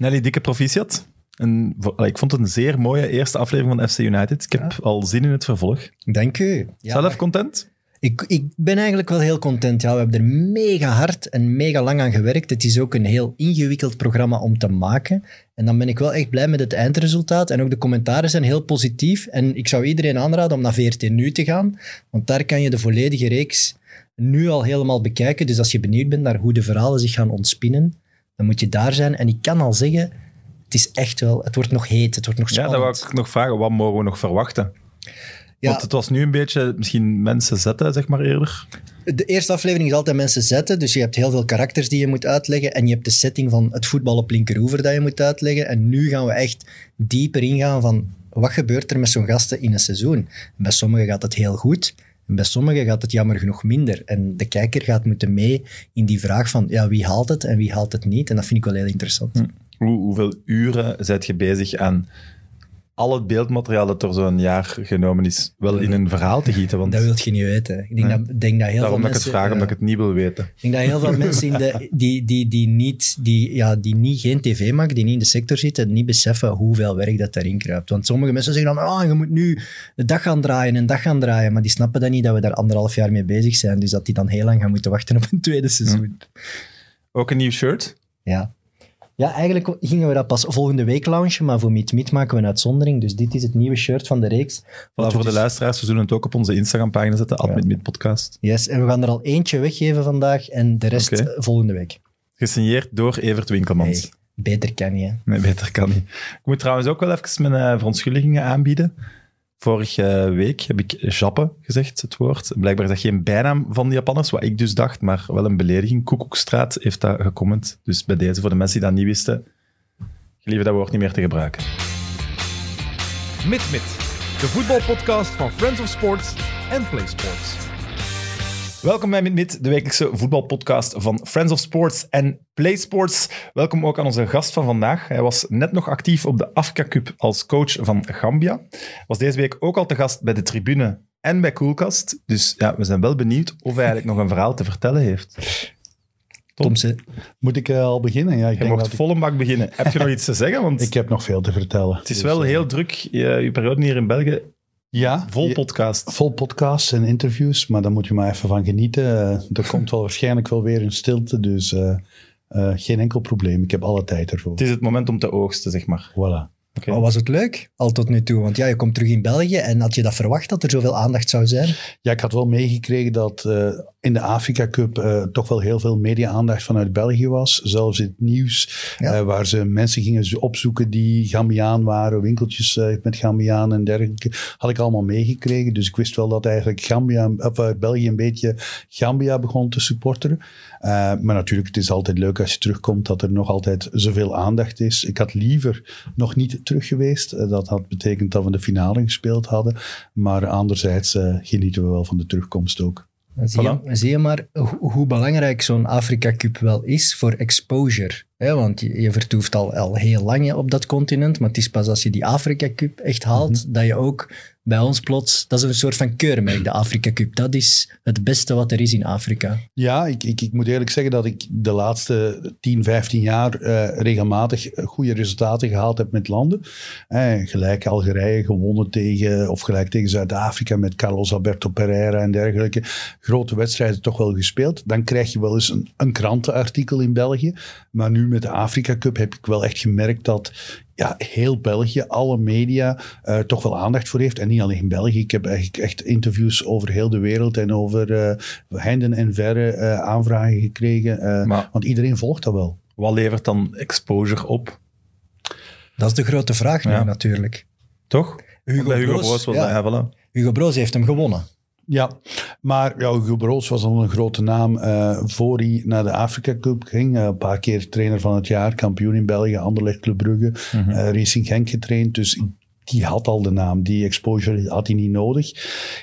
Nelly, dikke proficiat. En, ik vond het een zeer mooie eerste aflevering van FC United. Ik heb al zin in het vervolg. Dank u. Ja, Zelf content? ik, ik ben eigenlijk wel heel content. Ja, we hebben er mega hard en mega lang aan gewerkt. Het is ook een heel ingewikkeld programma om te maken. En dan ben ik wel echt blij met het eindresultaat. En ook de commentaren zijn heel positief. En ik zou iedereen aanraden om naar VRT Nu te gaan. Want daar kan je de volledige reeks nu al helemaal bekijken. Dus als je benieuwd bent naar hoe de verhalen zich gaan ontspinnen, dan moet je daar zijn. En ik kan al zeggen, het is echt wel... Het wordt nog heet, het wordt nog Ja, spannend. dat wou ik nog vragen. Wat mogen we nog verwachten? Ja. Want het was nu een beetje misschien mensen zetten, zeg maar eerder. De eerste aflevering is altijd mensen zetten, dus je hebt heel veel karakters die je moet uitleggen en je hebt de setting van het voetbal op linkeroever dat je moet uitleggen. En nu gaan we echt dieper ingaan van wat gebeurt er met zo'n gasten in een seizoen. En bij sommigen gaat het heel goed, bij sommigen gaat het jammer genoeg minder. En de kijker gaat moeten mee in die vraag van ja, wie haalt het en wie haalt het niet. En dat vind ik wel heel interessant. Hoe, hoeveel uren zet je bezig aan al het beeldmateriaal dat er zo'n jaar genomen is, wel in een verhaal te gieten? Want Dat wil je niet weten. Ik denk, Nee. dat, denk dat heel daarom veel dat ik het mensen... vraag, omdat ik het niet wil weten. Ik denk dat heel veel mensen in de, die, die, die, niet, die, ja, die niet geen tv maken, die niet in de sector zitten, niet beseffen hoeveel werk dat daarin kruipt. Want sommige mensen zeggen dan, ah, je moet nu de dag gaan draaien en dag gaan draaien. Maar die snappen dan niet dat we daar anderhalf jaar mee bezig zijn. Dus dat die dan heel lang gaan moeten wachten op een tweede seizoen. Ook een nieuw shirt. Ja. Ja, eigenlijk gingen we dat pas volgende week launchen, maar voor Meet Meet maken we een uitzondering. Dus dit is het nieuwe shirt van de reeks. Voilà, voor de luisteraars, we zullen het ook op onze Instagram-pagina zetten, Ja. ja. podcast. Yes, en we gaan er al eentje weggeven vandaag en de rest volgende week. Gesigneerd door Evert Winkelmans. Hey, beter kan niet, hè. Nee, beter kan niet. Ik moet trouwens ook wel even mijn eh, verontschuldigingen aanbieden. Vorige week heb ik jappe gezegd, het woord. Blijkbaar is dat geen bijnaam van de Japanners, wat ik dus dacht, maar wel een belediging. Koekoekstraat heeft dat gecomment. Dus bij deze, voor de mensen die dat niet wisten, gelieve dat woord niet meer te gebruiken. MidMid, de voetbalpodcast van Friends of Sports en Play Sports. Welkom bij MidMid, de wekelijkse voetbalpodcast van Friends of Sports en Play Sports. Welkom ook aan onze gast van vandaag. Hij was net nog actief op de Afrika Cup als coach van Gambia. Was deze week ook al te gast bij de tribune en bij Koelkast. Dus ja, we zijn wel benieuwd of hij eigenlijk nog een verhaal te vertellen heeft. Tom, Moet ik eh, al beginnen? Ja, ik, Je denk mocht dat ik, volle bak beginnen. Heb je nog iets te zeggen? Want ik heb nog veel te vertellen. het is Dus, wel eh, heel druk, je, je periode hier in België, ja, vol podcast. vol podcasts en interviews, maar daar moet je maar even van genieten. Eh, er komt wel waarschijnlijk wel weer een stilte, dus eh, eh, geen enkel probleem. Ik heb alle tijd ervoor. Het is het moment om te oogsten, zeg maar. Voilà. Maar was het leuk, al tot nu toe? Want ja, je komt terug in België en had je dat verwacht dat er zoveel aandacht zou zijn? Ja, ik had wel meegekregen dat eh, in de Afrika Cup eh, toch wel heel veel media-aandacht vanuit België was. Zelfs in het nieuws, Ja. eh, waar ze mensen gingen opzoeken die Gambiaan waren, winkeltjes met Gambiaan en dergelijke. Had ik allemaal meegekregen. Dus ik wist wel dat eigenlijk Gambia, of, België een beetje Gambia begon te supporteren. Eh, maar natuurlijk, het is altijd leuk als je terugkomt dat er nog altijd zoveel aandacht is. Ik had liever nog niet terug geweest. Eh, dat had betekend dat we de finale gespeeld hadden. Maar anderzijds eh, genieten we wel van de terugkomst ook. Dan zie, je, zie je maar ho- hoe belangrijk zo'n Afrika Cup wel is voor exposure. Hè? Want je, je vertoeft al, al heel lang op dat continent, maar het is pas als je die Afrika Cup echt haalt, dat je ook bij ons plots... Dat is een soort van keurmerk, de Afrika Cup. Dat is het beste wat er is in Afrika. Ja, ik, ik, ik moet eerlijk zeggen dat ik de laatste 10, 15 jaar eh, regelmatig goede resultaten gehaald heb met landen. Eh, gelijk Algerije gewonnen tegen, of gelijk tegen Zuid-Afrika met Carlos Alberto Pereira en dergelijke. Grote wedstrijden toch wel gespeeld. Dan krijg je wel eens een, een krantenartikel in België. Maar nu met de Afrika Cup heb ik wel echt gemerkt dat ja, heel België, alle media, eh, toch wel aandacht voor heeft. En niet alleen in België. Ik heb eigenlijk echt interviews over heel de wereld en over eh heinden en verre eh, aanvragen gekregen. eh, Maar want iedereen volgt dat wel. wat levert dan exposure op? Dat is de grote vraag nu natuurlijk. Toch? Hugo Hugo Broos, Broos was ja. dat. Hugo Broos heeft hem gewonnen. Ja, maar ja, Hugo Broos was al een grote naam eh, voor hij naar de Afrika Cup ging. Eh, een paar keer trainer van het jaar, kampioen in België, Anderlecht Club Brugge, Mhm. eh, Racing Genk getraind. Dus die had al de naam. Die exposure had hij niet nodig.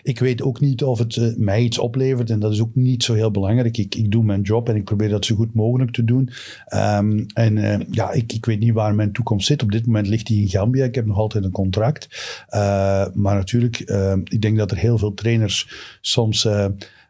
Ik weet ook niet of het eh, mij iets oplevert. En dat is ook niet zo heel belangrijk. Ik, ik doe mijn job en ik probeer dat zo goed mogelijk te doen. Ehm, en eh, ja, ik, ik weet niet waar mijn toekomst zit. Op dit moment ligt hij in Gambia. Ik heb nog altijd een contract. Eh, maar natuurlijk, eh, ik denk dat er heel veel trainers soms...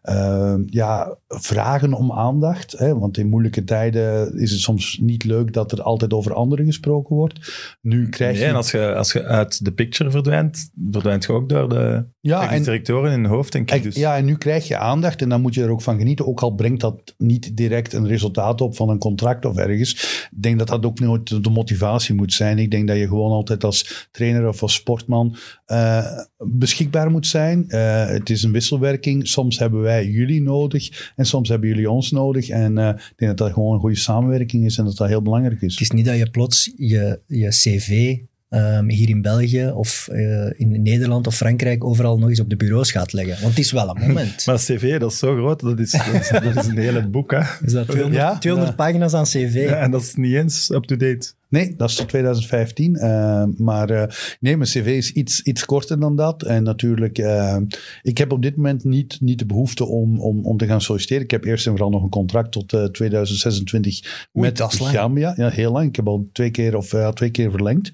eh, eh, ja, vragen om aandacht. Hè? Want in moeilijke tijden is het soms niet leuk dat er altijd over anderen gesproken wordt. Nu krijg Nee, je... en als je, als je uit de picture verdwijnt, verdwijnt je ook door de ja, technisch en, directeuren in hun hoofd, denk ik. Dus. Ja, en nu krijg je aandacht en dan moet je er ook van genieten. Ook al brengt dat niet direct een resultaat op van een contract of ergens. Ik denk dat dat ook nooit de motivatie moet zijn. Ik denk dat je gewoon altijd als trainer of als sportman eh, beschikbaar moet zijn. Eh, het is een wisselwerking. Soms hebben wij jullie nodig en soms hebben jullie ons nodig. En eh, ik denk dat dat gewoon een goede samenwerking is en dat dat heel belangrijk is. Het is niet dat je plots je, je cv ehm, hier in België of eh, in Nederland of Frankrijk overal nog eens op de bureaus gaat leggen. Want het is wel een moment. Maar cv, dat is zo groot, dat is, dat is, dat is een hele boek. Hè? is dat 200, Ja? 200 pagina's aan cv? Ja, en dat is niet eens up-to-date. Nee, dat is tot 2015. eh, maar eh, nee, mijn cv is iets, iets korter dan dat. En natuurlijk, eh, ik heb op dit moment niet, niet de behoefte om, om, om te gaan solliciteren. Ik heb eerst en vooral nog een contract tot eh, 2026 Oei, met. Gambia. Ja, heel lang. Ik heb al twee keer, of, twee keer verlengd.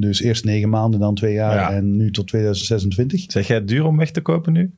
Dus eerst negen maanden, dan twee jaar Ja. en nu tot 2026. Zeg jij het duur om weg te kopen nu?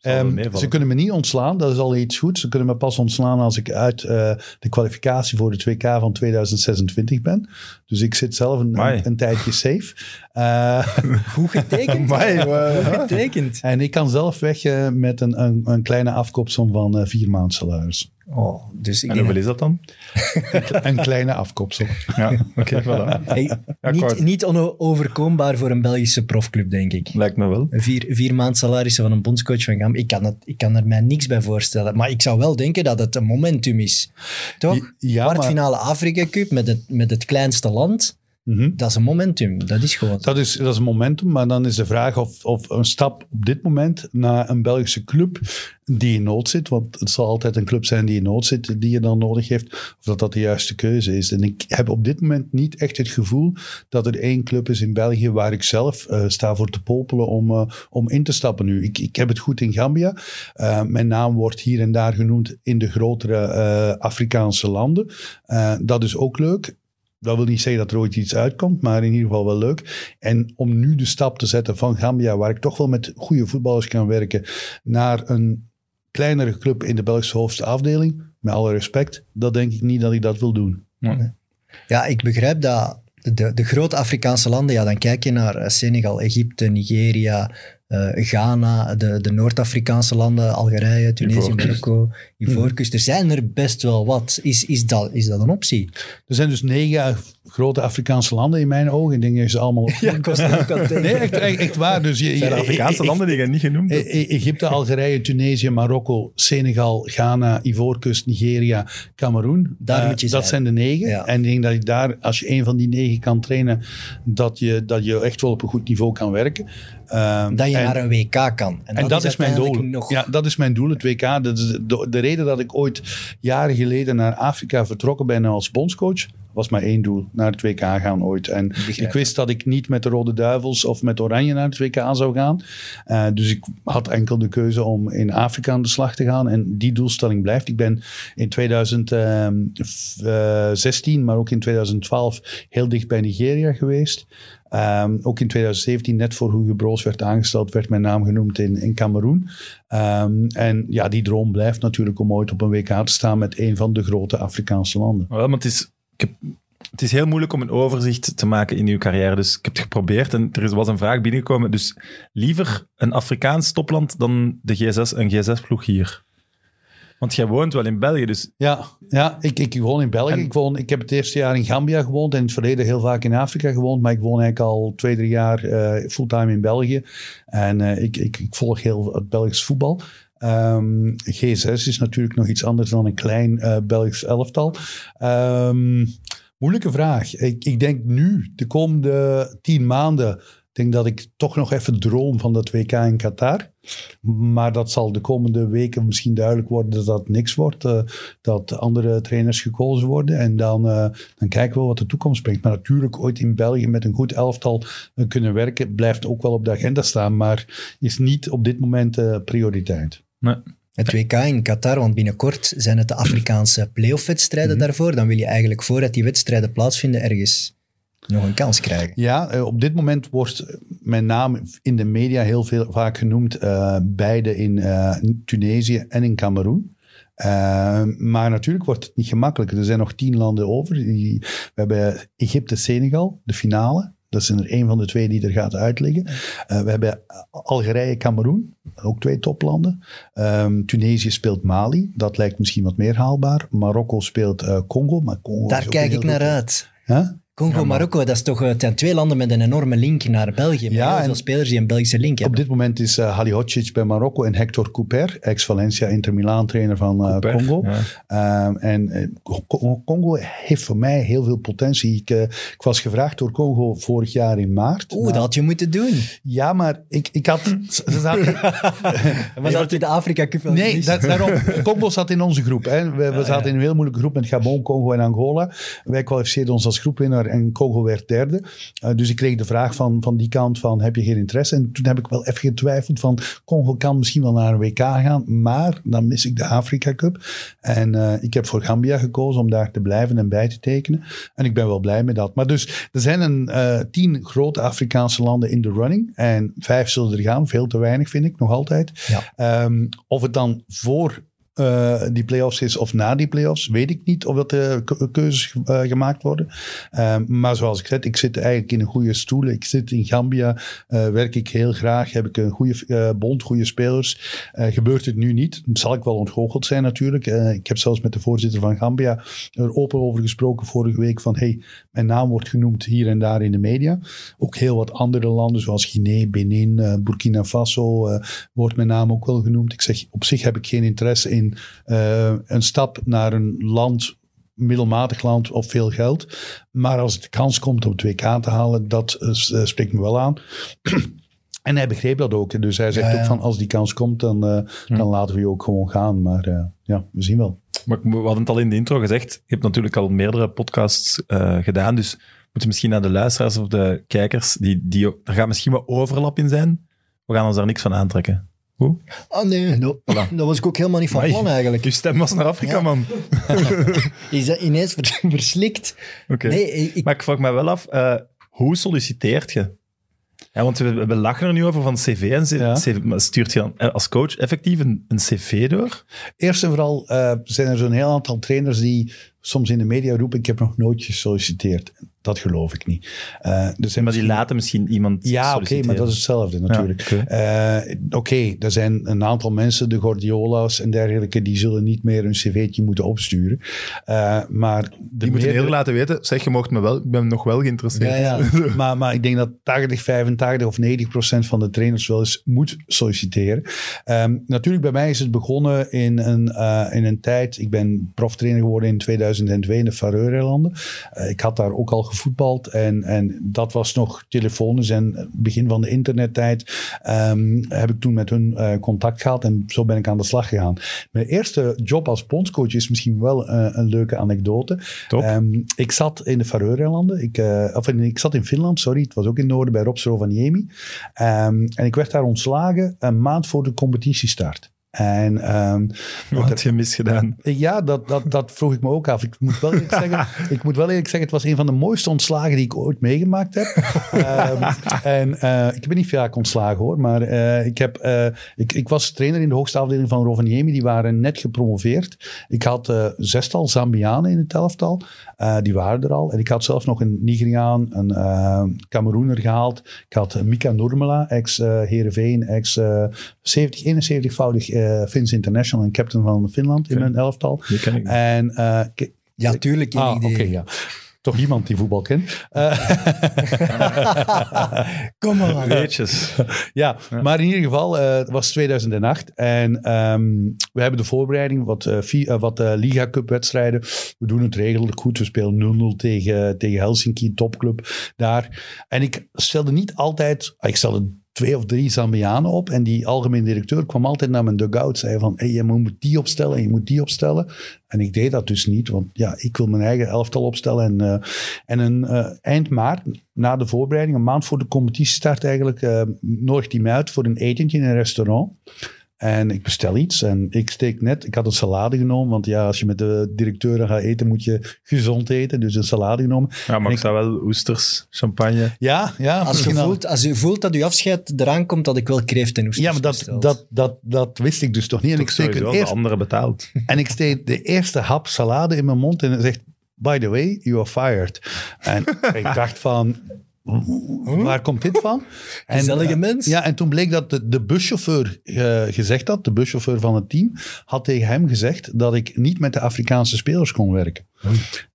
Ehm, ze kunnen me niet ontslaan, dat is al iets goed. Ze kunnen me pas ontslaan als ik uit eh, de kwalificatie voor het WK van 2026 ben. Dus ik zit zelf een, een, een tijdje safe. Eh, Goed getekend. Amai, Goed getekend. en ik kan zelf weg eh, met een, een, een kleine afkoopsom van eh, vier maanden salaris. Oh, dus ik En hoeveel is dat dan? een kleine afkoopsom. Ja, oké, voilà. Hey, Ja, niet, niet onoverkombaar voor een Belgische profclub, denk ik. Lijkt me wel. Vier, vier maand salarissen van een bondscoach van Gam. Ik kan, het, ik kan er mij niks bij voorstellen. Maar ik zou wel denken dat het een momentum is. Toch? Ja, maar Kwartfinale Afrika Cup met het, met het kleinste land. Mhm. Dat is een momentum. Dat is gewoon. Dat is, dat is een momentum, maar dan is de vraag of, of een stap op dit moment naar een Belgische club die in nood zit, want het zal altijd een club zijn die in nood zit, die je dan nodig heeft, of dat dat de juiste keuze is. En ik heb op dit moment niet echt het gevoel dat er één club is in België waar ik zelf eh, sta voor te popelen om, eh, om in te stappen nu. Ik, ik heb het goed in Gambia. Eh, mijn naam wordt hier en daar genoemd in de grotere Afrikaanse landen. Dat is ook leuk. Dat wil niet zeggen dat er ooit iets uitkomt, maar in ieder geval wel leuk. En om nu de stap te zetten van Gambia, waar ik toch wel met goede voetballers kan werken, naar een kleinere club in de Belgische hoogste afdeling, met alle respect, dat denk ik niet dat ik dat wil doen. Ja, ik begrijp dat de, de grote Afrikaanse landen, ja, dan kijk je naar eh, Senegal, Egypte, Nigeria, eh, Ghana, de, de Noord-Afrikaanse landen, Algerije, Tunesië. Marokko, Ivoorkust. Er zijn er best wel wat. Is, is, dat, is dat een optie? Er zijn dus negen grote Afrikaanse landen in mijn ogen. Ik denk dat je ze allemaal Ja, ik was ook aan het denken. Nee, echt, echt, echt waar. Dus je, Zijn er Afrikaanse ik- landen die je niet genoemd hebt? E- Egypte, Algerije, Tunesië, Marokko, Senegal, Ghana, Ivoorkust, Nigeria, Cameroen. Daar Eh, moet je dat zijn. zijn de negen. Ja. En ik denk dat je daar, als je een van die negen kan trainen, dat je, dat je echt wel op een goed niveau kan werken. Ehm, Dat je en- naar een WK kan. En, en dat, is mijn doel. Nog, Ja, dat is mijn doel, het WK. Dat is de, de reden dat ik ooit jaren geleden naar Afrika vertrokken ben als bondscoach, was maar één doel. Naar het WK gaan ooit. En Begrijp. ik wist dat ik niet met de Rode Duivels of met Oranje naar het WK zou gaan. Eh, dus ik had enkel de keuze om in Afrika aan de slag te gaan. En die doelstelling blijft. Ik ben in 2016, maar ook in 2012 heel dicht bij Nigeria geweest. Ehm, ook in 2017, net voor Hugo Broos werd aangesteld, werd mijn naam genoemd in, in Cameroen. Ehm, en ja, die droom blijft natuurlijk om ooit op een WK te staan met een van de grote Afrikaanse landen. Wel, maar het is, ik heb, het is heel moeilijk om een overzicht te maken in uw carrière. Dus ik heb het geprobeerd en er is- was een vraag binnengekomen. Dus liever een Afrikaans topland dan de G6, een G6-ploeg hier. Want jij woont wel in België, dus Ja, ja ik, ik woon in België. En- Ik, woon, ik heb het eerste jaar in Gambia gewoond en in het verleden heel vaak in Afrika gewoond. Maar ik woon eigenlijk al twee, drie jaar eh, fulltime in België. En eh, ik, ik, ik volg heel het Belgisch voetbal. Ehm, G6 is natuurlijk nog iets anders dan een klein eh, Belgisch elftal. Ehm, moeilijke vraag. Ik, ik denk nu, de komende tien maanden, denk dat ik toch nog even droom van dat WK in Qatar. Maar dat zal de komende weken misschien duidelijk worden dat dat niks wordt. eh, dat andere trainers gekozen worden. En dan, eh, dan kijken we wat de toekomst brengt. Maar natuurlijk ooit in België met een goed elftal eh, kunnen werken, blijft ook wel op de agenda staan. Maar is niet op dit moment eh, prioriteit. nee. Het WK in Qatar, want binnenkort zijn het de Afrikaanse playoff-wedstrijden Mhm. daarvoor. Dan wil je eigenlijk voordat die wedstrijden plaatsvinden ergens nog een kans krijgen. Ja, eh, op dit moment wordt mijn naam in de media heel veel, vaak genoemd. eh, beide in eh, Tunesië en in Cameroen. Maar natuurlijk wordt het niet gemakkelijker. Er zijn nog tien landen over. We hebben Egypte-Senegal, de finale. Dat is er één van de twee die er gaat uitliggen. Eh, we hebben Algerije-Cameroen, ook twee toplanden. Ehm, Tunesië speelt Mali, dat lijkt misschien wat meer haalbaar. Marokko speelt Congo, maar Congo Daar kijk een ik naar uit. Huh? Congo, Marokko, dat is toch, eh, het zijn twee landen met een enorme link naar België. Met Ja, heel veel spelers die een Belgische link Op hebben. dit moment is uh, Halihocic bij Marokko en Hector Couper, ex-Valencia Inter Milan trainer van uh, Couper, Congo. ja. Ehm, en eh, Co- Congo heeft voor mij heel veel potentie. Ik, eh, ik was gevraagd door Congo vorig jaar in maart. Oeh, Maar- dat had je moeten doen. Ja, maar ik, ik had... Zaten, Maar dat je de Afrika Cup wel Nee, dat, daarom. Congo zat in onze groep. Hè. We, we zaten in een heel moeilijke groep met Gabon, Congo en Angola. Wij kwalificeerden ons als groepwinnaar en Congo werd derde. Uh, dus ik kreeg de vraag van, van die kant van, heb je geen interesse? En toen heb ik wel even getwijfeld van, Congo kan misschien wel naar een WK gaan, maar dan mis ik de Afrika Cup. En uh, ik heb voor Gambia gekozen om daar te blijven en bij te tekenen. En ik ben wel blij met dat. Maar dus, er zijn een uh, tien grote Afrikaanse landen in de running. En vijf zullen er gaan. Veel te weinig, vind ik, nog altijd. Ja. Um, of het dan voor uh, die play-offs is of na die play-offs, weet ik niet of dat de ke keuzes uh, gemaakt worden. Maar zoals ik zei, ik zit eigenlijk in een goede stoel. Ik zit in Gambia, werk ik heel graag, heb ik een goede bond, goede spelers. Gebeurt het nu niet, zal ik wel ontgoocheld zijn natuurlijk. Ik heb zelfs met de voorzitter van Gambia er open over gesproken vorige week van hey, mijn naam wordt genoemd hier en daar in de media. Ook heel wat andere landen zoals Guinea, Benin, Burkina Faso wordt mijn naam ook wel genoemd. Ik zeg, op zich heb ik geen interesse in uh, een stap naar een land, middelmatig land of veel geld. Maar als het de kans komt om het WK te halen, dat uh, spreekt me wel aan. En hij begreep dat ook. Dus hij zegt ja, ja. ook van als die kans komt, dan, uh, dan laten we je ook gewoon gaan. Maar uh, ja, we zien wel. Maar we hadden het al in de intro gezegd. Je hebt natuurlijk al meerdere podcasts uh, gedaan. Dus moeten misschien naar de luisteraars of de kijkers, die, die, er gaat misschien wat overlap in zijn. We gaan ons daar niks van aantrekken. Hoe? Ah nee, no, voilà. dat was ik ook helemaal niet van plan eigenlijk. Je stem was naar Afrika, ja. man. Is dat ineens verslikt? Oké. Okay. Nee, ik... Maar ik vraag me wel af, uh, hoe solliciteert je? Ja, want we, we lachen er nu over van cv en cv, ja. CV, maar stuurt je dan als coach effectief een, een cv door? Eerst en vooral uh, zijn er zo'n heel aantal trainers die soms in de media roepen, ik heb nog nooit gesolliciteerd. Dat geloof ik niet. Uh, er maar die misschien... laten misschien iemand Ja, oké, okay, maar dat is hetzelfde natuurlijk. Ja, Oké, okay. uh, okay, er zijn een aantal mensen, de Gordiola's en dergelijke, die zullen niet meer een cv'tje moeten opsturen. Uh, maar die moeten heel laten weten, zeg, je mocht me wel, ik ben nog wel geïnteresseerd. Ja, ja. maar, maar ik denk dat 80, 85 of 90 procent van de trainers wel eens moet solliciteren. Um, natuurlijk, bij mij is het begonnen in een, uh, in een tijd, ik ben proftrainer geworden in 2002 in de Faroe-eilanden. Uh, ik had daar ook al gevoetbald en, en dat was nog telefonisch en begin van de internettijd um, heb ik toen met hun uh, contact gehad en zo ben ik aan de slag gegaan. Mijn eerste job als bondscoach is misschien wel uh, een leuke anekdote. Um, ik zat in de Faroe-eilanden, ik, of in, ik zat in Finland, sorry, het was ook in Noorden bij Rob Rovaniemi. Um, en ik werd daar ontslagen een maand voor de competitiestart. En, um, Wat had je misgedaan? Ja, dat, dat, dat vroeg ik me ook af. Ik moet wel eerlijk zeggen, ik moet wel eerlijk zeggen het was een van de mooiste ontslagen die ik ooit meegemaakt heb. um, en uh, ik ben niet vaak ontslagen hoor, maar uh, ik, heb, uh, ik, ik was trainer in de hoogste afdeling van Rovaniemi. Die waren net gepromoveerd. Ik had zestal Zambianen in het elftal. Die waren er al. En ik had zelfs nog een Nigeriaan, een Cameroener gehaald. Ik had Mika Nurmela, ex-Heerenveen, ex-70, 71-voudig uh, Fins International en captain van Finland in mijn elftal. Die ken ik en, uh, ja, tuurlijk ah. Oké, okay, ja. Toch iemand die voetbal kent. Kom maar. Weetjes. ja, ja, maar in ieder geval, uh, het was 2008. En um, we hebben de voorbereiding, wat, uh, wat Liga Cup wedstrijden. We doen het redelijk goed. We spelen 0-0 tegen, tegen Helsinki, topclub daar. En ik stelde niet altijd, ik stelde twee of drie Zambianen op. En die algemeen directeur kwam altijd naar mijn dugout. Zei van, je moet die opstellen en je moet die opstellen. En ik deed dat dus niet. Want ja, ik wil mijn eigen elftal opstellen. En, uh, en een, uh, eind maart, na de voorbereiding, een maand voor de competitiestart eigenlijk, uh, hij mij uit voor een etentje in een restaurant. En ik bestel iets en ik steek net, ik had een salade genomen, want ja, als je met de directeur gaat eten, moet je gezond eten. Dus een salade genomen. Ja, maar ik zou wel oesters, champagne. Ja, ja. Als je, al- voelt, als je voelt dat je afscheid eraan komt, dat ik wel kreeft en oesters Ja, maar dat, besteld. dat, dat, dat wist ik dus toch niet. En ik steek, sowieso als de eerst, andere betaalt. en ik steek de eerste hap salade in mijn mond en hij zegt, by the way, you are fired. En ik dacht van, waar komt dit van? En, Gezellige eh, mens. Ja, en toen bleek dat de, de buschauffeur eh, gezegd had, de buschauffeur van het team, had tegen hem gezegd dat ik niet met de Afrikaanse spelers kon werken.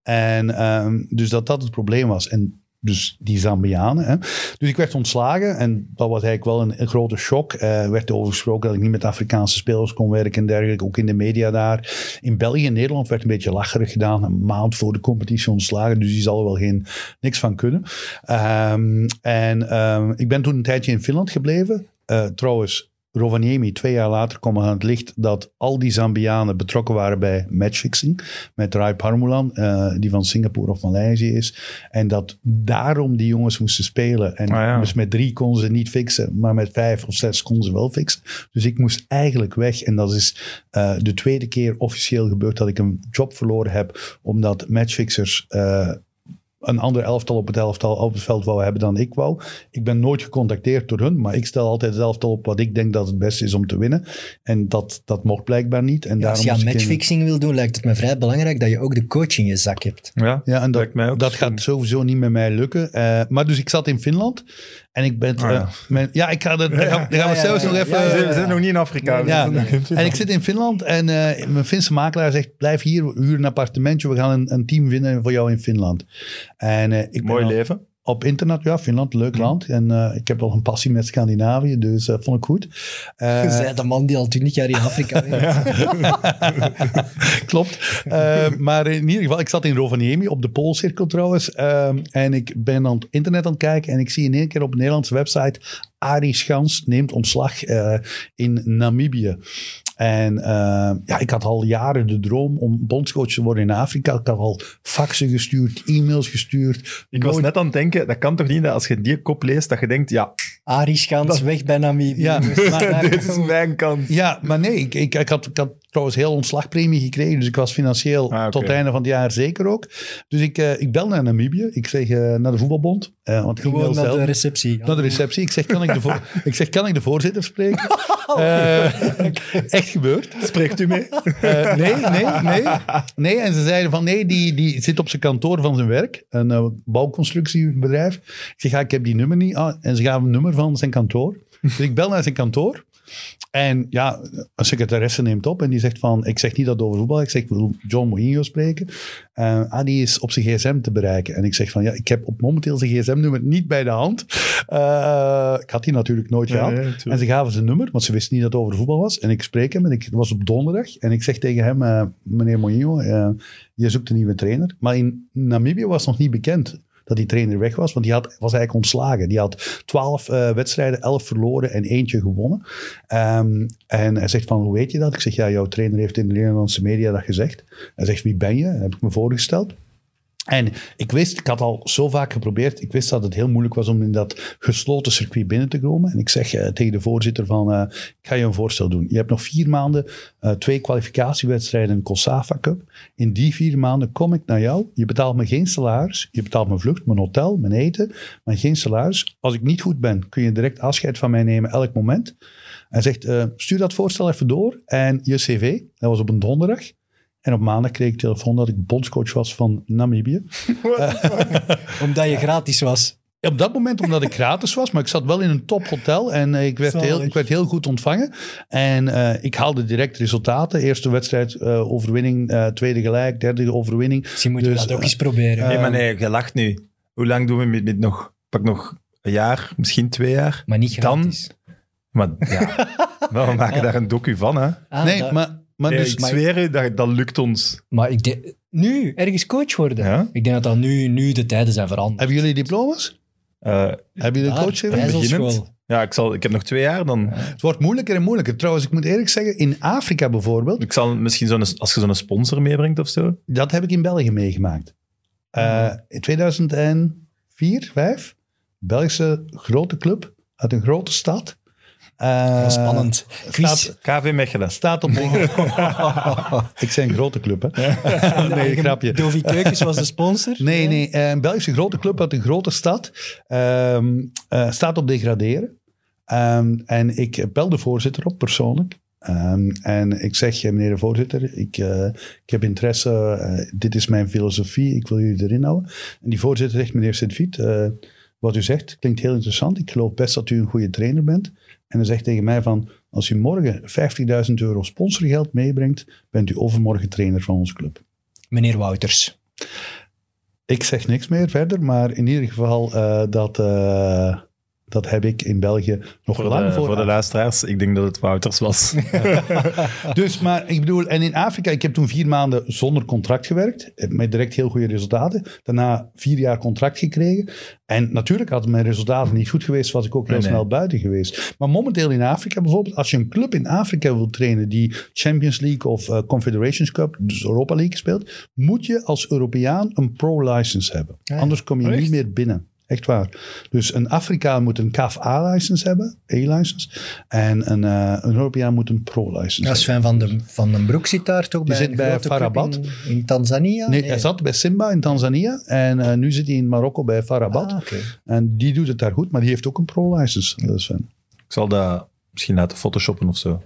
En ehm, dus dat dat het probleem was. En dus die Zambianen. Hè. Dus ik werd ontslagen en dat was eigenlijk wel een, grote shock. Eh, Er werd over gesproken dat ik niet met Afrikaanse spelers kon werken en dergelijke. Ook in de media daar. In België en Nederland werd een beetje lacherig gedaan. Een maand voor de competitie ontslagen. Dus die zal er wel geen, niks van kunnen. Ehm, en ehm, ik ben toen een tijdje in Finland gebleven. Eh, trouwens, Rovaniemi, twee jaar later kwam aan het licht dat al die Zambianen betrokken waren bij matchfixing. Met Rai Parmulan, eh, die van Singapore of Maleisië is. En dat daarom die jongens moesten spelen. En Ah, ja. dus met drie konden ze niet fixen, maar met vijf of zes konden ze wel fixen. Dus ik moest eigenlijk weg. En dat is eh, de tweede keer officieel gebeurd dat ik een job verloren heb. Omdat matchfixers eh, een ander elftal op het elftal op het veld wou hebben dan ik wou. Ik ben nooit gecontacteerd door hun, maar ik stel altijd het elftal op wat ik denk dat het beste is om te winnen. En dat, dat mocht blijkbaar niet. En Ja, als daarom je aan in- matchfixing wil doen, lijkt het me vrij belangrijk dat je ook de coach in je zak hebt. Ja, Ja, en dat, dat gaat sowieso niet met mij lukken. Eh, maar dus ik zat in Finland en ik ben... Ah, ja. eh, mijn- ja, ik ga er, daar gaan, we ja, zelfs ja, nog ja. even... Ja, ja, We zijn nog niet in Afrika. Ja, en ik zit in Finland en eh, mijn Finse makelaar zegt: blijf hier, huur een appartementje. We gaan een, een team vinden voor jou in Finland. En eh, ik ben Mooi al- leven. Op internet, ja, Finland, leuk land. En eh, ik heb wel een passie met Scandinavië, dus dat vond ik goed. Eh, Je zei de man die al twintig jaar in Afrika werkt. Klopt. Eh, maar in ieder geval, ik zat in Rovaniemi op de Poolcirkel trouwens. Eh, en ik ben aan het internet aan het kijken en ik zie in één keer op een Nederlandse website Arie Schans neemt ontslag eh, in Namibië. En eh, ja, ik had al jaren de droom om bondscoach te worden in Afrika. Ik had al faxen gestuurd, e-mails gestuurd. Ik was net aan het denken, dat kan toch niet dat als je die kop leest, dat je denkt, ja, Arie Schans, weg bij Namibië. Ja, maar- dit is mijn kans. Ja, maar nee, ik, ik, ik, had, ik had trouwens heel ontslagpremie gekregen. Dus ik was financieel Ah, tot het einde van het jaar zeker ook. Dus ik, eh, ik bel naar Namibië. Ik zeg eh, naar de voetbalbond. eh, want Gewoon naar de receptie. Naar de receptie. Ik zeg, kan ik de, voor- ik zeg, kan ik de voorzitter spreken? Eh, echt gebeurd. Spreekt u mee? Eh, nee, nee, nee. Nee, en ze zeiden van nee, die, die zit op zijn kantoor van zijn werk. Een bouwconstructiebedrijf. Ik zeg, ja, ik heb die nummer niet. Ah, en ze gaven een nummer van zijn kantoor. Dus ik bel naar zijn kantoor. En ja, een secretaresse neemt op en die zegt van, ik zeg niet dat over voetbal, ik zeg, ik wil John Mourinho spreken. Eh, ah, die is op zijn gsm te bereiken. En ik zeg van, ja, ik heb op momenteel zijn gsm-nummer niet bij de hand. Eh, ik had die natuurlijk nooit gehad. nee, en ze gaven zijn nummer, want ze wisten niet dat het over voetbal was. En ik spreek hem en ik het was op donderdag. En ik zeg tegen hem, eh, meneer Mourinho, je zoekt een nieuwe trainer. Maar in Namibië was nog niet bekend dat die trainer weg was, want die had, was eigenlijk ontslagen. Die had twaalf eh, wedstrijden, elf verloren en eentje gewonnen. Ehm, en hij zegt van, hoe weet je dat? Ik zeg, ja, jouw trainer heeft in de Nederlandse media dat gezegd. Hij zegt, wie ben je? Dat heb ik me voorgesteld. En ik wist, ik had al zo vaak geprobeerd, ik wist dat het heel moeilijk was om in dat gesloten circuit binnen te komen. En ik zeg eh, tegen de voorzitter van, eh, ik ga je een voorstel doen. Je hebt nog vier maanden, eh, twee kwalificatiewedstrijden in Kosafa Cup. In die vier maanden kom ik naar jou. Je betaalt me geen salaris. Je betaalt mijn vlucht, mijn hotel, mijn eten, maar geen salaris. Als ik niet goed ben, kun je direct afscheid van mij nemen elk moment. Hij zegt, stuur dat voorstel even door en je cv. Dat was op een donderdag. En op maandag kreeg ik telefoon dat ik bondscoach was van Namibië. Omdat je gratis was. Op dat moment omdat ik gratis was, maar ik zat wel in een tophotel en eh, ik werd, Zalig. heel, ik werd heel goed ontvangen. En eh, ik haalde direct resultaten. Eerste wedstrijd eh, overwinning, eh, tweede gelijk, derde overwinning. Misschien moeten Dus, we dat ook eh, eens proberen. Nee, maar nee, je lacht nu. Hoe lang doen we met, met nog? Pak nog een jaar, misschien twee jaar. maar niet dan- gratis. Maar ja, maar we maken daar een docu van, hè. Ah, nee, dat- maar, maar Nee, dus... ik zweer dat, dat lukt ons. maar ik denk, nu ergens coach worden. Ja? Ik denk dat dat nu, nu de tijden zijn veranderd. Hebben jullie diploma's? Eh, Hebben jullie Daar, coach beginnend. ja, ik, zal, ik heb nog twee jaar, dan... Het wordt moeilijker en moeilijker. Trouwens, ik moet eerlijk zeggen, in Afrika bijvoorbeeld, Ik zal misschien zo'n... Als je zo'n sponsor meebrengt of zo. dat heb ik in België meegemaakt. Eh, in 2004, 5, Belgische grote club uit een grote stad. Eh, spannend. Staat, KV Mechelen. staat op. Ik zijn een grote club, hè? nee, grapje. Dovi Keukens was de sponsor. Nee, nee. Een Belgische grote club uit een grote stad ehm, eh, staat op degraderen. Ehm, en ik bel de voorzitter op persoonlijk. Ehm, en ik zeg, meneer de voorzitter, ik, eh, ik heb interesse, dit is mijn filosofie, ik wil jullie erin houden. En die voorzitter zegt, meneer Sint-Viet, eh, wat u zegt klinkt heel interessant. Ik geloof best dat u een goede trainer bent. En hij zegt tegen mij van, als u morgen 50.000 euro sponsorgeld meebrengt, bent u overmorgen trainer van onze club. Meneer Wouters. Ik zeg niks meer verder, maar in ieder geval, eh, dat, eh, dat heb ik in België nog Voor lang de, voor. voor de luisteraars, ik denk dat het Wouters was. Dus, maar ik bedoel, en in Afrika, ik heb toen vier maanden zonder contract gewerkt, eh, met direct heel goede resultaten. Daarna vier jaar contract gekregen. En natuurlijk had mijn resultaten niet goed geweest, was ik ook heel Nee, nee. snel buiten geweest. Maar momenteel in Afrika bijvoorbeeld, als je een club in Afrika wil trainen die Champions League of eh, Confederations Cup, dus Europa League speelt, moet je als Europeaan een pro-license hebben. ja. Anders kom je Oh, niet meer binnen. Echt waar. Dus een Afrikaan moet een CAF-A-license hebben, A-license. En een, eh, een Europeaan moet een pro-license Ja, hebben. Sven van den, van den Broek zit daar toch Die bij zit bij Farabat. In, in Tanzania? Nee, hij zat bij Simba in Tanzania en eh, nu zit hij in Marokko bij Farabat. Ah, oké. En die doet het daar goed, maar die heeft ook een pro-license, eh, Sven. ik zal dat misschien laten photoshoppen of zo.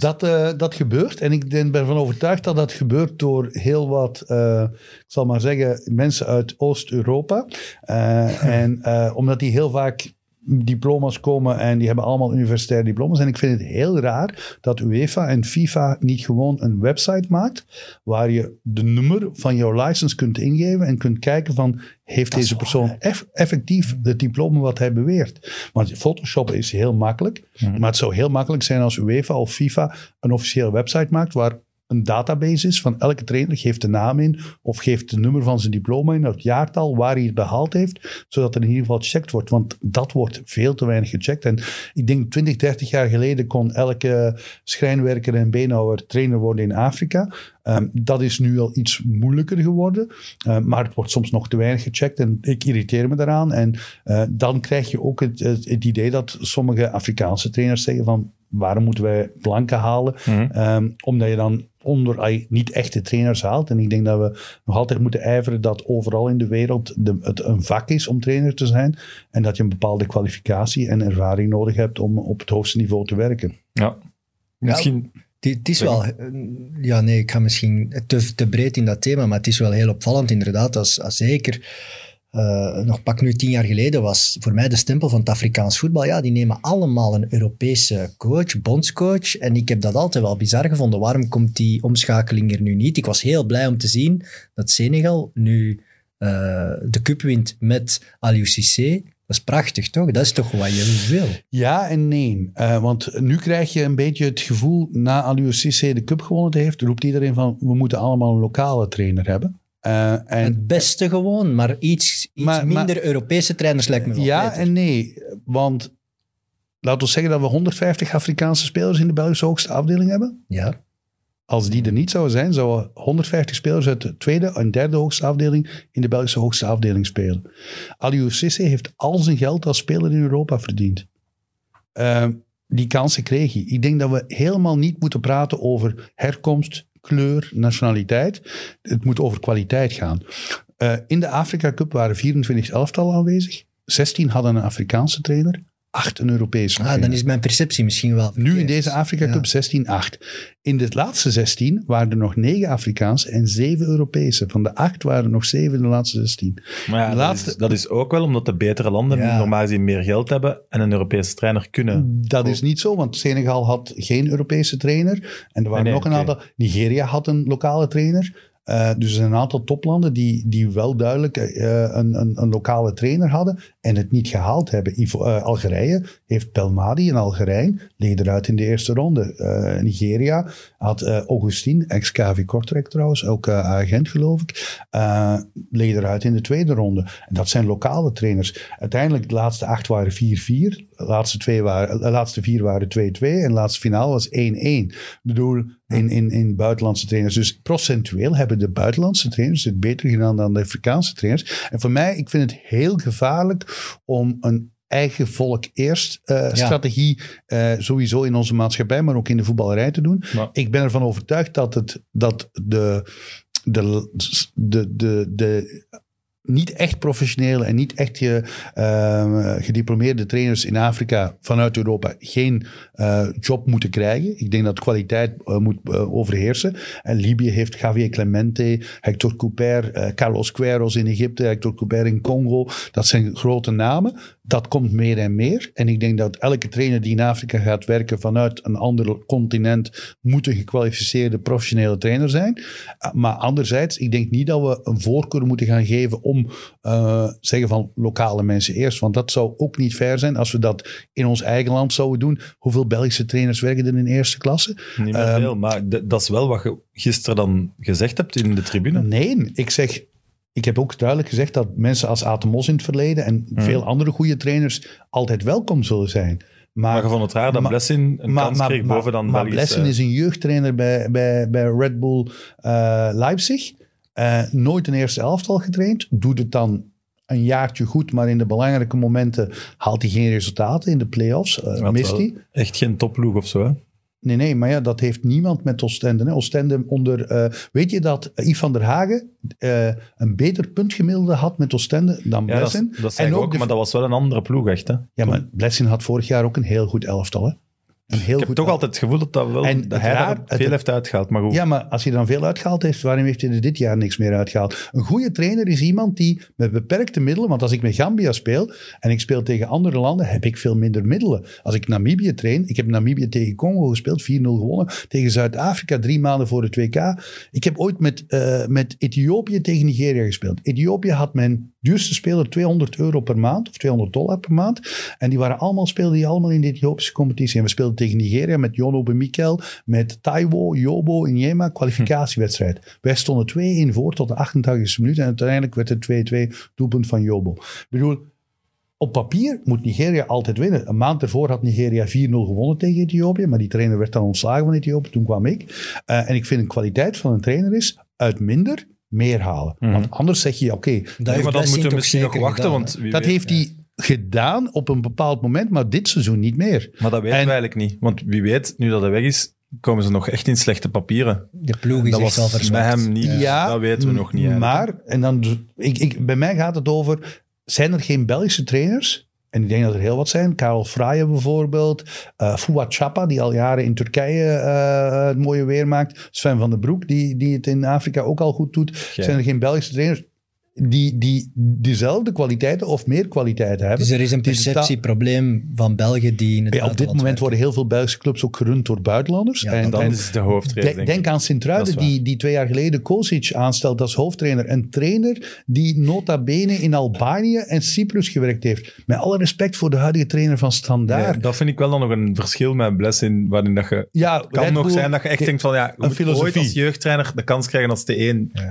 Dat, eh, dat gebeurt en ik ben ervan overtuigd dat dat gebeurt door heel wat, eh, ik zal maar zeggen, mensen uit Oost-Europa. Eh, en omdat die heel vaak diploma's komen en die hebben allemaal universitaire diploma's. En ik vind het heel raar dat UEFA en FIFA niet gewoon een website maakt waar je de nummer van jouw license kunt ingeven en kunt kijken van heeft Dat deze persoon eff- effectief het diploma wat hij beweert. Want Photoshop is heel makkelijk, maar het zou heel makkelijk zijn als UEFA of FIFA een officiële website maakt waar een database is van elke trainer, geeft de naam in of geeft de nummer van zijn diploma in, het jaartal waar hij het behaald heeft, zodat er in ieder geval gecheckt wordt. Want dat wordt veel te weinig gecheckt. En ik denk 20, 30 jaar geleden kon elke schrijnwerker en beenhouwer trainer worden in Afrika. Ehm, dat is nu al iets moeilijker geworden, Eh, maar het wordt soms nog te weinig gecheckt en ik irriteer me daaraan. En eh, dan krijg je ook het, het, het idee dat sommige Afrikaanse trainers zeggen van waarom moeten wij blanken halen? Mhm. Ehm, omdat je dan onder niet echte trainers haalt. En ik denk dat we nog altijd moeten ijveren dat overal in de wereld de, het een vak is om trainer te zijn. En dat je een bepaalde kwalificatie en ervaring nodig hebt om op het hoogste niveau te werken. Ja. Misschien... Het het is wel... Ja, nee, ik ga misschien te, te breed in dat thema, maar het is wel heel opvallend inderdaad. Als, als zeker, eh, nog pak nu tien jaar geleden, was voor mij de stempel van het Afrikaans voetbal. Ja, die nemen allemaal een Europese coach, bondscoach. En ik heb dat altijd wel bizar gevonden. Waarom komt die omschakeling er nu niet? Ik was heel blij om te zien dat Senegal nu eh, de cup wint met Aliou Cissé. Dat is prachtig, toch? Dat is toch wat je wil? Ja en nee. Eh, want nu krijg je een beetje het gevoel, na Aliou Cissé de cup gewonnen heeft, roept iedereen van, we moeten allemaal een lokale trainer hebben. Eh, en Het beste gewoon, maar iets, iets Maar- maar- minder Europese trainers lijkt me wel Ja beter. en nee. Want laten we zeggen dat we 150 Afrikaanse spelers in de Belgische hoogste afdeling hebben. Ja, Als die er niet zouden zijn, zouden 150 spelers uit de tweede en derde hoogste afdeling in de Belgische hoogste afdeling spelen. Aliou Cissé heeft al zijn geld als speler in Europa verdiend. Eh, die kansen kreeg hij. Ik denk dat we helemaal niet moeten praten over herkomst, kleur, nationaliteit. Het moet over kwaliteit gaan. Eh, in de Afrika Cup waren 24 elftallen aanwezig. 16 hadden een Afrikaanse trainer, 8 een Europese ah, dan is mijn perceptie misschien wel Nu in deze Afrika Ja. Cup 16-8. In de laatste 16 waren er nog 9 Afrikaanse en 7 Europese. Van de 8 waren er nog 7 in de laatste 16. Maar ja, De dat, is, dat is ook wel omdat de betere landen Ja. normaal gezien meer geld hebben en een Europese trainer kunnen. Dat is niet zo, want Senegal had geen Europese trainer. En er waren Nee, nee, nog een aantal. Nigeria had een lokale trainer. Eh, dus er zijn een aantal toplanden die, die wel duidelijk eh, een, een, een lokale trainer hadden en het niet gehaald hebben. Ivo- eh, Algerije heeft Belmadi, een Algerijn, leed eruit in de eerste ronde. Eh, Nigeria had eh Augustin, ex-KV Kortrijk trouwens, ook eh, agent geloof ik, eh leed eruit in de tweede ronde. En dat zijn lokale trainers. Uiteindelijk de laatste acht waren 4-4, de laatste, twee waren, de laatste vier waren 2-2 en de laatste finale was 1-1. Ik bedoel, in, in, in buitenlandse trainers. Dus procentueel hebben de buitenlandse trainers het beter gedaan dan de Afrikaanse trainers. En voor mij, ik vind het heel gevaarlijk om een eigen volk eerst eh, strategie, eh, sowieso in onze maatschappij, maar ook in de voetballerij te doen. Ik ben ervan overtuigd dat, het, dat de, de, de, de, de niet echt professionele en niet echt ge, eh, gediplomeerde trainers in Afrika vanuit Europa geen eh, job moeten krijgen. Ik denk dat kwaliteit eh, moet eh, overheersen. En Libië heeft Javier Clemente, Hector Couper, Carlos Queiroz in Egypte, Hector Couper in Congo. Dat zijn grote namen. Dat komt meer en meer. En ik denk dat elke trainer die in Afrika gaat werken vanuit een ander continent moet een gekwalificeerde professionele trainer zijn. Uh, Maar anderzijds, ik denk niet dat we een voorkeur moeten gaan geven om uh, zeggen van lokale mensen eerst. Want dat zou ook niet fair zijn als we dat in ons eigen land zouden doen. Hoeveel Belgische trainers werken er in eerste klasse? Niet meer Ehm, veel, maar dat is wel wat je gisteren dan gezegd hebt in de tribune. Nee, ik zeg. Ik heb ook duidelijk gezegd dat mensen als Atemos in het verleden en veel andere goede trainers altijd welkom zullen zijn. Maar, Maar vond het raar dat maar- Blessin een kans kreeg boven dan maar Blessin is een jeugdtrainer bij, bij, bij Red Bull eh, Leipzig. Eh, nooit een eerste elftal getraind. Doet het dan een jaartje goed, maar in de belangrijke momenten haalt hij geen resultaten. In de play-offs eh, mist hij. Echt geen topploeg of zo, hè? Nee, nee, maar ja, dat heeft niemand met Oostende. Hè. Oostende onder... eh, weet je dat Yves van der Hagen eh, een beter puntgemiddelde had met Oostende dan Ja, dat, Blessin? dat zei ik ook, de- maar dat was wel een andere ploeg, echt. Hè? Ja, maar Blessin had vorig jaar ook een heel goed elftal. Hè? Een heel ik heb toch altijd het gevoel dat, dat, wel, En dat hij raar- daar het- veel heeft uitgehaald. Maar goed, Ja, maar als hij dan veel uitgehaald heeft, waarom heeft hij er dit jaar niks meer uitgehaald? Een goede trainer is iemand die met beperkte middelen, want als ik met Gambia speel en ik speel tegen andere landen, heb ik veel minder middelen. Als ik Namibië train, ik heb Namibië tegen Congo gespeeld, 4-0 gewonnen, tegen Zuid-Afrika drie maanden voor het WK. Ik heb ooit met, eh, met Ethiopië tegen Nigeria gespeeld. Ethiopië had mijn duurste speler 200 euro per maand, of 200 dollar per maand. En die waren allemaal, speelden die allemaal in de Ethiopische competitie. En we speelden tegen Nigeria met Jono Bemikel, met Taiwo, Jobo, Inyema, kwalificatiewedstrijd. Wij stonden 2-1 voor tot de 88e minuut en uiteindelijk werd het 2-2 doelpunt van Jobo. Ik bedoel, op papier moet Nigeria altijd winnen. Een maand ervoor had Nigeria 4-0 gewonnen tegen Ethiopië, maar die trainer werd dan ontslagen van Ethiopië. Toen kwam ik. Uh, en ik vind een kwaliteit van een trainer is uit minder meer halen. Mhm. Want anders zeg je, oké, Dat Nee, heeft maar dan moeten we misschien nog wachten, gedaan, want dat weet- heeft hij gedaan op een bepaald moment, maar dit seizoen niet meer. Maar dat weten En- we eigenlijk niet. Want wie weet, nu dat hij weg is, komen ze nog echt in slechte papieren. De ploeg is dat echt wel was bij verzwakt. hem niet, Ja, dat weten we nog niet. eigenlijk. Maar, en dan, ik, ik, bij mij gaat het over, zijn er geen Belgische trainers? En ik denk dat er heel wat zijn. Karel Fraaien bijvoorbeeld. Uh, Fouad Chapa, die al jaren in Turkije uh, het mooie weer maakt. Sven van den Broek, die, die het in Afrika ook al goed doet. Ja. Zijn er geen Belgische trainers die, die dezelfde kwaliteiten of meer kwaliteiten hebben? Dus er is een perceptieprobleem van België die in het Ja, op dit moment werken. worden heel veel Belgische clubs ook gerund door buitenlanders. Ja, en, Dan en- is de hoofdreden, Denk, denk aan Sint-Truiden, die, die twee jaar geleden Kosic aanstelt als hoofdtrainer. Een trainer die nota bene in Albanië en Cyprus gewerkt heeft. Met alle respect voor de huidige trainer van Standaard. Nee, dat vind ik wel dan nog een verschil met Blessing, waarin dat je... ja, kan Red nog Bull- zijn dat je echt denkt van, ja, je moet filosofie. ooit als jeugdtrainer de kans krijgen als T1.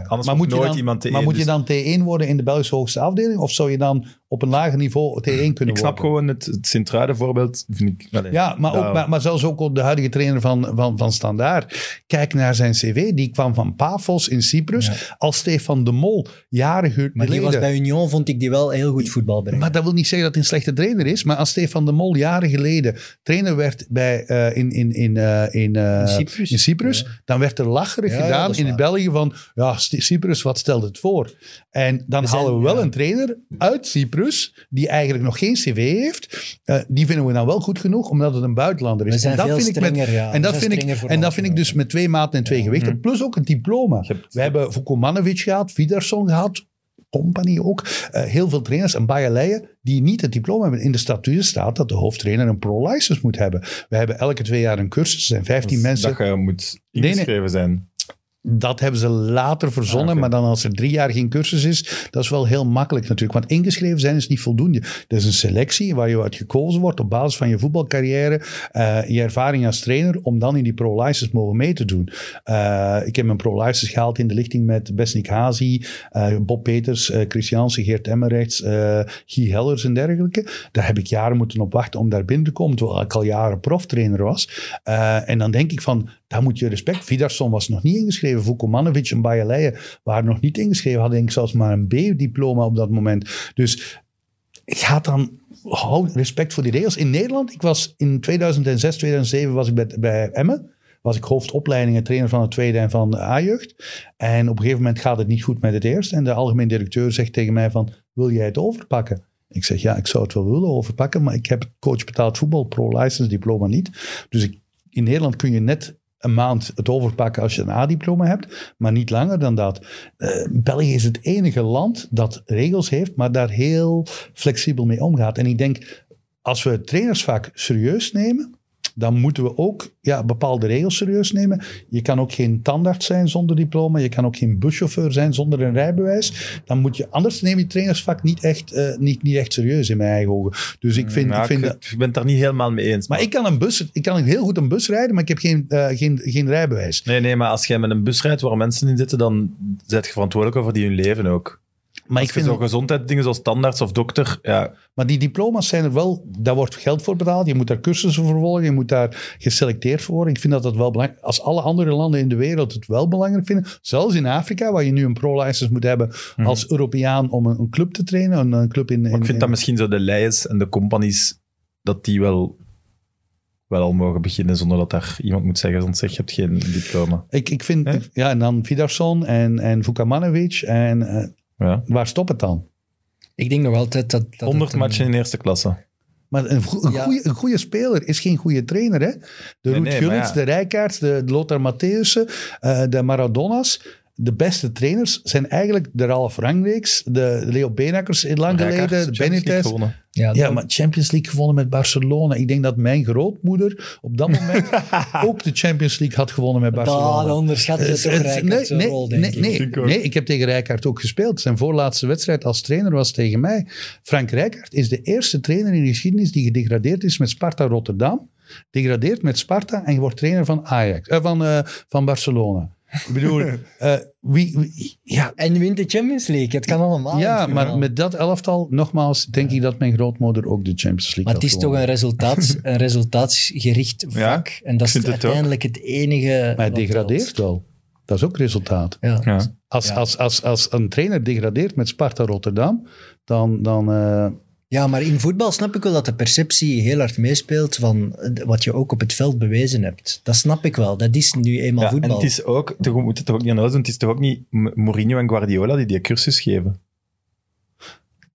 Anders Maar moet, je nooit dan, iemand T1. maar moet je dus dan T1 worden in de Belgische hoogste afdeling? Of zou je dan op een lager niveau T1 kunnen worden? ik snap gewoon het, het Sint-Truiden voorbeeld, vind ik... Ja, maar, ook, maar, maar zelfs ook de huidige trainer van, van, van Standaard. Kijk naar zijn cv. Die kwam van Pafos in Cyprus. Als Stefan de Mol, jaren geleden. Maar die was bij Union, vond ik die wel heel goed voetbal brengen. Maar dat wil niet zeggen dat hij een slechte trainer is. Maar als Stefan de Mol jaren geleden trainer werd bij, eh, in, in, in, eh, in, eh, In Cyprus? in Cyprus, Ja. dan werd er lacherig Ja, gedaan in waar. België van, ja, Cyprus, wat stelt het voor? En dan We zijn- halen we wel ja. een trainer uit Cyprus, die eigenlijk nog geen cv heeft. Eh, die vinden we dan wel goed genoeg, omdat het een buitenlander is. We zijn en dat veel vind ik met- strenger, ja. En dat vind ik, en dat vind dus met twee maten en twee gewichten, plus ook een diploma. Hebt- We hebben Vukomanovic gehad, Vidarsson gehad, Company ook. Eh, heel veel trainers en Bayerleien die niet het diploma hebben. In de statuten staat dat de hoofdtrainer een pro-license moet hebben. We hebben elke twee jaar een cursus. Er zijn 15 dus mensen. Dat je moet Nee, nee. ingeschreven zijn. Dat hebben ze later verzonnen. Ah. Maar dan als er drie jaar geen cursus is, dat is wel heel makkelijk natuurlijk. Want ingeschreven zijn is niet voldoende. Dat is een selectie waar je uit gekozen wordt op basis van je voetbalcarrière, eh, je ervaring als trainer, om dan in die pro-license mogen mee te doen. Eh, ik heb mijn pro-license gehaald in de lichting met Besnik Hazi, eh, Bob Peters, Christianse, Geert Emmerrechts, Guy Hellers en dergelijke. Daar heb ik jaren moeten op wachten om daar binnen te komen, terwijl ik al jaren proftrainer was. En dan denk ik van, daar moet je respect. Vidarsson was nog niet ingeschreven. Vukomanovic en Bayerleien waren nog niet ingeschreven. Hadden denk ik zelfs maar een B-diploma op dat moment. Dus ga dan hou respect voor die regels. In Nederland, ik was in 2006, 2007 was ik bij, bij Emmen. Was ik hoofdopleiding en trainer van het tweede en van de A-jeugd. En op een gegeven moment gaat het niet goed met het eerste. En de algemeen directeur zegt tegen mij van, wil jij het overpakken? Ik zeg, ja, ik zou het wel willen overpakken, maar ik heb coach betaald voetbal, pro-license diploma niet. Dus ik, in Nederland kun je net een maand het overpakken als je een A-diploma hebt, maar niet langer dan dat. Uh, België is het enige land dat regels heeft, maar daar heel flexibel mee omgaat. En ik denk, als we het trainersvak serieus nemen, dan moeten we ook ja, bepaalde regels serieus nemen. Je kan ook geen tandarts zijn zonder diploma. Je kan ook geen buschauffeur zijn zonder een rijbewijs. Dan moet je, anders neem je trainersvak niet echt, uh, niet, niet echt serieus in mijn eigen ogen. Dus ik vind... Ik, vind ik, dat, ik ben het daar niet helemaal mee eens. maar ik kan, een bus, ik kan heel goed een bus rijden, maar ik heb geen, uh, geen, geen rijbewijs. Nee, nee, maar als jij met een bus rijdt waar mensen in zitten, dan zet je verantwoordelijk over die hun leven ook. Maar Als ik vind zo gezondheidsdingen zoals tandarts of dokter, ja, Maar die diploma's zijn er wel, daar wordt geld voor betaald. Je moet daar cursussen voor volgen, je moet daar geselecteerd voor worden. Ik vind dat dat wel belangrijk Als alle andere landen in de wereld het wel belangrijk vinden, zelfs in Afrika, waar je nu een pro-license moet hebben als Europeaan om een, een club te trainen, een, een club in... In ik vind in- dat misschien zo de leiders en de companies, dat die wel, wel al mogen beginnen zonder dat daar iemand moet zeggen, want zeg je hebt geen diploma. ik, ik vind, ja, en dan Vidarsson en, en Vukamanovic en eh, Ja. waar stopt het dan? Ik denk nog altijd dat... dat 100 het een- matchen in eerste klasse. Maar een, go- een, Ja. goede, een goede speler is geen goede trainer. Hè? De Nee, Ruud nee, maar Gullits, ja. de Rijkaards, de, de Lothar Matthäussen, eh, de Maradonas. De beste trainers zijn eigenlijk de Ralf Rangreeks, de Leo Benakkers in lang Rijkaard, geleden, de Champions League Benitez. gewonnen. Ja, Ja, maar Champions League gewonnen met Barcelona. Ik denk dat mijn grootmoeder op dat moment ook de Champions League had gewonnen met Barcelona. dat onderschatten Eh, ze toch eh, Rijkaard nee, zijn nee, rol, denk nee, ik. nee, Ik nee, ik heb tegen Rijkaard ook gespeeld. Zijn voorlaatste wedstrijd als trainer was tegen mij. Frank Rijkaard is de eerste trainer in de geschiedenis die gedegradeerd is met Sparta Rotterdam. Degradeert met Sparta en je wordt trainer van Ajax, eh, van, eh, van Barcelona. Ik bedoel, eh, wie, wie- ja, En wint de Champions League. Het kan allemaal. ja, het maar met dat elftal, nogmaals, denk ik dat mijn grootmoeder ook de Champions League Maar het is toch een, gewonnen. resultaats, een resultaatsgericht vak. en dat is het uiteindelijk het enige... Maar hij wat degradeert telt. wel. Dat is ook resultaat. Ja. Ja. Als, Ja. als, als, als een trainer degradeert met Sparta Rotterdam, dan... dan eh, ja, maar in voetbal snap ik wel dat de perceptie heel hard meespeelt van eh, wat je ook op het veld bewezen hebt. Dat snap ik wel. Dat is nu eenmaal Ja, en voetbal. het is ook, we moeten het toch ook niet aan doen, het is toch ook niet Mourinho en Guardiola die die cursus geven.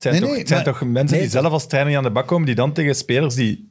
Het zijn, Nee, toch, nee, het zijn maar- toch mensen Nee, die zelf als trainer aan de bak komen, die dan tegen spelers die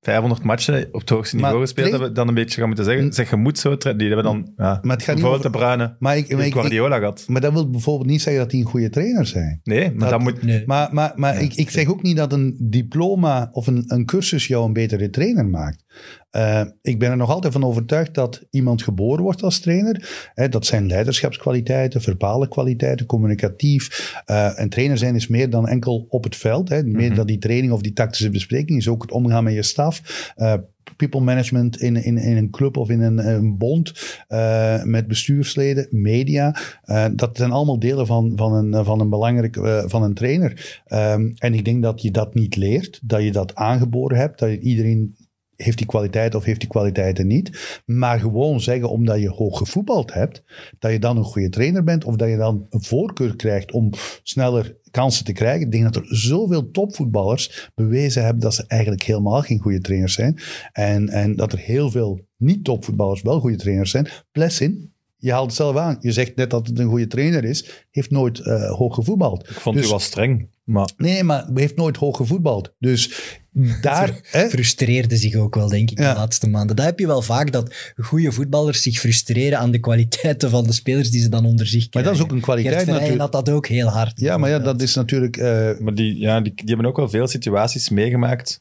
500 matchen op het hoogste Maar niveau gespeeld hebben, dan een beetje gaan moeten zeggen, zeg je moet zo trainen. Die hebben dan, ja, Maar het gaat niet bijvoorbeeld over- de Bruyne, maar, ik, maar, ik, Guardiola gehad. maar dat wil bijvoorbeeld niet zeggen dat die een goede trainer zijn. Nee, maar Dat- dat moet... Nee. Maar, maar, maar ik, ik zeg ook niet dat een diploma of een, een cursus jou een betere trainer maakt. Eh, ik ben er nog altijd van overtuigd dat iemand geboren wordt als trainer. Hè, dat zijn leiderschapskwaliteiten, verbale kwaliteiten, communicatief. Eh, en trainer zijn is meer dan enkel op het veld. Hè. Meer Mhm. dan die training of die tactische bespreking. Is ook het omgaan met je staf. Eh, people management in, in, in een club of in een, een bond. eh, met bestuursleden, media. Eh, dat zijn allemaal delen van, van, een, van een belangrijk eh, van een trainer. Ehm, en ik denk dat je dat niet leert. Dat je dat aangeboren hebt. Dat je iedereen heeft die kwaliteit of heeft die kwaliteiten niet. Maar gewoon zeggen, omdat je hoog gevoetbald hebt, dat je dan een goede trainer bent of dat je dan een voorkeur krijgt om sneller kansen te krijgen. Ik denk dat er zoveel topvoetballers bewezen hebben dat ze eigenlijk helemaal geen goede trainers zijn. En, en dat er heel veel niet-topvoetballers wel goede trainers zijn. Plessin, je haalt het zelf aan. Je zegt net dat het een goede trainer is. Heeft nooit eh, hoog gevoetbald. Ik vond Dus- u wel streng, maar Nee, nee, maar heeft nooit hoog gevoetbald. Dus daar... hè, frustreerde zich ook wel, denk ik, Ja. de laatste maanden. Dat heb je wel vaak, dat goede voetballers zich frustreren aan de kwaliteiten van de spelers die ze dan onder zich maar krijgen. dat is ook een kwaliteit Gert natuurlijk. had dat ook heel hard. Ja, maar ja, dat is natuurlijk... eh, Maar die, ja, die, die hebben ook wel veel situaties meegemaakt,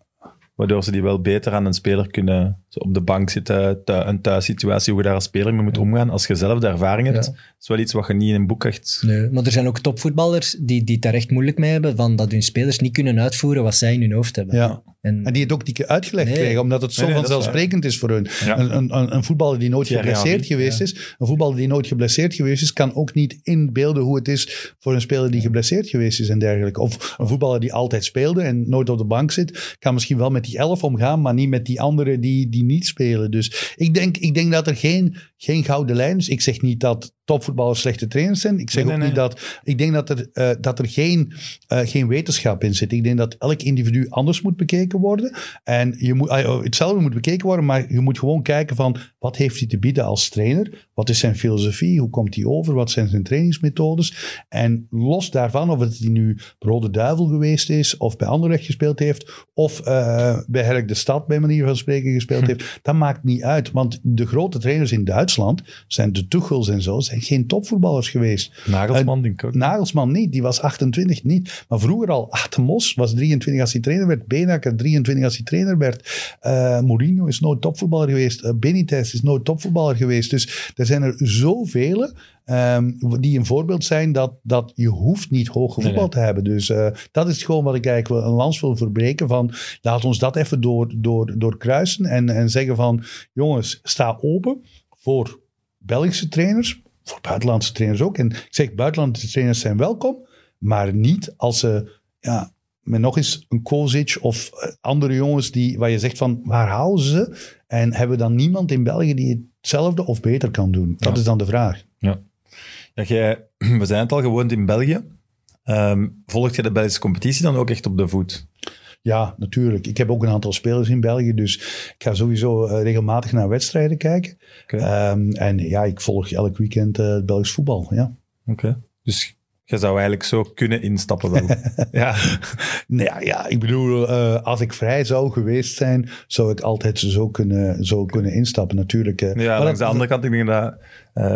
waardoor ze die wel beter aan een speler kunnen op de bank zitten, thu- een thuissituatie, hoe je daar als speler mee moet omgaan. Als je zelf de ervaring hebt, Ja. is wel iets wat je niet in een boek echt... Nee, maar er zijn ook topvoetballers die, die het daar echt moeilijk mee hebben, van dat hun spelers niet kunnen uitvoeren wat zij in hun hoofd hebben. ja. En, En die het ook niet uitgelegd Nee. krijgen, omdat het zo Nee, nee, dat is vanzelfsprekend is voor hun. Ja. Een, een, een, een voetballer die nooit geblesseerd geweest is, een voetballer die nooit geblesseerd geweest is, kan ook niet inbeelden hoe het is voor een speler die geblesseerd geweest is en dergelijke. Of een voetballer die altijd speelde en nooit op de bank zit, kan misschien wel met die elf omgaan, maar niet met die anderen die, die niet spelen. Dus ik denk, ik denk dat er geen, geen gouden lijn. Dus ik zeg niet dat topvoetballers slechte trainers zijn. Ik zeg Nee, ook nee, niet dat... Ik denk dat er, eh, dat er geen, eh, geen wetenschap in zit. Ik denk dat elk individu anders moet bekeken worden. En je moet, ah, hetzelfde moet bekeken worden, maar je moet gewoon kijken van... Wat heeft hij te bieden als trainer? Wat is zijn filosofie? Hoe komt hij over? Wat zijn zijn trainingsmethodes? En los daarvan, of het hij nu Rode Duivel geweest is... of bij Anderlecht gespeeld heeft... of eh, bij Herk de Stad, bij manier van spreken, gespeeld heeft... Dat maakt niet uit. Want de grote trainers in Duitsland... zijn de Tuchels en zo... zijn geen topvoetballers geweest. Nagelsman, denk ik ook. Nagelsman niet, die was 28 niet. Maar vroeger al, Atemos was 23 als hij trainer werd. Benaker 23 als hij trainer werd. Eh, Mourinho is nooit topvoetballer geweest. Uh, Benitez is nooit topvoetballer geweest. Dus er zijn er zoveel um, die een voorbeeld zijn dat, dat je hoeft niet hoog voetbal Nee, nee. te hebben. Dus uh, dat is gewoon wat ik eigenlijk een lans wil verbreken van laat ons dat even door, door, doorkruisen en, en zeggen van jongens, sta open voor Belgische trainers, voor buitenlandse trainers ook. En ik zeg, buitenlandse trainers zijn welkom, maar niet als ze, ja, met nog eens een Kozic of eh, andere jongens die, waar je zegt van, waar halen ze? En hebben we dan niemand in België die hetzelfde of beter kan doen? Dat Ja. is dan de vraag. Ja, jij, we zijn het al gewoond in België. Ehm volgt je de Belgische competitie dan ook echt op de voet? Ja, natuurlijk. Ik heb ook een aantal spelers in België, dus ik ga sowieso eh, regelmatig naar wedstrijden kijken. Ehm, en ja, ik volg elk weekend eh, het Belgisch voetbal, ja. Oké. Dus je zou eigenlijk zo kunnen instappen wel. ja. Nou ja, ja, ik bedoel, eh, als ik vrij zou geweest zijn, zou ik altijd zo kunnen, zo kunnen instappen, natuurlijk. ja, Maar langs de andere kant, ik denk dat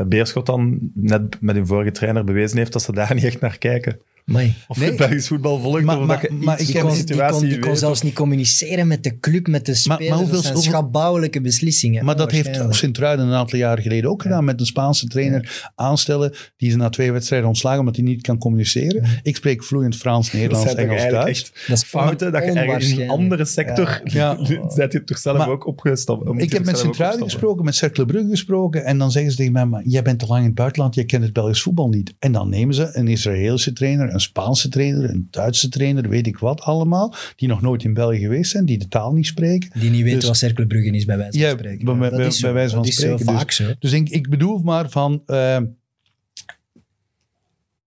Beerschot dan net met hun vorige trainer bewezen heeft dat ze daar niet echt naar kijken. Amai. Of Nee. je Belgisch voetbal volgt, Maar- maar- je maar ik kon, de die kon, situatie die kon zelfs of- niet communiceren met de club, met de Maar- spelers. maar hoeveel- dat zijn schabouwelijke beslissingen. Maar dat heeft. Sint-Truiden een aantal jaren geleden ook gedaan met een Spaanse trainer aanstellen die ze na twee wedstrijden ontslagen omdat hij niet kan communiceren. Ik spreek vloeiend Frans, Nederlands, Engels, Duits. echt Dat is fouten dat je ergens in een andere sector... Ja. Ja. Zet je toch zelf Maar- ook opgestapt? Ik heb met Sint-Truiden gesproken, met Cercle Brugge gesproken. En dan zeggen ze tegen mij, maar jij bent te lang in het buitenland, je kent het Belgisch voetbal niet. En dan nemen ze een Israëlische trainer, een Spaanse trainer, een Duitse trainer, weet ik wat allemaal. Die nog nooit in België geweest zijn, die de taal niet spreken. Die niet weten Dus- wat Cercle Brugge is, bij wijze van Ja, spreken. bij- bij- wijze van dat is zo Dus- vaak zo. Dus ik, ik bedoel maar van... eh,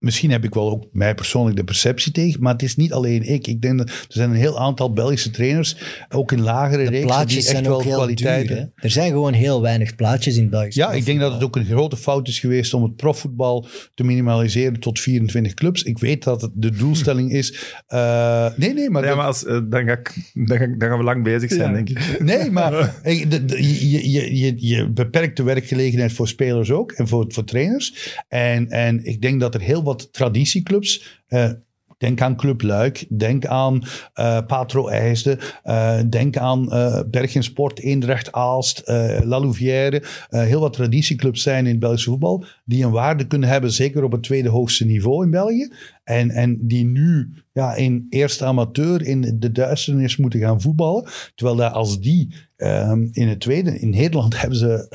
misschien heb ik wel ook mij persoonlijk de perceptie tegen, maar het is niet alleen ik. Ik denk dat er zijn een heel aantal Belgische trainers, ook in lagere De reeksen, die echt zijn wel ook heel kwaliteit duur. Er zijn gewoon heel weinig plaatjes in Belgisch Ja, ik denk dat het ook een grote fout is geweest om het profvoetbal te minimaliseren tot 24 clubs. Ik weet dat het de doelstelling is. eh, nee, nee, maar, Ja, dat- maar als, eh, dan, ga ik, dan, ga ik- dan gaan we lang bezig zijn, Ja. denk ik. Nee, maar de- de- je, je, je, je beperkt de werkgelegenheid voor spelers ook en voor, voor trainers. En, en ik denk dat er heel wat traditieclubs. eh, Denk aan Club Luik, denk aan eh, Patro IJsden, eh, denk aan Bergen Sport, Eendracht Aalst, La Louvière. Heel wat traditieclubs zijn in het Belgische voetbal die een waarde kunnen hebben, zeker op het tweede hoogste niveau in België. En, en die nu ja, in eerste amateur in de duisternis moeten gaan voetballen. Terwijl dat als die ehm, in het tweede, in Nederland hebben ze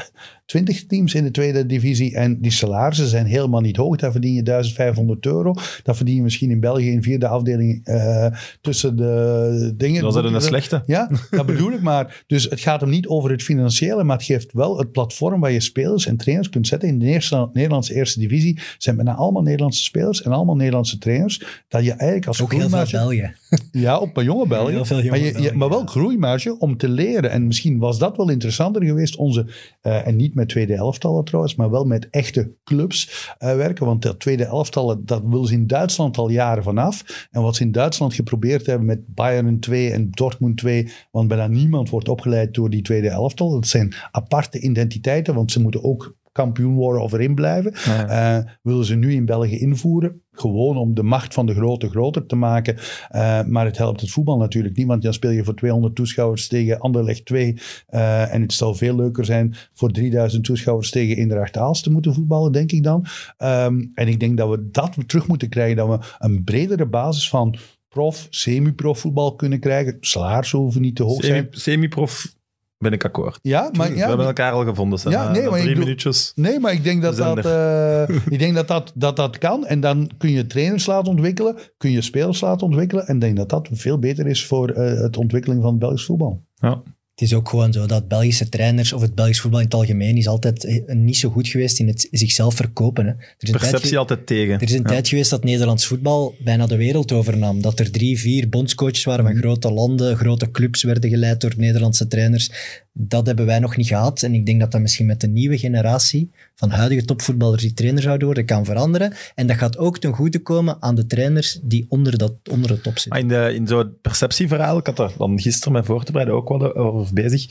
20 teams in de tweede divisie en die salarissen zijn helemaal niet hoog. Daar verdien je 1500 euro. Dat verdien je misschien in België in vierde afdeling eh, tussen de dingen. Dat is een slechte. Ja, dat bedoel ik maar. Dus het gaat hem niet over het financiële, maar het geeft wel het platform waar je spelers en trainers kunt zetten. In de eerste, Nederlandse eerste divisie zijn bijna allemaal Nederlandse spelers en allemaal Nederlandse trainers. Dat je eigenlijk als Ook heel veel België. ja, op een jonge België. Jonge maar, je, maar wel groeimarge om te leren. En misschien was dat wel interessanter geweest. Onze, eh, en niet met tweede elftallen trouwens, maar wel met echte clubs eh, werken. Want dat tweede elftallen, dat wil ze in Duitsland al jaren vanaf. En wat ze in Duitsland geprobeerd hebben met Bayern 2 en Dortmund 2. Want bijna niemand wordt opgeleid door die tweede elftal. Dat zijn aparte identiteiten, want ze moeten ook kampioen worden of erin blijven. Ja. Eh, willen ze nu in België invoeren. Gewoon om de macht van de grote groter te maken. Eh, maar het helpt het voetbal natuurlijk niet. Want dan speel je voor 200 toeschouwers tegen Anderlecht 2. eh, en het zal veel leuker zijn voor 3000 toeschouwers tegen Inderdaad Aalst te moeten voetballen, denk ik dan. Ehm, en ik denk dat we dat terug moeten krijgen. Dat we een bredere basis van prof, semi-prof voetbal kunnen krijgen. Salarissen hoeven niet te hoog zijn. Semi-prof ben ik akkoord. Ja, maar we ja, hebben elkaar al gevonden. Sam. Ja, nee, maar ik drie bedoel- minuutjes. Nee, maar ik denk dat We zijn dat, eh, ik denk dat, dat, dat dat kan. En dan kun je trainers laten ontwikkelen, kun je spelers laten ontwikkelen. En ik denk dat dat veel beter is voor eh, het ontwikkeling van het Belgisch voetbal. Ja. Het is ook gewoon zo dat Belgische trainers of het Belgisch voetbal in het algemeen is altijd eh, niet zo goed geweest in het zichzelf verkopen. Hè. Er is een tijd Perceptie altijd tegen. Er is een Ja. tijd geweest dat Nederlands voetbal bijna de wereld overnam. Dat er drie, vier bondscoaches waren Mhm. van grote landen, grote clubs werden geleid door Nederlandse trainers. Dat hebben wij nog niet gehad. En ik denk dat dat misschien met de nieuwe generatie van huidige topvoetballers die trainer zouden worden, kan veranderen. En dat gaat ook ten goede komen aan de trainers die onder, dat, onder de top zitten. In, de, in zo'n perceptieverhaal, ik had er dan gisteren mee voor te bereiden ook wel over bezig.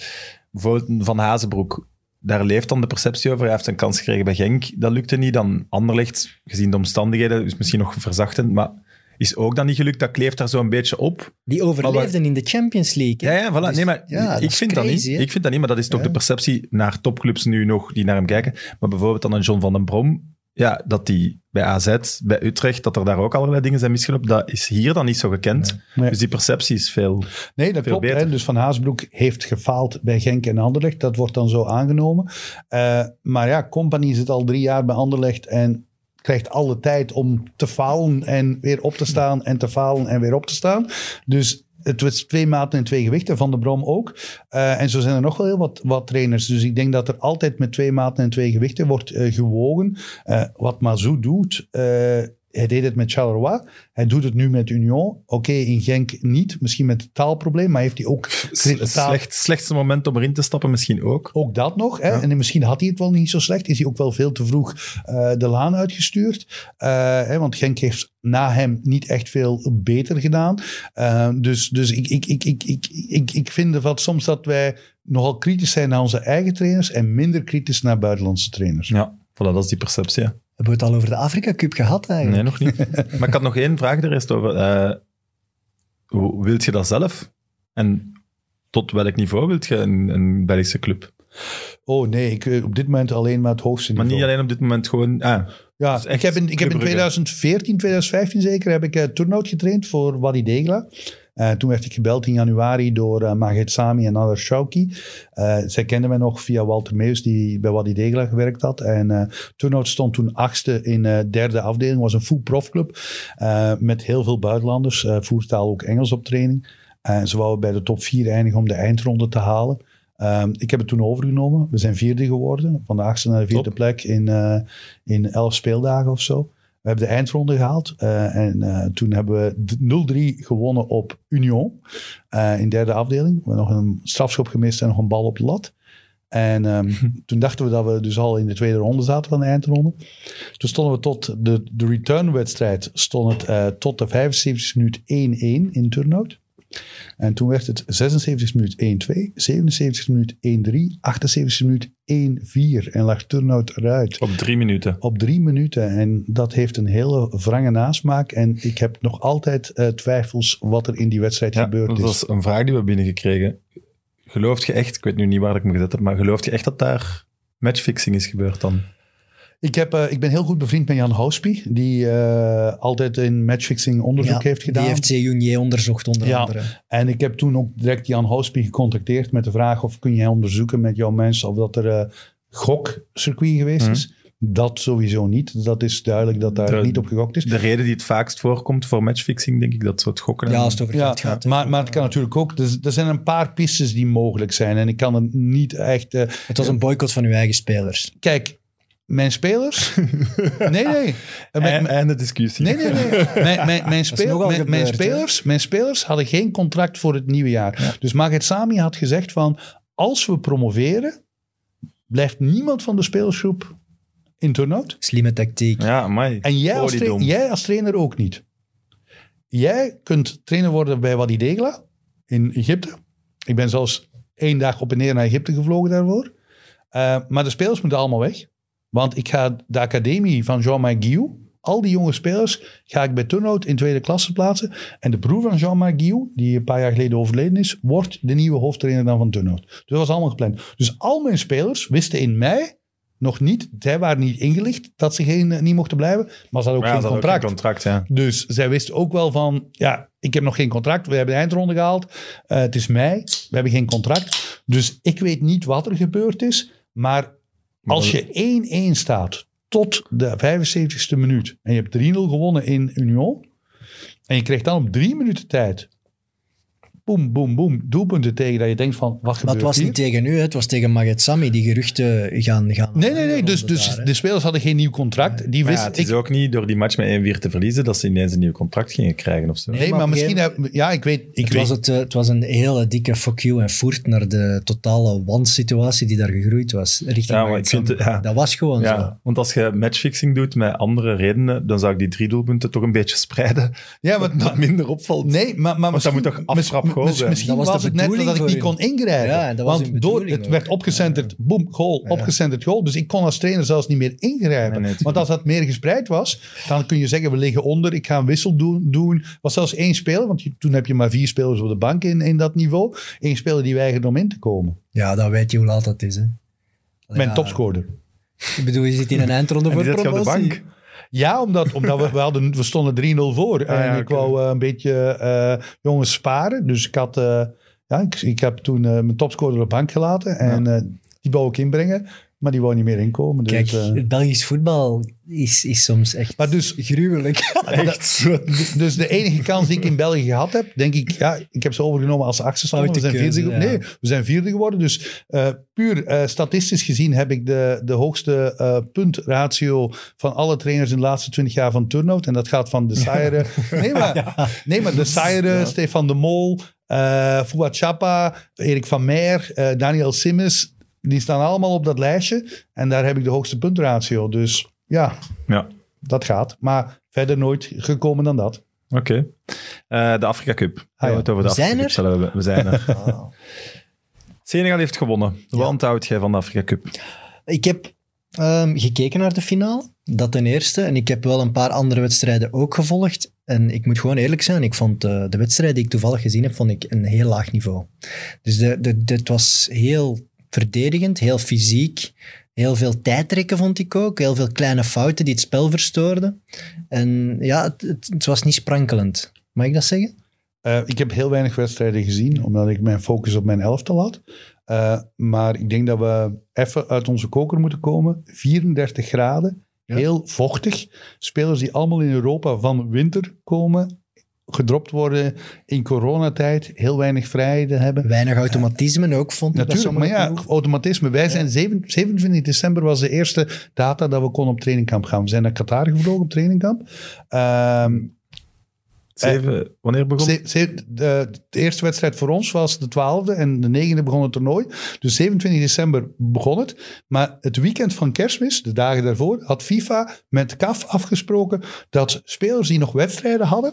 Bijvoorbeeld Van Hazenbroek. Daar leeft dan de perceptie over. Hij heeft een kans gekregen bij Genk. Dat lukte niet. Dan Anderlecht, gezien de omstandigheden, is misschien nog verzachtend. Maar is ook dan niet gelukt. Dat kleeft daar zo'n beetje op. Die overleefden in de Champions League. Ja, hè. ja, voilà. Dus- nee, maar ja, ik vind dat niet. Ik vind dat niet, maar dat is toch Ja. de perceptie naar topclubs nu nog die naar hem kijken. Maar bijvoorbeeld dan een John van den Brom, ja, dat die bij AZ, bij Utrecht, dat er daar ook allerlei dingen zijn misgelopen, dat is hier dan niet zo gekend. Nee. Dus die perceptie is veel... Nee, dat Veel klopt. beter. Hè? Dus Van Haasbroek heeft gefaald bij Genk en Anderlecht. Dat wordt dan zo aangenomen. Eh, maar ja, Company zit al drie jaar bij Anderlecht en krijgt alle tijd om te falen en weer op te staan en te falen en weer op te staan. Dus het was twee maten en twee gewichten, Van de Brom ook. Eh, en zo zijn er nog wel heel wat, wat trainers. Dus ik denk dat er altijd met twee maten en twee gewichten wordt eh, gewogen. Eh, wat Mazou doet, hij deed het met Charleroi. Hij doet het nu met Union. Oké, in Genk niet. Misschien met het taalprobleem, maar heeft hij ook... Het taal- slecht, slechtste moment om erin te stappen misschien ook. ook dat nog. Hè? Ja. En misschien had hij het wel niet zo slecht. Is hij ook wel veel te vroeg eh, de laan uitgestuurd. Eh, hè, want Genk heeft na hem niet echt veel beter gedaan. Eh, dus dus ik, ik, ik, ik, ik, ik, ik vind dat soms dat wij nogal kritisch zijn naar onze eigen trainers en minder kritisch naar buitenlandse trainers. Ja, voilà, dat is die perceptie. hè. Hebben we het al over de Afrika Cup gehad eigenlijk? Nee, nog niet. maar ik had nog één vraag er eerst over. Eh, hoe wilt je dat zelf? En tot welk niveau wilt je een, een Belgische club? Oh nee, ik, eh, op dit moment alleen maar het hoogste Maar niveau. niet alleen op dit moment gewoon... Ah, Ja, Dus ik heb in, ik heb in Club Brugge. 2014, 2015 zeker, heb ik uh, turnout getraind voor Wadi Degla. Eh, toen werd ik gebeld in januari door uh, Maget Sami en Adar Shauki. Uh, zij kenden mij nog via Walter Meus, die bij Wadi Degla gewerkt had. En uh, turnout stond toen achtste in uh, derde afdeling. was een full profclub met heel veel buitenlanders. Voertaal ook Engels op training. En ze wouden bij de top 4 eindigen om de eindronde te halen. Um, ik heb het toen overgenomen. We zijn vierde geworden. Van de achtste naar de vierde Top. plek in, uh, in elf speeldagen of zo. We hebben de eindronde gehaald. Uh, en uh, toen hebben we 0-3 gewonnen op Union. Uh, in derde afdeling. We hebben nog een strafschop gemist en nog een bal op de lat. En um, toen dachten we dat we dus al in de tweede ronde zaten van de eindronde. Toen stonden we tot de, de returnwedstrijd. Stond het tot de 75 minuut 1-1 in turnout. En toen werd het 76 minuut 1-2, 77 minuut 1-3, 78 minuut 1-4 en lag turnout eruit. op drie minuten. Op drie minuten. En dat heeft een hele wrange nasmaak. En ik heb nog altijd uh, twijfels wat er in die wedstrijd Ja, gebeurd dat is. was een vraag die we binnengekregen. Gelooft je echt, ik weet nu niet waar ik me gezet heb, maar gelooft je echt dat daar matchfixing is gebeurd dan? Ik, heb, uh, ik ben heel goed bevriend met Jan Houspie, die uh, altijd in matchfixing onderzoek ja, heeft gedaan. Die heeft C. Junier onderzocht onder ja, andere. En ik heb toen ook direct Jan Houspie gecontacteerd met de vraag of kun jij onderzoeken met jouw mensen of dat er uh, gokcircuit geweest Mhm. is. Dat sowieso niet. Dat is duidelijk dat daar De- niet op gegokt is. De reden die het vaakst voorkomt voor matchfixing, denk ik, dat soort gokken. Ja, als het over Ja, geld gaat. maar, maar het kan natuurlijk ook. Er, er zijn een paar pistes die mogelijk zijn. En ik kan het niet echt. Uh, Het was een boycott van uw eigen spelers. kijk, mijn spelers. nee, nee. en, Mijn- en de discussie. Nee, nee, nee. Mijn, mijn, mijn, speel, spelers, mijn spelers hadden geen contract voor het nieuwe jaar. Dus Maget Sami had gezegd van... Als we promoveren, blijft niemand van de spelersgroep in turnout. Slimme tactiek. Ja, amai. En jij als, jij trainer ook niet. Jij kunt trainer worden bij Wadi Degla in Egypte. Ik ben zelfs één dag op en neer naar Egypte gevlogen daarvoor. Uh, maar de spelers moeten allemaal weg. Want ik ga de academie van Jean-Marc Guillou, al die jonge spelers, ga ik bij Turnhout in tweede klasse plaatsen. En de broer van Jean-Marc Guillou, die een paar jaar geleden overleden is, wordt de nieuwe hoofdtrainer dan van Turnhout. Dus dat was allemaal gepland. Dus al mijn spelers wisten in mei nog niet, zij waren niet ingelicht dat ze geen, niet mochten blijven, maar ze hadden ook Ja, geen contract. Ook geen contract ja. Dus zij wisten ook wel van, ja, ik heb nog geen contract. We hebben de eindronde gehaald. Uh, het is mei. We hebben geen contract. Dus ik weet niet wat er gebeurd is. Maar als je 1-1 staat tot de 75ste minuut en je hebt 3-0 gewonnen in Union en je krijgt dan op drie minuten tijd boem, boem, boem, doelpunten tegen dat je denkt van, wat Maar gebeurt het was hier? niet tegen u, het was tegen Magetsami. Die geruchten gaan... gaan Nee, nee, nee. Dus, dus daar, de spelers hadden geen nieuw contract. Die Maar ja, het is ik, ook niet door die match met 1-4 te verliezen dat ze ineens een nieuw contract gingen krijgen of zo. nee, maar misschien... gegeven ja, ik weet... Ik het, weet was het, eh, het was een hele dikke fuck you en voert naar de totale wansituatie die daar gegroeid was. Richting Ja, maar ik vind ja. Dat was gewoon zo. Ja, want als je matchfixing doet met andere redenen, dan zou ik die drie doelpunten toch een beetje spreiden. ja, Wat dat minder opvalt. Nee, maar, maar Want dat moet toch mis- goal mis- zijn? Misschien Dat was, het net dat ik niet kon ingrijpen. Ja, dat was Want door, het ook. werd opgecenterd, boem, goal, opgecenterd goal. Dus ik kon als trainer zelfs niet meer ingrijpen. Nee, nee, Want als dat meer gespreid was, dan kun je zeggen, we liggen onder, ik ga een wissel doen. doen. was zelfs één speler, want je- toen heb je maar vier spelers op de bank in, in dat niveau. Eén speler die weigerde om in te komen. Ja, dan weet je hoe laat dat is. Hè. Mijn Ja, topscorer. Ik bedoel, je zit in een eindronde voor op de promotie. bank. Ja, omdat, omdat we, we, hadden, we stonden 3-0 voor. Ah, ja, en ik wou eh, een beetje eh, jongens sparen. Dus ik had... eh, ja, ik, ik heb toen mijn topscorer op bank gelaten. En die wou ik inbrengen. Maar die wou niet meer inkomen. Dus, Kijk, eh, het Belgisch voetbal is, is soms echt maar dus, gruwelijk. Echt. dus de enige kans die ik in België gehad heb, denk ik, ja, ik heb ze overgenomen als achterstander. We zijn vierde, ja. nee, we zijn vierde geworden. Dus eh, puur eh, statistisch gezien heb ik de, de hoogste eh, puntratio van alle trainers in de laatste twintig jaar van Turnhout. En dat gaat van de Saire. Nee, maar, nee, maar de Saire, Stefan de Mol, eh Fouad Chapa, Erik van Meer, eh, Daniel Simmes. Die staan allemaal op dat lijstje. En daar heb ik de hoogste puntratio. Dus ja, Ja, dat gaat. Maar verder nooit gekomen dan dat. oké. Eh, de Afrika Cup. We het over de We zijn Afrika Cup er? zullen we, we zijn er. Senegal heeft gewonnen. Wat onthoudt jij van de Afrika Cup? Ik heb ehm, gekeken naar de finale, dat ten eerste. En ik heb wel een paar andere wedstrijden ook gevolgd. En ik moet gewoon eerlijk zijn, ik vond eh, de wedstrijd die ik toevallig gezien heb, vond ik een heel laag niveau. Dus de, het was heel verdedigend, heel fysiek. Heel veel tijdrekken vond ik ook. Heel veel kleine fouten die het spel verstoorden. En ja, het, het, het was niet sprankelend. Mag ik dat zeggen? Eh, ik heb heel weinig wedstrijden gezien, omdat ik mijn focus op mijn elftal had. Eh, maar ik denk dat we even uit onze koker moeten komen. 34 graden, heel vochtig. Spelers die allemaal in Europa van winter komen, gedropt worden in coronatijd, heel weinig vrijheden hebben. Weinig automatisme ook, vond ik. Natuurlijk, maar ja, automatisme. Wij zijn zeven- 27 december was de eerste data dat we konden op trainingkamp gaan. We zijn naar Qatar gevlogen op trainingkamp. Ehm, Zeven, wanneer begon ze- de, de eerste wedstrijd voor ons was de 12e en de 9e begon het toernooi. Dus 27 december begon het. Maar het weekend van kerstmis, de dagen daarvoor, had FIFA met CAF afgesproken dat spelers die nog wedstrijden hadden,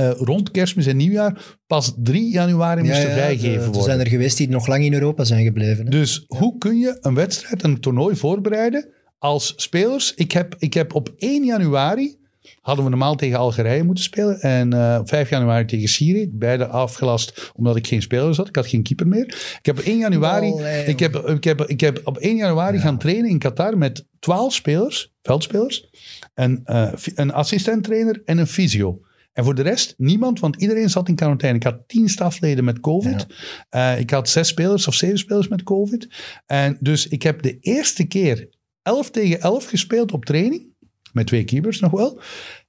eh, rond kerstmis en nieuwjaar, pas 3 januari moesten Ja, ja, vrijgegeven er- Er worden. zijn er geweest die nog lang in Europa zijn gebleven. hè. Dus hoe kun je een wedstrijd, een toernooi voorbereiden als spelers? Ik heb, ik heb op 1 januari, hadden we normaal tegen Algerije moeten spelen. En eh, op 5 januari tegen Syrië. Beide afgelast omdat ik geen spelers had. Ik had geen keeper meer. Ik heb op 1 januari, ik heb, ik heb, ik heb op 1 januari gaan trainen in Qatar met 12 spelers, veldspelers. Eh, fi- een assistent-trainer en een fysio. En voor de rest niemand, want iedereen zat in quarantaine. Ik had tien stafleden met COVID. Eh, ik had zes spelers of zeven spelers met COVID. En dus ik heb de eerste keer 11 tegen 11 gespeeld op training. Met twee keepers nog wel.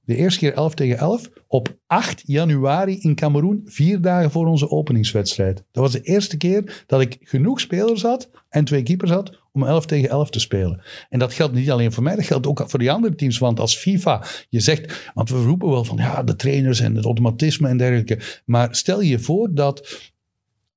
De eerste keer 11 tegen 11 op 8 januari in Cameroen, vier dagen voor onze openingswedstrijd. Dat was de eerste keer dat ik genoeg spelers had en twee keepers had om 11 tegen 11 te spelen. En dat geldt niet alleen voor mij, dat geldt ook voor die andere teams. Want als FIFA je zegt, want we roepen wel van ja, de trainers en het automatisme en dergelijke. Maar stel je voor dat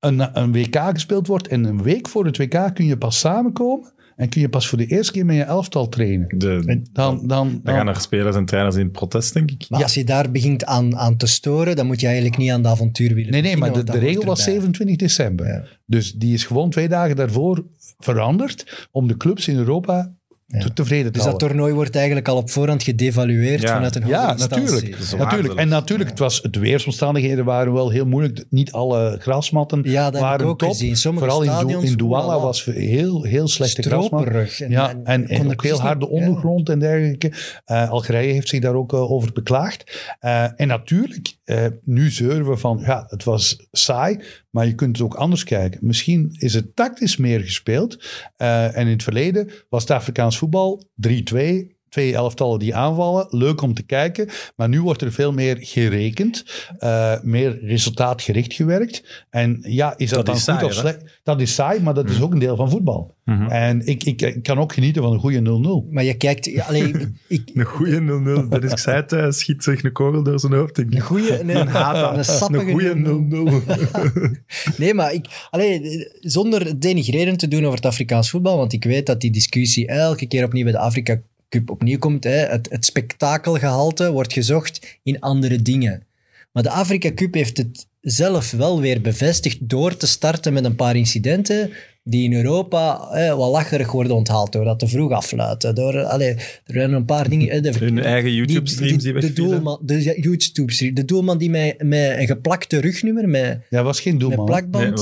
een, een WK gespeeld wordt en een week voor het WK kun je pas samenkomen en kun je pas voor de eerste keer met je elftal trainen. De, Dan, dan, dan dan- gaan er spelers en trainers in protest, denk ik. Maar als je daar begint aan, aan te storen, dan moet je eigenlijk niet aan de avontuur willen Nee, nee, maar de, regel was hoort erbij. 27 december. Ja. Dus die is gewoon twee dagen daarvoor veranderd om de clubs in Europa Ja. te- tevreden te Dus dat toernooi wordt eigenlijk al op voorhand gedevalueerd Ja. vanuit een hoge Ja, instantie. natuurlijk. Waar Natuurlijk. En natuurlijk, het was, de weersomstandigheden waren wel heel moeilijk. Niet alle grasmatten Ja, dat heb ik waren ook top. gezien. Sommige Vooral in, Du- stadions, in Douala was heel, heel slechte grasmat. Stroperig. En, Ja, en, en, en kon ook heel harde niet- ja. ondergrond en dergelijke. Eh, Algerije heeft zich daar ook eh, over beklaagd. Eh, en natuurlijk, eh, nu zeuren we van, ja, het was saai, maar je kunt het ook anders kijken. Misschien is het tactisch meer gespeeld. Eh, en in het verleden was het Afrikaans voetbal 3-2, twee elftallen die aanvallen. Leuk om te kijken. Maar nu wordt er veel meer gerekend. eh, meer resultaatgericht gewerkt. En ja, is dat, Dat dan is goed saai, of hè? slecht? Dat is saai, maar dat is ook een deel van voetbal. Mhm. En ik, ik, ik kan ook genieten van een goede 0-0. Maar je kijkt... Ja, allee, ik, ik- Een goede 0-0. Dat is gezegd, hij schiet zich een kogel door zijn hoofd. Ik een goede... Nee, een haat aan. een sappige Een goede 0-0. Nee, maar ik, allee, zonder denigrerend te doen over het Afrikaans voetbal, want ik weet dat die discussie elke keer opnieuw bij de Afrika Opnieuw komt. Hè. Het, het spektakelgehalte wordt gezocht in andere dingen. Maar de Afrika Cup heeft het zelf wel weer bevestigd door te starten met een paar incidenten die in Europa hè, wat lacherig worden onthaald door dat te vroeg afluiten. Door, allee, er zijn een paar dingen... hè, de- Hun eigen YouTube-streams die de, wegvielen. doelman, de ja, YouTube-stream, de doelman die met, met een geplakte rugnummer, met, Ja, was geen met doelman. hè? plakband, Nee,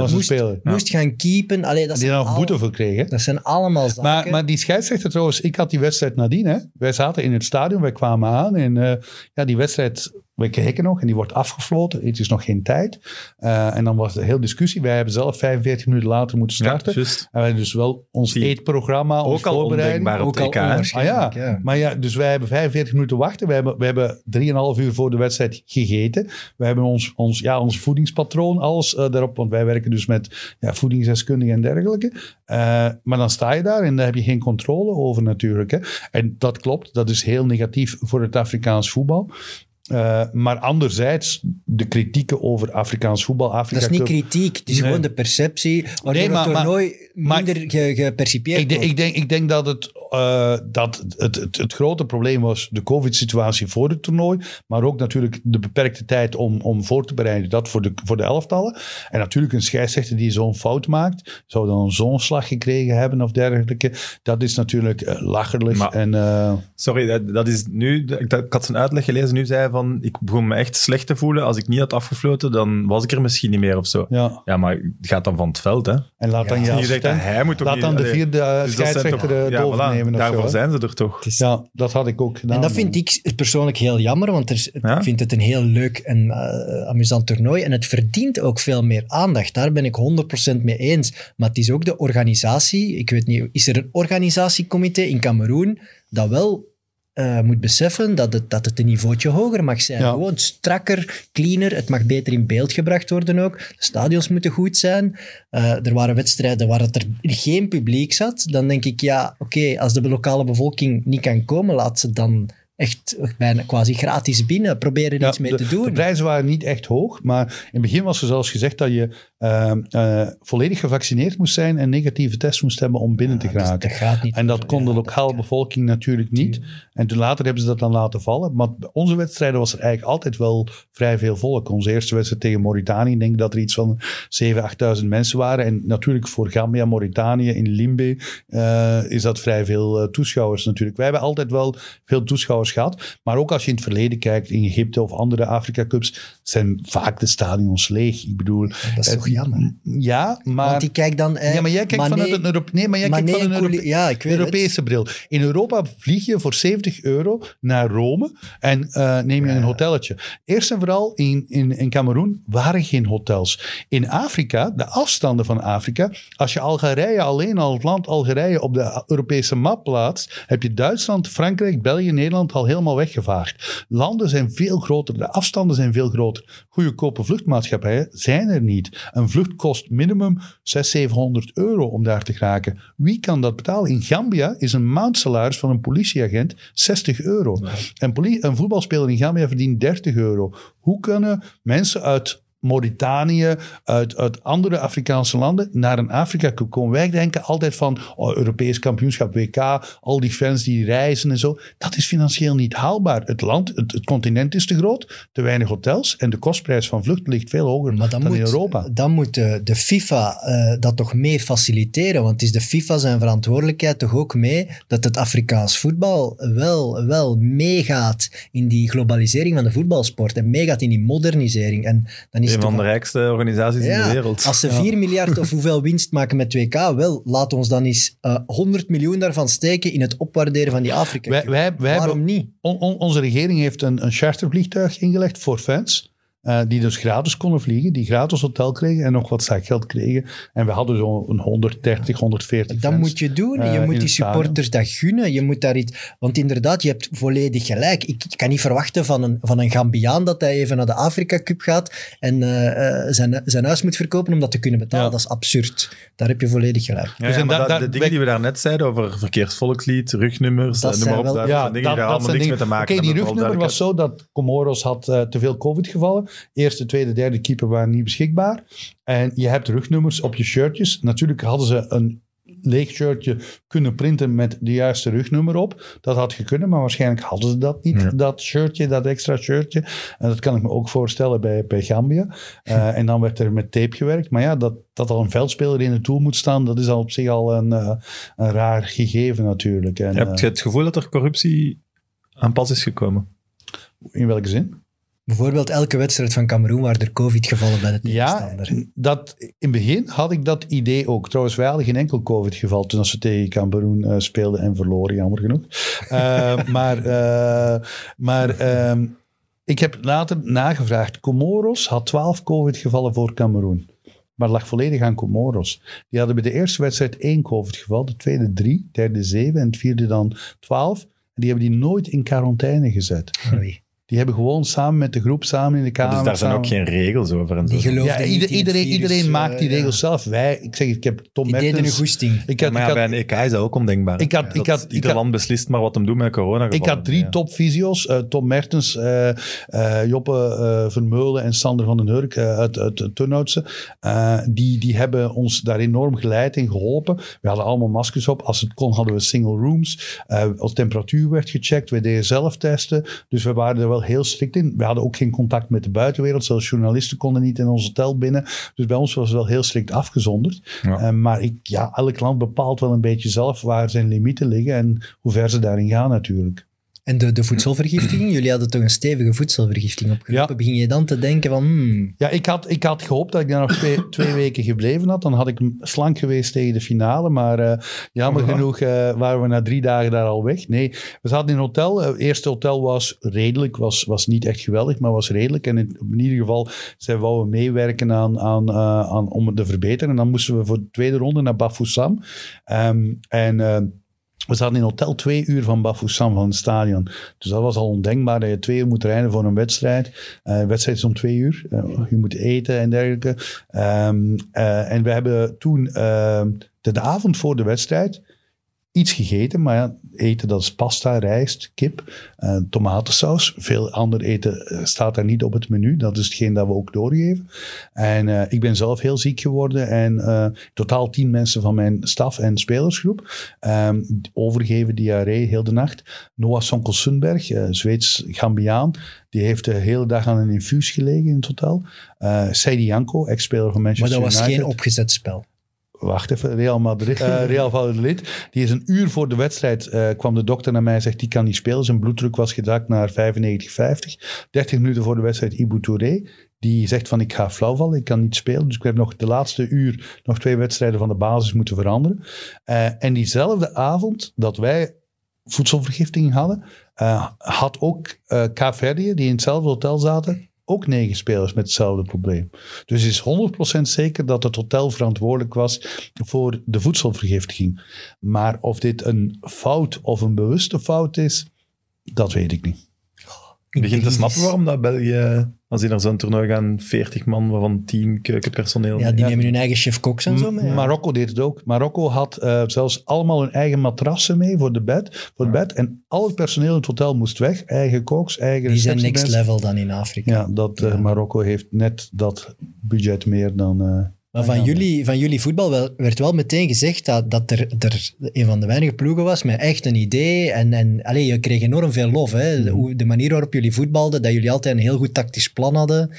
was moest, speler. Ja. moest gaan keepen. Allee, dat, Die daar nog boete voor kregen. dat zijn allemaal zaken. Maar, maar die scheidsrechter trouwens, ik had die wedstrijd nadien. Hè. Wij zaten in het stadion, wij kwamen aan. En eh, ja, die wedstrijd, we kijken nog en die wordt afgefloten. Het is nog geen tijd. Eh, en dan was de hele discussie. Wij hebben zelf 45 minuten later moeten starten. en wij hebben dus wel ons eetprogramma, ons Ook al voorbereiding. ondenkbaar op Ook al? Ah ja. ja. maar ja, dus wij hebben 45 minuten wachten. We hebben, we hebben 3,5 uur voor de wedstrijd gegeten. We hebben ons, ons, ja, ons voedingspatroon, alles eh, daarop. Want wij werken dus met ja, voedingsdeskundigen en dergelijke. Eh, maar dan sta je daar en daar heb je geen controle over natuurlijk. Hè. En dat klopt, dat is heel negatief voor het Afrikaans voetbal. Eh, maar anderzijds, de kritieken over Afrikaans voetbal, Afrika dat is niet kritiek, het is Nee. gewoon de perceptie waardoor Nee, maar- het maar- toernooi maar- minder ge, gepercipieerd Ik, denk- wordt. ik, denk, ik denk dat, het, eh, dat het, het, het grote probleem was de COVID-situatie voor het toernooi. Maar ook natuurlijk de beperkte tijd om, om voor te bereiden. Dat voor de, voor de elftallen. En natuurlijk een scheidsrechter die zo'n fout maakt. Zou dan zo'n slag gekregen hebben of dergelijke. Dat is natuurlijk eh, lacherlijk. Maar- en, eh, Sorry, dat, dat is nu... Ik, ik had zijn uitleg gelezen, nu zei hij van... Ik begon me echt slecht te voelen. Als ik niet had afgefloten, dan was ik er misschien niet meer of zo. ja. Ja, maar het gaat dan van het veld, hè? En laat Ja, dan je Je dat hij moet ook laat niet- dan de vierde dus scheidsrechter toch- eh, ja, voilà, Daarvoor zo, zijn ze er toch. Ja, dat had ik ook gedaan. En dat vind ik persoonlijk heel jammer, want er, Ja? ik vind het een heel leuk en eh, amusant toernooi. En het verdient ook veel meer aandacht. Daar ben ik 100% mee eens. Maar het is ook de organisatie. Ik weet niet, is er een organisatiecomité in Cameroen dat wel eh, moet beseffen dat het, dat het een niveautje hoger mag zijn? Ja. Gewoon strakker, cleaner. Het mag beter in beeld gebracht worden ook. De stadions moeten goed zijn. Eh, er waren wedstrijden waar het er geen publiek zat. Dan denk ik, ja, oké, als de lokale bevolking niet kan komen, laat ze dan echt bijna quasi gratis binnen. Probeer er Ja, iets mee de, te doen. De prijzen waren niet echt hoog, maar in het begin was er zelfs gezegd dat je eh, eh, volledig gevaccineerd moest zijn en negatieve test moest hebben om binnen te dus geraken. dat gaat niet. En dat kon de lokale bevolking natuurlijk niet. En toen later hebben ze dat dan laten vallen. Maar bij onze wedstrijden was er eigenlijk altijd wel vrij veel volk. Onze eerste wedstrijd tegen Mauritanië, ik denk dat er iets van 7.000, 8.000 mensen waren. En natuurlijk voor Gambia, Mauritanië, in Limbe eh, is dat vrij veel eh, toeschouwers natuurlijk. Wij hebben altijd wel veel toeschouwers gehad. Maar ook als je in het verleden kijkt, in Egypte of andere Afrika Cups, zijn vaak de stadions leeg. Ik bedoel... Dat is toch jammer? Ja, maar... Want ik kijk dan... eh, ja, maar jij kijkt Mané- vanuit een Europe... Nee, maar jij kijkt Mané van een en Kouli- Europe- Ja, ik weet het. Europese bril. In Europa vlieg je voor 70 euro naar Rome en eh, neem je een hotelletje. Eerst en vooral in, in, in Cameroen waren geen hotels. In Afrika, de afstanden van Afrika, als je Algerije alleen al het land Algerije op de Europese map plaatst, heb je Duitsland, Frankrijk, België, Nederland al helemaal weggevaagd. Landen zijn veel groter, de afstanden zijn veel groter. Goedkope vluchtmaatschappijen zijn er niet. Een vlucht kost minimum 600, 700 euro om daar te geraken. Wie kan dat betalen? In Gambia is een maandsalaris van een politieagent 60 euro. Een, poli- een voetbalspeler in Gambia verdient 30 euro. Hoe kunnen mensen uit Mauritanië, uit, uit andere Afrikaanse landen naar een Afrika Cup komen. Wij denken altijd van oh, Europees kampioenschap, WK, al die fans die reizen en zo. Dat is financieel niet haalbaar. Het land, het, het continent is te groot, te weinig hotels en de kostprijs van vlucht ligt veel hoger Maar dan dan moet, in Europa. dan moet de, de FIFA eh, dat toch mee faciliteren. Want het is de FIFA zijn verantwoordelijkheid toch ook mee dat het Afrikaans voetbal wel, wel meegaat in die globalisering van de voetbalsport. En meegaat in die modernisering. En dan is Een van de rijkste organisaties in de wereld. Als ze 4 miljard of hoeveel winst maken met 2K, wel, laat ons dan eens eh 100 miljoen daarvan steken in het opwaarderen van die Afrika. Wij, wij, wij Waarom hebben, niet? on- on- onze regering heeft een, een chartervliegtuig ingelegd voor fans. Eh, die dus gratis konden vliegen, die gratis hotel kregen en nog wat zakgeld kregen. En we hadden zo'n 130, 140 Dat fans. moet je doen. eh, je moet die stadion. supporters dat gunnen. Je moet daar iets... Want inderdaad, je hebt volledig gelijk. Ik kan niet verwachten van een, van een Gambiaan dat hij even naar de Afrika Cup gaat en eh, eh, zijn, zijn huis moet verkopen om dat te kunnen betalen. Ja. Dat is absurd. Daar heb je volledig gelijk. Ja, Dus ja, maar de dingen die we daarnet zeiden over verkeersvolkslied, rugnummers, Dat noem maar zijn op, wel- dat zijn dingen die daar allemaal niks dingen- mee te maken Oké, die hebben, rugnummer was zo dat Comoros had eh, te veel COVID-gevallen. Eerste, tweede, derde keeper waren niet beschikbaar. En je hebt rugnummers op je shirtjes. Natuurlijk hadden ze een leeg shirtje kunnen printen met de juiste rugnummer op. Dat had gekund, maar waarschijnlijk hadden ze dat niet, Ja. dat shirtje, dat extra shirtje. En dat kan ik me ook voorstellen bij, bij Gambia. Eh, en dan werd er met tape gewerkt. Maar ja, dat, dat al een veldspeler in het doel moet staan, dat is al op zich al een, eh, een raar gegeven natuurlijk. En, Heb je eh, het gevoel dat er corruptie aan pas is gekomen? in welke zin? Bijvoorbeeld elke wedstrijd van Cameroen waar er COVID-gevallen bij de Ja, tegenstander. dat, in het begin had ik dat idee ook. Trouwens, wij hadden geen enkel COVID-geval toen als we tegen Cameroen eh, speelden en verloren, jammer genoeg. Eh, maar eh, maar ehm, ik heb later nagevraagd. Comoros had 12 COVID-gevallen voor Cameroen. Maar het lag volledig aan Comoros. Die hadden bij de eerste wedstrijd één COVID-geval, de tweede drie, derde zeven en het vierde dan 12. En die hebben die nooit in quarantaine gezet. Oei. Die hebben gewoon samen met de groep, samen in de kamer. dus daar zijn ook geen regels over. En zo. Die geloofden ja, niet ieder- in het iedereen, virus, iedereen eh, maakt die ja. regels zelf. Wij, ik zeg, ik heb Tom Die deden een Mertens... goesting. Ik had, maar ja, ik bij een EK is dat ook ondenkbaar. Ik had- ik had- ik ieder had- land beslist maar wat hem doet met corona. ik had drie ja. topvisio's. eh, Tom Mertens, eh, eh, Joppe eh, Vermeulen en Sander van den Hurk eh, uit, uit het Turnhoutse. Eh, die, die hebben ons daar enorm geleid en geholpen. We hadden allemaal maskers op. Als het kon hadden we single rooms. Eh als temperatuur werd gecheckt. We deden zelf testen. Dus we waren er wel heel strikt in. We hadden ook geen contact met de buitenwereld. Zelfs journalisten konden niet in ons hotel binnen. Dus bij ons was het wel heel strikt afgezonderd. Ja. Eh, maar ik, ja, elk land bepaalt wel een beetje zelf waar zijn limieten liggen en hoe ver ze daarin gaan natuurlijk. En de, de voedselvergiftiging? Jullie hadden toch een stevige voedselvergiftiging opgelopen? Ja. Begin je dan te denken van... hmm, Ja, ik had, ik had gehoopt dat ik daar nog twee, twee weken gebleven had. Dan had ik slank geweest tegen de finale. Maar eh, jammer Oh, genoeg eh, waren we na drie dagen daar al weg. Nee, we zaten in een hotel. Eh, Het eerste hotel was redelijk. Was, was niet echt geweldig, maar was redelijk. En in, in ieder geval, zij wouden meewerken aan, aan, aan, om het te verbeteren. En dan moesten we voor de tweede ronde naar Bafoussam. Ehm, en... we zaten in hotel twee uur van Bafoussam, van het stadion. Dus dat was al ondenkbaar dat je twee uur moet rijden voor een wedstrijd. Een wedstrijd is om twee uur. Eh, je moet eten en dergelijke. Ehm, eh, en we hebben toen ehm, de avond voor de wedstrijd iets gegeten. Maar ja, eten dat is pasta, rijst, kip, eh, tomatensaus. Veel ander eten eh, staat daar niet op het menu. Dat is hetgeen dat we ook doorgeven. En eh, ik ben zelf heel ziek geworden. En eh, totaal tien mensen van mijn staf en spelersgroep ehm, overgeven diarree heel de nacht. Noah Sonkel Sundberg, Zweeds Gambiaan, die heeft de hele dag aan een infuus gelegen in het hotel. Uh, Seidi Janko, ex-speler van Maar Manchester dat was United. geen opgezet spel. Wacht even, Real, Madrid, eh, Real Valladolid. Die is een uur voor de wedstrijd, eh, kwam de dokter naar mij en zegt, die kan niet spelen. Zijn bloeddruk was gezakt naar 95, 50. 30 minuten voor de wedstrijd, Ibu Touré. Die zegt van, ik ga flauwvallen, ik kan niet spelen. Dus ik heb nog de laatste uur nog twee wedstrijden van de basis moeten veranderen. Eh, en diezelfde avond dat wij voedselvergiftiging hadden, uh, had ook uh, Kaapverdië, die in hetzelfde hotel zaten, ook negen spelers met hetzelfde probleem. Dus is 100% zeker dat het hotel verantwoordelijk was voor de voedselvergiftiging. Maar of dit een fout of een bewuste fout is, dat weet ik niet. Je begint te snappen waarom dat België, als die naar zo'n toernooi gaan, 40 man, waarvan 10 keukenpersoneel. Ja, die nemen hun eigen chef-koks en zo mee. Ja. Marokko deed het ook. Marokko had uh, zelfs allemaal hun eigen matrassen mee voor, de bed, voor het bed. En al het personeel in het hotel moest weg. Eigen koks, eigen Die zijn next level dan in Afrika. Ja, dat, uh, ja. Marokko heeft net dat budget meer dan... Uh, maar van jullie, van jullie voetbal wel, werd wel meteen gezegd dat, dat er, er een van de weinige ploegen was met echt een idee. En, en allez, je kreeg enorm veel lof. Hè? De, de, manier waarop jullie voetbalden, dat jullie altijd een heel goed tactisch plan hadden.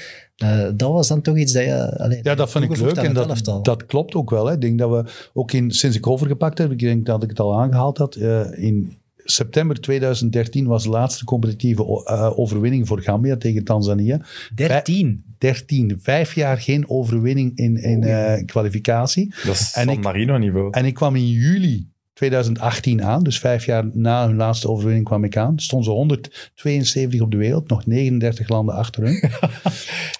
Uh, dat was dan toch iets dat je... Allez, ja, dat vind ik leuk en dat, dat klopt ook wel. Hè. Ik denk dat we ook in, sinds ik overgepakt heb, ik denk dat ik het al aangehaald had, uh, in september 2013 was de laatste competitieve uh, overwinning voor Gambia tegen Tanzania. 13? 13. Vijf jaar geen overwinning in, in uh, kwalificatie. Dat is en San ik, Marino niveau. En ik kwam in juli 2018 aan. Dus vijf jaar na hun laatste overwinning kwam ik aan. Stonden ze 172 op de wereld. Nog 39 landen achter hun.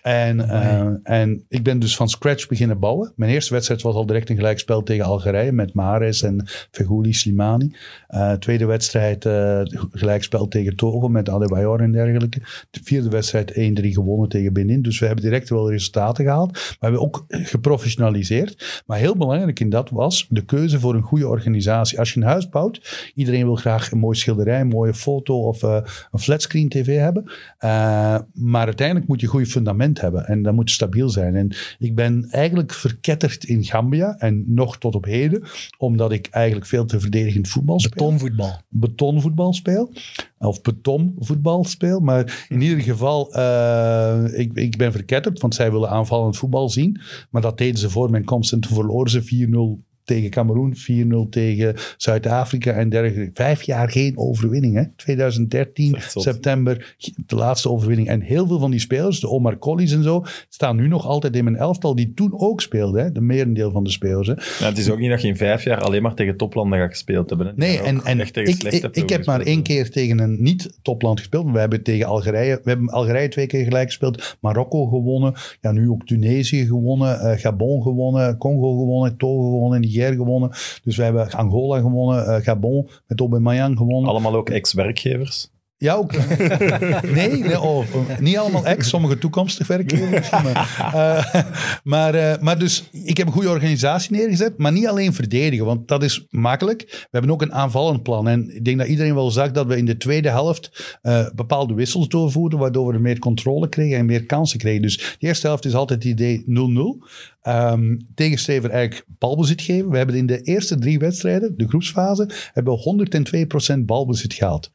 en, uh, en ik ben dus van scratch beginnen bouwen. Mijn eerste wedstrijd was al direct een gelijkspel tegen Algerije. Met Mares en Fegouli Slimani. Uh, tweede wedstrijd uh, gelijkspel tegen Togo met Adebayor en dergelijke. De vierde wedstrijd 1-3 gewonnen tegen Benin. Dus we hebben direct wel resultaten gehaald. Maar we hebben ook geprofessionaliseerd. Maar heel belangrijk in dat was de keuze voor een goede organisatie. Als je een huis bouwt, iedereen wil graag een mooie schilderij, een mooie foto of uh, een flatscreen tv hebben. Uh, maar uiteindelijk moet je een goed fundament hebben en dat moet stabiel zijn. En ik ben eigenlijk verketterd in Gambia en nog tot op heden, omdat ik eigenlijk veel te verdedigend voetbal speel. Betonvoetbal. Betonvoetbal speel. Of betonvoetbal speel. Maar in ieder geval, uh, ik, ik ben verketterd, want zij willen aanvallend voetbal zien. Maar dat deden ze voor mijn komst en toen verloren ze 4-0 tegen Cameroen, 4-0 tegen Zuid-Afrika en dergelijke. Vijf jaar geen overwinning. Hè? 2013, september, de laatste overwinning. En heel veel van die spelers, de Omar Collies en zo, staan nu nog altijd in mijn elftal, die toen ook speelden. Hè? De merendeel van de spelers. Hè? Ja, het is ook niet dat je in vijf jaar alleen maar tegen toplanden gaat gespeeld hebben. Hè? Nee, en, en ik, ik, ik heb maar één keer tegen een niet-topland gespeeld. We hebben tegen Algerije, we hebben Algerije twee keer gelijk gespeeld, Marokko gewonnen, ja, nu ook Tunesië gewonnen, uh, Gabon gewonnen, Congo gewonnen, Togo gewonnen, Gewonnen. Dus wij hebben Angola gewonnen, uh, Gabon met Aubameyang gewonnen. Allemaal ook ex-werkgevers? Ja, ook. nee, nee oh, niet allemaal ex, sommige toekomstig werkgevers. maar, uh, maar, uh, maar dus, ik heb een goede organisatie neergezet, maar niet alleen verdedigen, want dat is makkelijk. We hebben ook een aanvallend plan. En ik denk dat iedereen wel zag dat we in de tweede helft uh, bepaalde wissels doorvoerden, waardoor we meer controle kregen en meer kansen kregen. Dus de eerste helft is altijd het idee 0-0. Um, tegenstrever eigenlijk balbezit geven. We hebben in de eerste drie wedstrijden, de groepsfase, hebben we 102% balbezit gehaald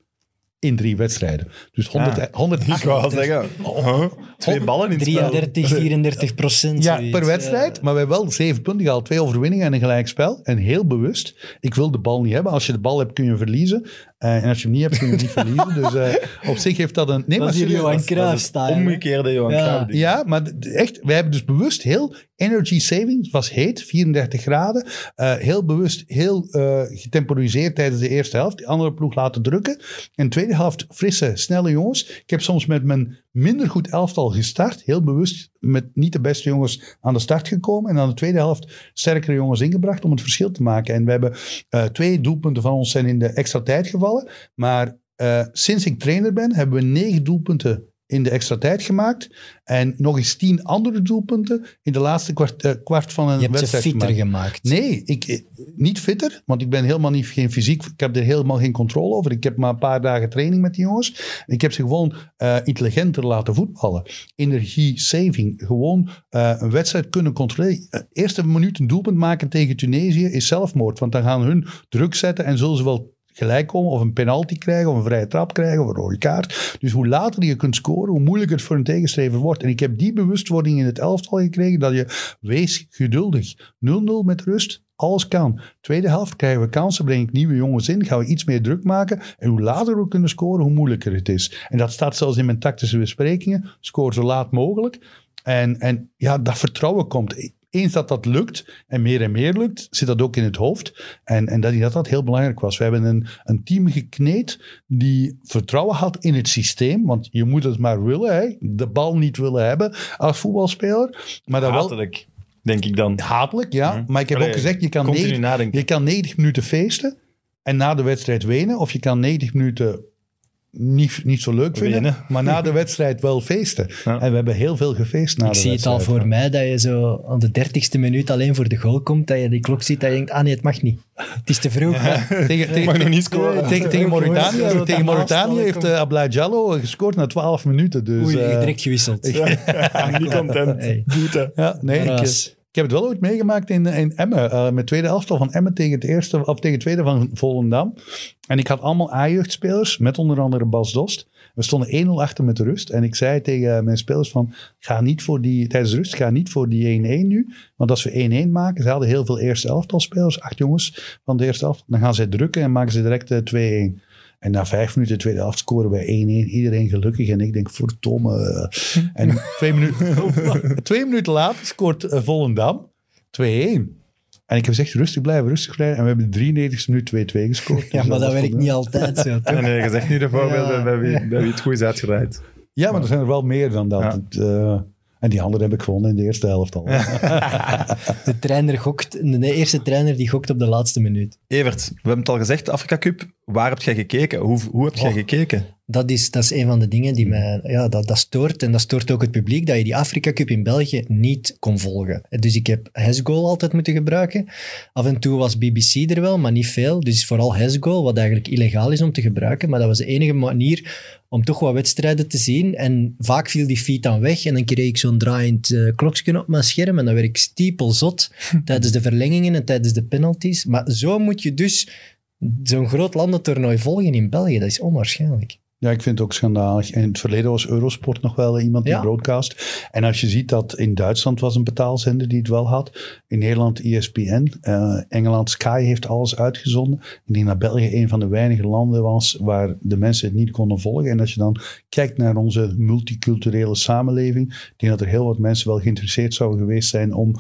in drie wedstrijden. Dus 100, ja, 100 Ik wou wel zeggen, huh? twee ballen in 33, 34 procent. Ja, per wedstrijd. Maar we hebben wel zeven punten gehaald. Twee overwinningen en een gelijkspel. En heel bewust, ik wil de bal niet hebben. Als je de bal hebt, kun je verliezen. Uh, en als je hem niet hebt, kun je hem niet verliezen. Dus uh, op zich heeft dat een... Nee, dat maar is Johan Cruijff Omgekeerde Johan ja. Cruijff. Ja, maar echt, wij hebben dus bewust heel energy saving. Het was heet, 34 graden. Uh, heel bewust, heel getemporiseerd tijdens de eerste helft. Die andere ploeg laten drukken. En tweede helft frisse, snelle jongens. Ik heb soms met mijn minder goed elftal gestart. Heel bewust met niet de beste jongens aan de start gekomen. En dan de tweede helft sterkere jongens ingebracht om het verschil te maken. En we hebben uh, twee doelpunten van ons zijn in de extra tijd gevallen. Maar uh, sinds ik trainer ben, hebben we negen doelpunten in de extra tijd gemaakt. En nog eens tien andere doelpunten in de laatste kwart, uh, kwart van een je hebt wedstrijd ze fitter gemaakt. gemaakt. Nee, ik, niet fitter, want ik ben helemaal niet geen fysiek. Ik heb er helemaal geen controle over. Ik heb maar een paar dagen training met die jongens. Ik heb ze gewoon uh, intelligenter laten voetballen. Energie saving. Gewoon uh, een wedstrijd kunnen controleren. Eerste minuut een doelpunt maken tegen Tunesië is zelfmoord. Want dan gaan hun druk zetten en zullen ze wel gelijk komen of een penalty krijgen of een vrije trap krijgen of een rode kaart. Dus hoe later je kunt scoren, hoe moeilijker het voor een tegenstrever wordt. En ik heb die bewustwording in het elftal gekregen dat je wees geduldig. 0-0 met rust, alles kan. Tweede helft krijgen we kansen, breng ik nieuwe jongens in, gaan we iets meer druk maken. En hoe later we kunnen scoren, hoe moeilijker het is. En dat staat zelfs in mijn tactische besprekingen. Score zo laat mogelijk. En, en ja, dat vertrouwen komt eens dat dat lukt en meer en meer lukt, zit dat ook in het hoofd. En, en dat, dat dat heel belangrijk was. We hebben een, een team gekneed die vertrouwen had in het systeem. Want je moet het maar willen, hè? de bal niet willen hebben als voetbalspeler. Maar dat Hatelijk, wel, denk ik dan. Hatelijk, ja. Mm-hmm. Maar ik heb Allee, ook gezegd, je kan, 90, je kan 90 minuten feesten en na de wedstrijd wenen. Of je kan 90 minuten niet, niet zo leuk vinden, maar na de wedstrijd wel feesten. Ja. En we hebben heel veel gefeest na ik de zie wedstrijd. het al voor mij, dat je zo aan de dertigste minuut alleen voor de goal komt, dat je die klok ziet, dat je denkt, ah nee, het mag niet. Het is te vroeg. Ja. tegen, tegen, mag nog niet scoren. Tegen, tegen Mauritanië, ja, tegen Mauritanië heeft uh, Ablaye Diallo gescoord na 12 minuten. Dus, Oei, uh, direct gewisseld. Ja. niet content. Hey. Ja, nee, ik, ik heb het wel ooit meegemaakt in, in Emmen. Uh, met tweede elftal van Emmen tegen het eerste of tegen het tweede van Volendam. En ik had allemaal A-jeugdspelers, met onder andere Bas Dost. We stonden 1-0 achter met de rust. En ik zei tegen mijn spelers van, ga niet voor die, tijdens de rust, ga niet voor die 1-1 nu. Want als we 1-1 maken, ze hadden heel veel eerste elftal spelers, acht jongens van de eerste elftal. Dan gaan zij drukken en maken ze direct uh, 2-1. En na vijf minuten, tweede helft, scoren wij 1-1. Iedereen gelukkig. En ik denk, verdomme. En twee minuten, twee minuten later scoort uh, Volendam 2-1. En ik heb gezegd, rustig blijven, rustig blijven. En we hebben de 93 minuut 2-2 gescoord. Ja, Dus maar dat werkt niet altijd zo. toch? Nee, nee, je zegt nu de voorbeelden Ja. bij, wie, bij wie het goed is uitgedraaid. Ja, maar er zijn er wel meer dan dat. Ja. Het, eh, en die andere heb ik gewonnen in de eerste helft al. De trainer gokt, de eerste trainer die gokt op de laatste minuut. Evert, we hebben het al gezegd, Afrika Cup. Waar heb jij gekeken? Hoe, hoe heb jij Oh. gekeken? Dat is, dat is een van de dingen die mij ja, dat, dat stoort. En dat stoort ook het publiek, dat je die Afrika Cup in België niet kon volgen. Dus ik heb Hesgoal altijd moeten gebruiken. Af en toe was BBC er wel, maar niet veel. Dus vooral Hesgoal, wat eigenlijk illegaal is om te gebruiken. Maar dat was de enige manier om toch wat wedstrijden te zien. En vaak viel die feed dan weg. En dan kreeg ik zo'n draaiend eh, klokje op mijn scherm. En dan werd ik stiepelzot tijdens de verlengingen en tijdens de penalties. Maar zo moet je dus zo'n groot landentoernooi volgen in België. Dat is onwaarschijnlijk. Ja, ik vind het ook schandalig. In het verleden was Eurosport nog wel iemand die Ja. broadcast. En als je ziet dat in Duitsland was een betaalzender die het wel had. In Nederland ESPN. eh, Engeland Sky heeft alles uitgezonden. Ik denk dat België een van de weinige landen was waar de mensen het niet konden volgen. En als je dan kijkt naar onze multiculturele samenleving. Ik denk dat er heel wat mensen wel geïnteresseerd zouden geweest zijn om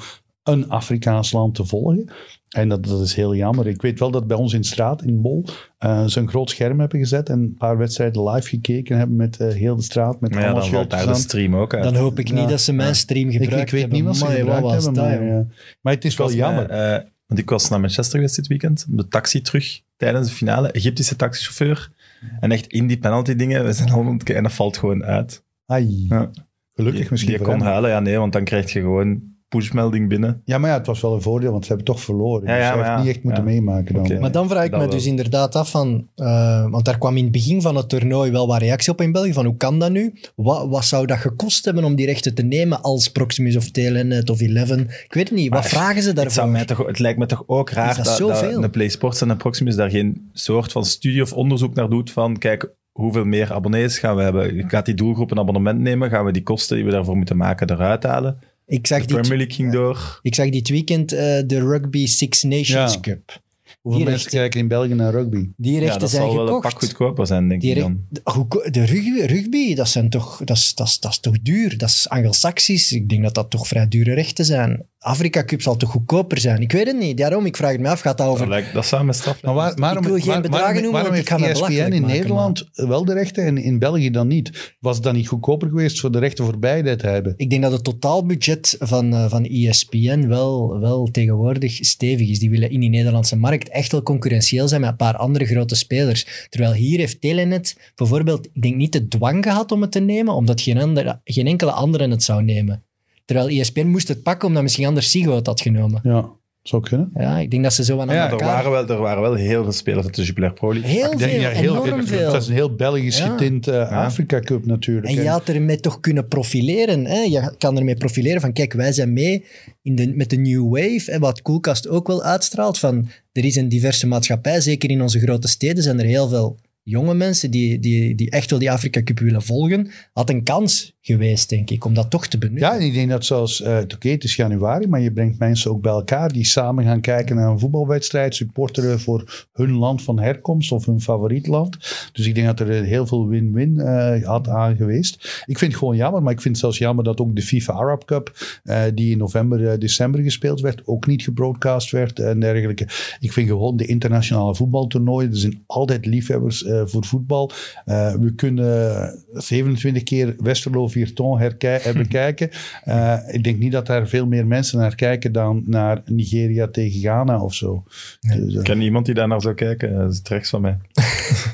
een Afrikaans land te volgen. En dat, dat is heel jammer. Ik weet wel dat bij ons in straat, in Bol, eh, ze een groot scherm hebben gezet en een paar wedstrijden live gekeken hebben met eh, heel de straat. Met Maar ja, dan valt daar de stream ook uit. Dan hoop ik niet dat ze mijn stream Ik, gebruikt ik weet hebben. niet wat ze Amai, gebruikt wat hebben, maar, het is Ik wel jammer. eh, want ik was naar Manchester geweest dit weekend, de taxi terug tijdens de finale. Egyptische taxichauffeur. En echt in die penalty dingen, we zijn allemaal aan het kijken en dat valt gewoon uit. Ai, Ja. gelukkig misschien Die voor kon hem. huilen, ja nee, want dan krijg je gewoon pushmelding binnen. Ja, maar ja, het was wel een voordeel, want ze hebben toch verloren. Ja, dus ja, maar heeft ja. niet echt moeten Ja. meemaken dan. Maar dan vraag ik Dat me wel. dus inderdaad af van... eh, want daar kwam in het begin van het toernooi wel wat reactie op in België. Van hoe kan dat nu? Wat, wat zou dat gekost hebben om die rechten te nemen als Proximus of Telenet of Eleven? Ik weet het niet. Wat vragen ze Het, zou daarvoor? mij toch, het lijkt me toch ook raar dat dat, dat, een PlaySports en een Proximus daar geen soort van studie of onderzoek naar doet van kijk, hoeveel meer abonnees gaan we hebben? Gaat die doelgroep een abonnement nemen? Gaan we die kosten die we daarvoor moeten maken eruit halen? Ik zag, De dit, Premier League ging door. ik zag dit weekend eh, de Rugby Six Nations Ja. Cup. Hoeveel die mensen rechten- kijken in België naar rugby? Die Ja, rechten dat zijn zal wel een gekocht. pak goedkoper zijn, denk Die ik dan. de, rugby, rugby, dat, zijn toch, dat, is, dat, is, dat is toch duur? Dat is Anglo-Saxisch. Ik denk dat dat toch vrij dure rechten zijn. Afrika Cup zal toch goedkoper zijn? Ik weet het niet. Daarom, ik vraag het me af, gaat dat Dat, over... lijkt, dat zou me straf Maar waar, waarom, wil geen waar- bedragen waarom, noemen, waarom want ik heeft ESPN belachelijk in maken, Nederland wel de rechten en in België dan niet? Was het dan niet goedkoper geweest voor de rechten voor beide te hebben? Ik denk dat het totaalbudget van, eh, van ESPN wel, wel tegenwoordig stevig is. Die willen in die Nederlandse markt echt wel concurrentieel zijn met een paar andere grote spelers. Terwijl hier heeft Telenet bijvoorbeeld, ik denk niet de dwang gehad om het te nemen, omdat geen, andere, geen enkele andere het zou nemen. Terwijl ESPN moest het pakken omdat misschien anders Sigo het had genomen. Ja, zou kunnen. Ja, ik denk dat ze zo aan Ja, er waren, wel, er waren wel heel veel spelers uit de Jupiler Pro League. Heel Ik denk, veel, ja, heel enorm veel. Dat is een heel Belgisch Ja. getint eh, Afrika Cup natuurlijk. En je had ermee toch kunnen profileren. Hè? Je kan ermee profileren van, kijk, wij zijn mee in de, met de New Wave. En wat Coolcast ook wel uitstraalt, van er is een diverse maatschappij. Zeker in onze grote steden zijn er heel veel jonge mensen die, die, die echt wel die Afrika Cup willen volgen. Had een kans geweest, denk ik, om dat toch te benutten. Ja, en ik denk dat zoals, eh oké, het is januari, maar je brengt mensen ook bij elkaar die samen gaan kijken naar een voetbalwedstrijd, supporteren voor hun land van herkomst of hun favoriet land. Dus ik denk dat er heel veel win-win eh, had aan geweest. Ik vind het gewoon jammer, maar ik vind het zelfs jammer dat ook de FIFA Arab Cup, eh, die in november, eh, december gespeeld werd, ook niet gebroadcast werd en dergelijke. Ik vind gewoon de internationale voetbaltoernooien, er zijn altijd liefhebbers eh, voor voetbal. Eh, we kunnen 27 keer Westerlo Virton eh, bekijken. Eh, ik denk niet dat daar veel meer mensen naar kijken dan naar Nigeria tegen Ghana of zo. Dus, eh, Ik ken iemand die daar naar zou kijken. Dat is het rechts van mij.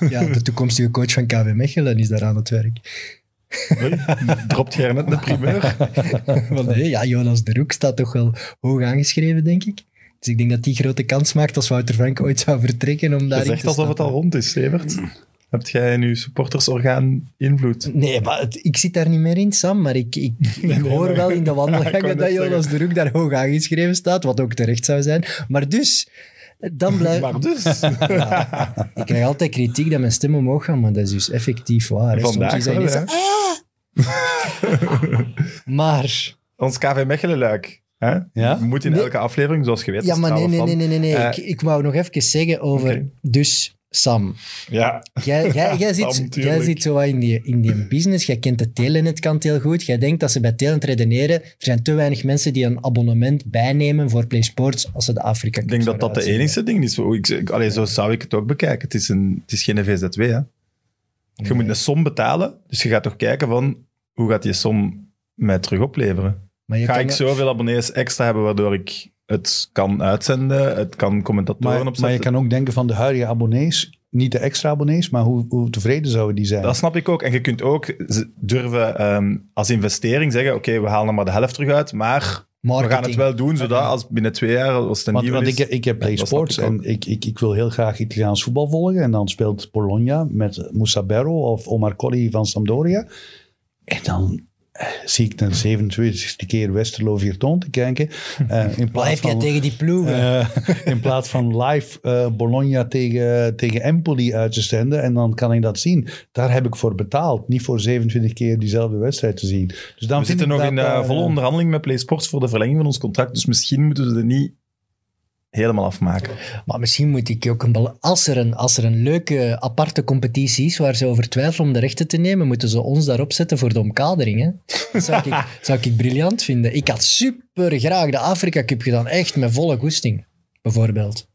Ja, de toekomstige coach van KV Mechelen is daar aan het werk. Hoi, Dropt jij net de primeur? Want nee, ja, Jonas de Roek staat toch wel hoog aangeschreven, denk ik. Dus ik denk dat die grote kans maakt als Wouter Frank ooit zou vertrekken om Je zegt te alsof het al rond is, Evert. Hebt jij in je supportersorgaan invloed? Nee, maar het- ik zit daar niet meer in, Sam. Maar ik, ik, ik hoor wel in de wou wandelgangen dat Jonas de Roek daar hoog aangeschreven staat, wat ook terecht zou zijn. Maar dus, dan blijft... Maar dus... Ik krijg altijd kritiek dat mijn stem omhoog gaat, maar dat is dus effectief waar. Soms Vandaag is dat "Ah!" Maar... Ons KV Mechelen-luik. Hè? Ja? Moet in Nee. elke aflevering, zoals je weet. Ja, maar nee, nee, nee, nee, nee. Eh, ik, ik wou nog even zeggen over... Dus Sam, Ja. jij, jij, jij, Sam, zit, jij zit zo wat in die, in die business. Jij kent de telnetkant heel goed. Jij denkt dat ze bij Telenet redeneren. Er zijn te weinig mensen die een abonnement bijnemen voor Play Sports als ze de Afrika Ik denk dat dat de enige ding is. Hoe Ik, ik- allee, zo zou ik het ook bekijken. Het is, een, het is geen VZW. Hè. Je moet een som betalen, dus je gaat toch kijken van hoe gaat die som mij terug opleveren. Maar je Ga kan ik zoveel abonnees extra hebben waardoor ik het kan uitzenden, het kan commentatoren Maar, opzetten? maar je kan ook denken van de huidige abonnees, niet de extra abonnees, maar hoe, hoe tevreden zouden die zijn? Dat snap ik ook. En je kunt ook durven ehm, als investering zeggen, oké, we halen er maar de helft terug uit, maar we gaan het wel doen, zodat als binnen twee jaar, als het een Want, nieuwe want is... ik, ik heb Play Sports ik en ik, ik, ik wil heel graag Italiaans voetbal volgen. En dan speelt Bologna met Moussa Berro of Omar Colli van Sampdoria. En dan zie ik de 27e keer Westerlo Virton te kijken. Eh, in Wat plaats heb jij van, tegen die ploegen? eh, in plaats van live eh, Bologna tegen, tegen Empoli uit te zenden. En dan kan ik dat zien. Daar heb ik voor betaald. Niet voor 27 keer diezelfde wedstrijd te zien. Dus dan we zitten nog dat in eh, volle onderhandeling met PlaySports voor de verlenging van ons contract, dus misschien moeten we het niet helemaal afmaken. Maar misschien moet ik ook een... Als er een, als er een leuke aparte competitie is waar ze over twijfelen om de rechten te nemen, moeten ze ons daarop zetten voor de omkadering. Hè? Dat zou ik, zou ik briljant vinden. Ik had super graag de Afrika Cup gedaan. Echt, met volle goesting. Bijvoorbeeld.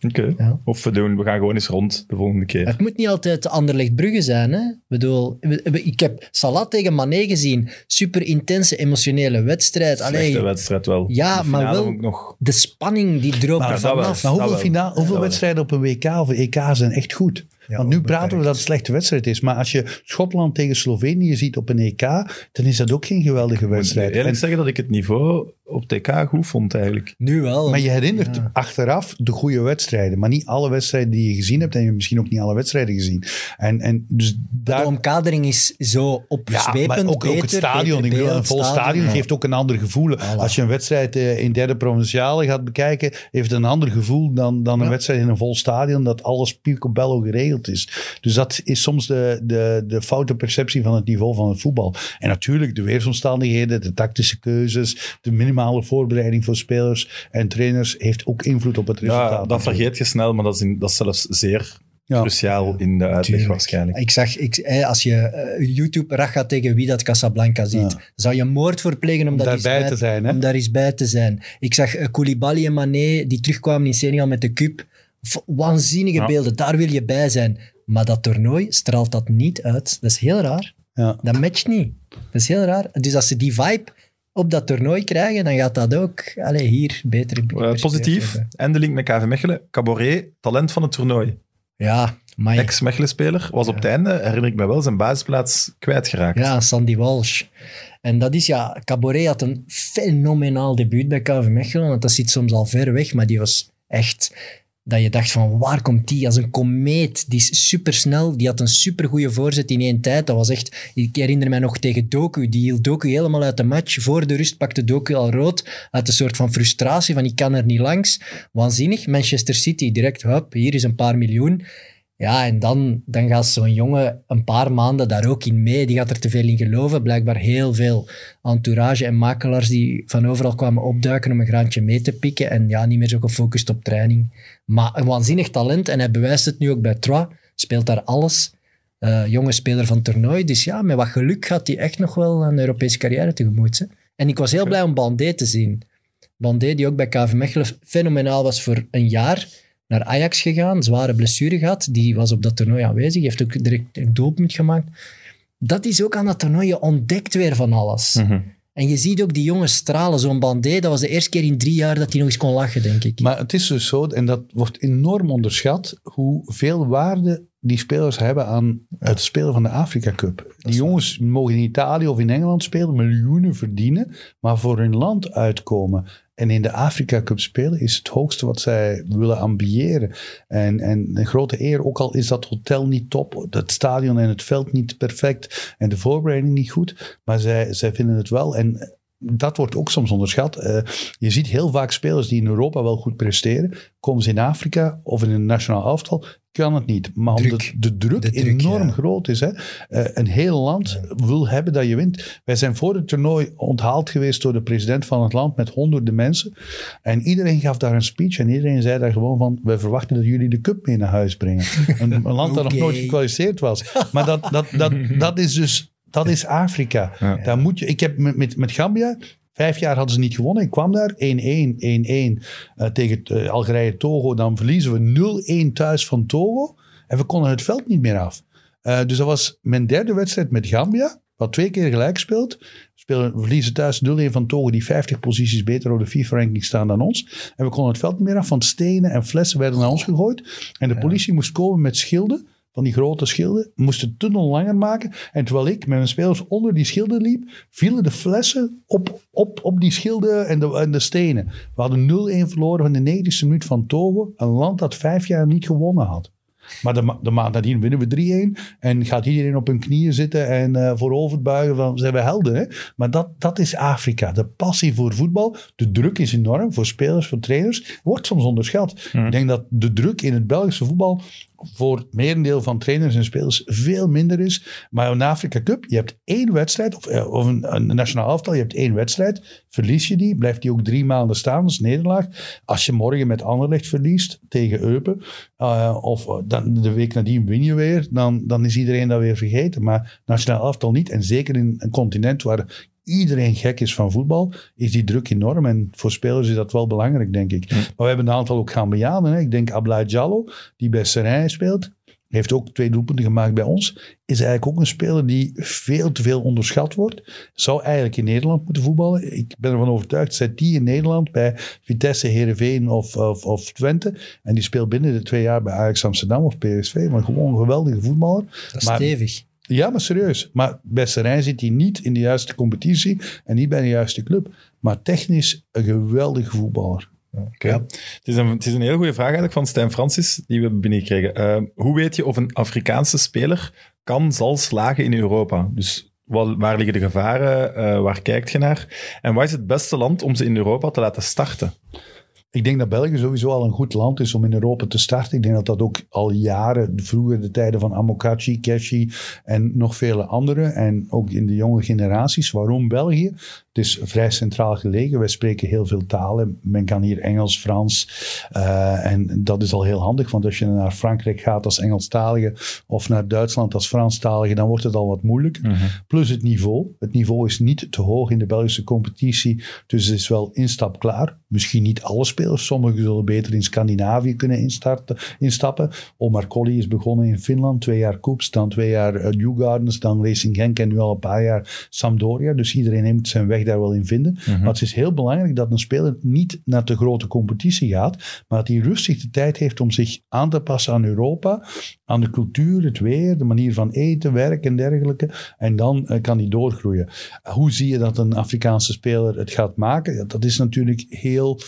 Oké. Ja. Of we, doen, we gaan gewoon eens rond de volgende keer. Het moet niet altijd Anderlecht Brugge zijn. Hè? Ik bedoel, ik heb Salah tegen Mané gezien. Super intense, emotionele wedstrijd. Slechte wedstrijd wel. Ja, maar wel- nog... de spanning die droop Maar er vanaf. Maar hoeveel, hoeveel wedstrijden op een WK of een EK zijn echt goed? Ja, Want nu praten we dat het een slechte wedstrijd is. Maar als je Schotland tegen Slovenië ziet op een EK, dan is dat ook geen geweldige Ik moet wedstrijd. eerlijk En- zeggen dat ik het niveau op TK goed vond eigenlijk. Nu wel. maar je herinnert Ja. achteraf de goede wedstrijden. Maar niet alle wedstrijden die je gezien hebt. En je hebt misschien ook niet alle wedstrijden gezien. En, en dus De omkadering is zo Ja, opzwepend. maar ook, ook het beter, stadion. beter Ik bedoel, een vol stadion Ja. geeft ook een ander gevoel. Als je een wedstrijd eh, in derde provinciale gaat bekijken, heeft het een ander gevoel dan, dan een Ja. wedstrijd in een vol stadion dat alles picobello geregeld is. Dus dat is soms de, de, de foute perceptie van het niveau van het voetbal. En natuurlijk de weersomstandigheden, de tactische keuzes, de minimale voorbereiding voor spelers en trainers heeft ook invloed op het resultaat. Ja, dat vergeet je snel, maar dat is, in- dat is zelfs zeer Ja. cruciaal in de uitleg Tuurlijk. waarschijnlijk. Ik zag, ik, als je eh, YouTube Raga tegen wie dat Casablanca ziet, Ja. zou je moord voor plegen om, Om dat eens daarbij te zijn, hè? om daar eens bij te zijn. Ik zag eh, Koulibaly en Mané, die terugkwamen in Senegal met de cup. Waanzinnige Ja. beelden, daar wil je bij zijn. Maar dat toernooi straalt dat niet uit. Dat is heel raar. Ja. Dat matcht niet. Dat is heel raar. Dus als ze die vibe op dat toernooi krijgen, dan gaat dat ook allee, hier beter in Eh, positief. En de link met KV Mechelen. Caboret, talent van het toernooi. Ja, Ex-Mechelen-speler. Was op het einde, herinner ik me wel, zijn basisplaats kwijtgeraakt. Ja, Sandy Walsh. En dat is ja, Caboret had een fenomenaal debuut bij KV Mechelen, want dat zit soms al ver weg, maar die was echt dat je dacht van waar komt die als een komeet? Die is supersnel, die had een supergoeie voorzet in één tijd. Dat was echt, ik herinner mij nog tegen Doku, die hield Doku helemaal uit de match. Voor de rust pakte Doku al rood, uit een soort van frustratie van ik kan er niet langs. Waanzinnig, Manchester City direct, hup, hier is een paar miljoen. Ja, en dan, dan gaat zo'n jongen een paar maanden daar ook in mee. Die gaat er te veel in geloven. Blijkbaar heel veel entourage en makelaars die van overal kwamen opduiken om een graantje mee te pikken. En ja, niet meer zo gefocust op training. Maar een waanzinnig talent. En hij bewijst het nu ook bij Troyes. Speelt daar alles. Eh, jonge speler van toernooi. Dus ja, met wat geluk gaat hij echt nog wel een Europese carrière tegemoet. Hè. En ik was heel blij om Bandé te zien. Bandé, die ook bij KV Mechelen fenomenaal was voor een jaar naar Ajax gegaan, zware blessure gehad. Die was op dat toernooi aanwezig, heeft ook direct een doelpunt gemaakt. Dat is ook aan dat toernooi, je ontdekt weer van alles. Mhm. En je ziet ook die jongens stralen. Zo'n Bandé, dat was de eerste keer in drie jaar dat hij nog eens kon lachen, denk ik. Maar het is dus zo, en dat wordt enorm onderschat, hoeveel waarde die spelers hebben aan het spelen van de Afrika Cup. Die jongens mogen in Italië of in Engeland spelen, miljoenen verdienen, maar voor hun land uitkomen. En in de Afrika Cup spelen is het hoogste wat zij willen ambiëren. En, en een grote eer, ook al is dat hotel niet top, het stadion en het veld niet perfect en de voorbereiding niet goed, maar zij, zij vinden het wel. En dat wordt ook soms onderschat. Eh, je ziet heel vaak spelers die in Europa wel goed presteren. Komen ze in Afrika of in een nationaal elftal, kan het niet. Maar Druk. omdat de druk, De druk, enorm ja. groot is. Hè. Eh, een heel land wil hebben dat je wint. Wij zijn voor het toernooi onthaald geweest door de president van het land met honderden mensen. En iedereen gaf daar een speech en iedereen zei daar gewoon van, wij verwachten dat jullie de cup mee naar huis brengen. een, een land dat nog nooit gekwalificeerd was. Maar dat, dat, dat, dat is dus, dat is Afrika. Ja. Daar moet je, ik heb met, met, met Gambia, vijf jaar hadden ze niet gewonnen. Ik kwam daar 1-1, 1-1 eh, tegen eh, Algerije-Togo. Dan verliezen we 0-1 thuis van Togo. En we konden het veld niet meer af. Eh, dus dat was mijn derde wedstrijd met Gambia. Wat twee keer gelijk gespeeld. We spelen, we verliezen thuis 0-1 van Togo, die 50 posities beter op de FIFA-ranking staan dan ons. En we konden het veld niet meer af, want stenen en flessen werden naar ons gegooid. En de politie moest komen met schilden, van die grote schilden, moest de tunnel langer maken. En terwijl ik met mijn spelers onder die schilden liep, vielen de flessen op, op, op die schilden en de, en de stenen. We hadden 0-1 verloren van de 90ste minuut van Togo, een land dat vijf jaar niet gewonnen had. Maar de, ma- de maand nadien winnen we 3-1. En gaat iedereen op hun knieën zitten en eh voorover buigen van zijn we helden. Hè? Maar dat, dat is Afrika. De passie voor voetbal. De druk is enorm voor spelers, voor trainers. Wordt soms onderschat. Ik denk dat de druk in het Belgische voetbal voor het merendeel van trainers en spelers veel minder is. Maar de Afrika Cup, je hebt één wedstrijd, of, eh, of een, een nationaal elftal, je hebt één wedstrijd. Verlies je die, blijft die ook drie maanden staan, is nederlaag. Als je morgen met Anderlecht verliest tegen Eupen, eh, of eh, dan de week nadien win je weer, dan, dan is iedereen dat weer vergeten. Maar nationaal elftal niet, en zeker in een continent waar iedereen gek is van voetbal, is die druk enorm. En voor spelers is dat wel belangrijk, denk ik. Maar we hebben een aantal ook Gambianen. Hè. Ik denk Ablai Diallo, die bij Serijn speelt. Heeft ook twee doelpunten gemaakt bij ons. Is eigenlijk ook een speler die veel te veel onderschat wordt. Zou eigenlijk in Nederland moeten voetballen. Ik ben ervan overtuigd, zet die in Nederland bij Vitesse, Heerenveen of, of, of Twente. En die speelt binnen de twee jaar bij Ajax Amsterdam of PSV. Maar gewoon een geweldige voetballer. Dat is Maar- stevig. Ja, maar serieus. Maar bij Serijn zit hij niet in de juiste competitie en niet bij de juiste club. Maar technisch een geweldige voetballer. Oké. Het, is een, het is een heel goede vraag eigenlijk van Stijn Francis, die we hebben binnengekregen. Eh, hoe weet je of een Afrikaanse speler kan, zal slagen in Europa? Dus wat, waar liggen de gevaren? Eh, waar kijkt je naar? En wat is het beste land om ze in Europa te laten starten? Ik denk dat België sowieso al een goed land is om in Europa te starten. Ik denk dat dat ook al jaren, vroeger de tijden van Amokachi, Keshi en nog vele anderen. En ook in de jonge generaties. Waarom België? Het is vrij centraal gelegen. Wij spreken heel veel talen. Men kan hier Engels, Frans. eh, en dat is al heel handig. Want als je naar Frankrijk gaat als Engelstalige of naar Duitsland als Franstalige, dan wordt het al wat moeilijker. Plus het niveau. Het niveau is niet te hoog in de Belgische competitie. Dus het is wel instap klaar. Misschien niet alle spelers. Sommigen zullen beter in Scandinavië kunnen instarten, instappen. Omar Colli is begonnen in Finland. Twee jaar Koeps, dan twee jaar uh, New Gardens, dan Racing Genk en nu al een paar jaar Sampdoria. Dus iedereen neemt zijn weg daar wel in vinden. Maar het is heel belangrijk dat een speler niet naar de grote competitie gaat, maar dat hij rustig de tijd heeft om zich aan te passen aan Europa, aan de cultuur, het weer, de manier van eten, werk en dergelijke. En dan eh, kan hij doorgroeien. Hoe zie je dat een Afrikaanse speler het gaat maken? Dat is natuurlijk heel,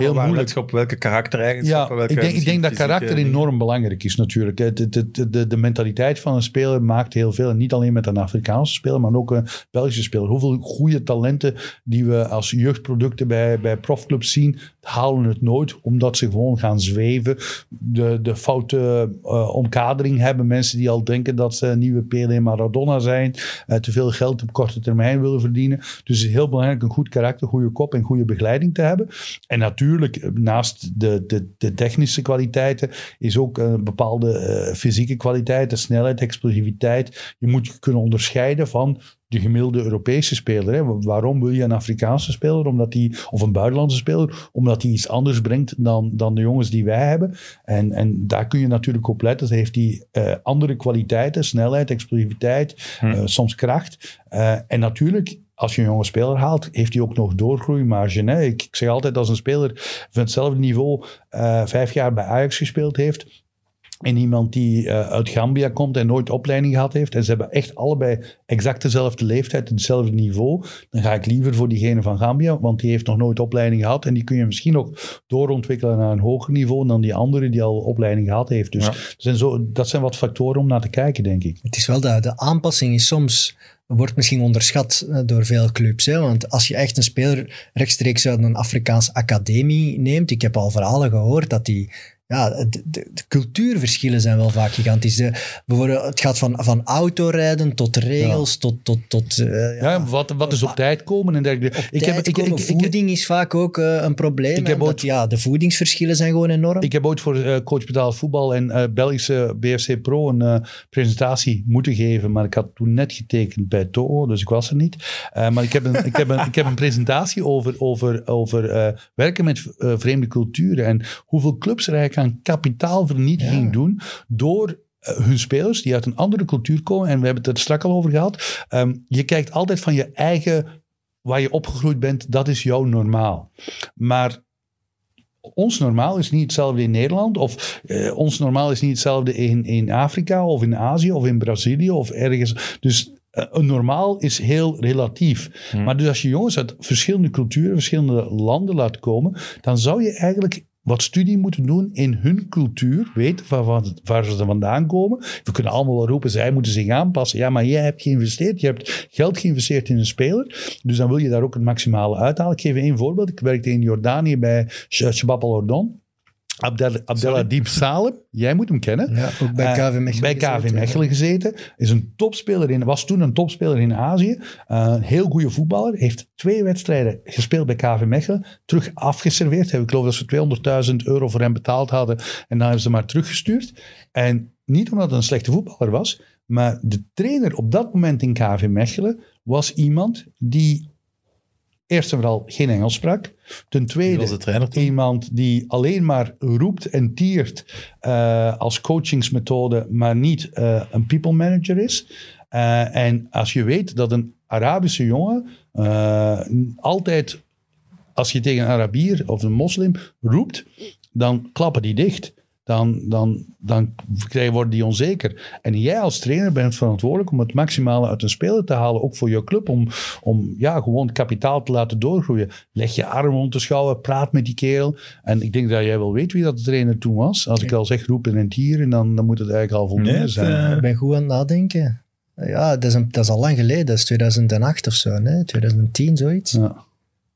heel moeilijk. let je op welke Ja, karaktereigenschappen? welke ik denk, ik denk dat karakter dingen? enorm belangrijk is natuurlijk. Het- de, de mentaliteit van een speler maakt heel veel. Niet alleen met een Afrikaanse speler, maar ook een Belgische speler. Hoeveel goede talenten die we als jeugdproducten bij, bij profclubs zien, halen het nooit omdat ze gewoon gaan zweven. De, de foute eh, omkadering hebben. Mensen die al denken dat ze een nieuwe Pele en Maradona zijn. eh, te veel geld op korte termijn willen verdienen. Dus het is heel belangrijk een goed karakter, goede kop en goede begeleiding te hebben. En natuurlijk, eh, naast de, de, de technische kwaliteiten, is ook een bepaalde eh, fysieke kwaliteiten, snelheid, explosiviteit. Je moet je kunnen onderscheiden van de gemiddelde Europese speler. Hè. Waarom wil je een Afrikaanse speler? Omdat die, of een buitenlandse speler? Omdat hij iets anders brengt dan, dan de jongens die wij hebben. En, en daar kun je natuurlijk op letten. Dan heeft hij eh, andere kwaliteiten, snelheid, explosiviteit, Hm. eh, soms kracht. Eh, en natuurlijk, als je een jonge speler haalt, heeft hij ook nog doorgroeimarge. Hè? Ik, ik zeg altijd, als een speler van hetzelfde niveau eh, vijf jaar bij Ajax gespeeld heeft, en iemand die eh, uit Gambia komt en nooit opleiding gehad heeft, en ze hebben echt allebei exact dezelfde leeftijd, hetzelfde niveau, dan ga ik liever voor diegene van Gambia, want die heeft nog nooit opleiding gehad en die kun je misschien nog doorontwikkelen naar een hoger niveau dan die andere die al opleiding gehad heeft. Dus Ja. dat, zijn zo, dat zijn wat factoren om naar te kijken, denk ik. Het is wel dat de aanpassing is soms wordt misschien onderschat eh, door veel clubs. Hè? Want als je echt een speler rechtstreeks uit een Afrikaanse academie neemt, ik heb al verhalen gehoord dat die ja, de, de, de cultuurverschillen zijn wel vaak gigantisch. De, bijvoorbeeld, het gaat van, van autorijden tot regels, tot... tot, tot uh, ja, wat, wat is op tijd komen en dergelijke. Op ik heb, ik, komen, ik, voeding is vaak ook uh, een probleem. Ik heb ooit, ja, de voedingsverschillen zijn gewoon enorm. Ik heb ooit voor uh, Coach Betaald Voetbal en Belgische BFC Pro een presentatie moeten geven, maar ik had toen net getekend bij Toho, dus ik was er niet. maar ik heb een, ik heb een, ik heb een presentatie over, over, over werken met vreemde culturen en hoeveel clubs er eigenlijk kapitaalvernietiging ja. doen door uh, hun spelers die uit een andere cultuur komen. En we hebben het er straks al over gehad. Um, je kijkt altijd van je eigen, waar je opgegroeid bent, dat is jouw normaal. Maar ons normaal is niet hetzelfde in Nederland, of uh, ons normaal is niet hetzelfde in, in Afrika, of in Azië, of in Brazilië, of ergens. Dus uh, een normaal is heel relatief. Hmm. Maar dus als je jongens uit verschillende culturen, verschillende landen laat komen, dan zou je eigenlijk wat studie moeten doen in hun cultuur, weten waar, waar ze vandaan komen. We kunnen allemaal wel roepen, zij moeten zich aanpassen. Ja, maar jij hebt geïnvesteerd, je hebt geld geïnvesteerd in een speler, dus dan wil je daar ook het maximale uithalen. Ik geef één voorbeeld. Ik werkte in Jordanië bij Shabab al-Ordon. Abdel, Abdeladib Salem, jij moet hem kennen. Ja, ook bij KV Mechelen. Uh, bij KV Mechelen gezeten. Is een topspeler in, was toen een topspeler in Azië. Uh, een heel goede voetballer. Heeft twee wedstrijden gespeeld bij KV Mechelen. Terug afgeserveerd. Ik geloof dat ze 200.000 euro voor hem betaald hadden. En dan hebben ze maar teruggestuurd. En niet omdat hij een slechte voetballer was. Maar de trainer op dat moment in KV Mechelen was iemand die eerst en vooral geen Engels sprak. Ten tweede, iemand die alleen maar roept en tiert uh, als coachingsmethode, maar niet uh, een people manager is. Uh, en als je weet dat een Arabische jongen altijd, als je tegen een Arabier of een moslim roept, dan klappen die dicht dan, dan, dan worden die onzeker. En jij als trainer bent verantwoordelijk om het maximale uit een speler te halen, ook voor je club, om, om ja, gewoon kapitaal te laten doorgroeien. Leg je arm rond de schouder, praat met die kerel. En ik denk dat jij wel weet wie dat de trainer toen was. Als ik al zeg roepen en tieren, dan, dan moet het eigenlijk al voldoende nee, zijn. Uh, ik ben goed aan het nadenken. Ja, dat is, een, dat is al lang geleden. Dat is 2008 of zo, nee? 2010, zoiets. Ja.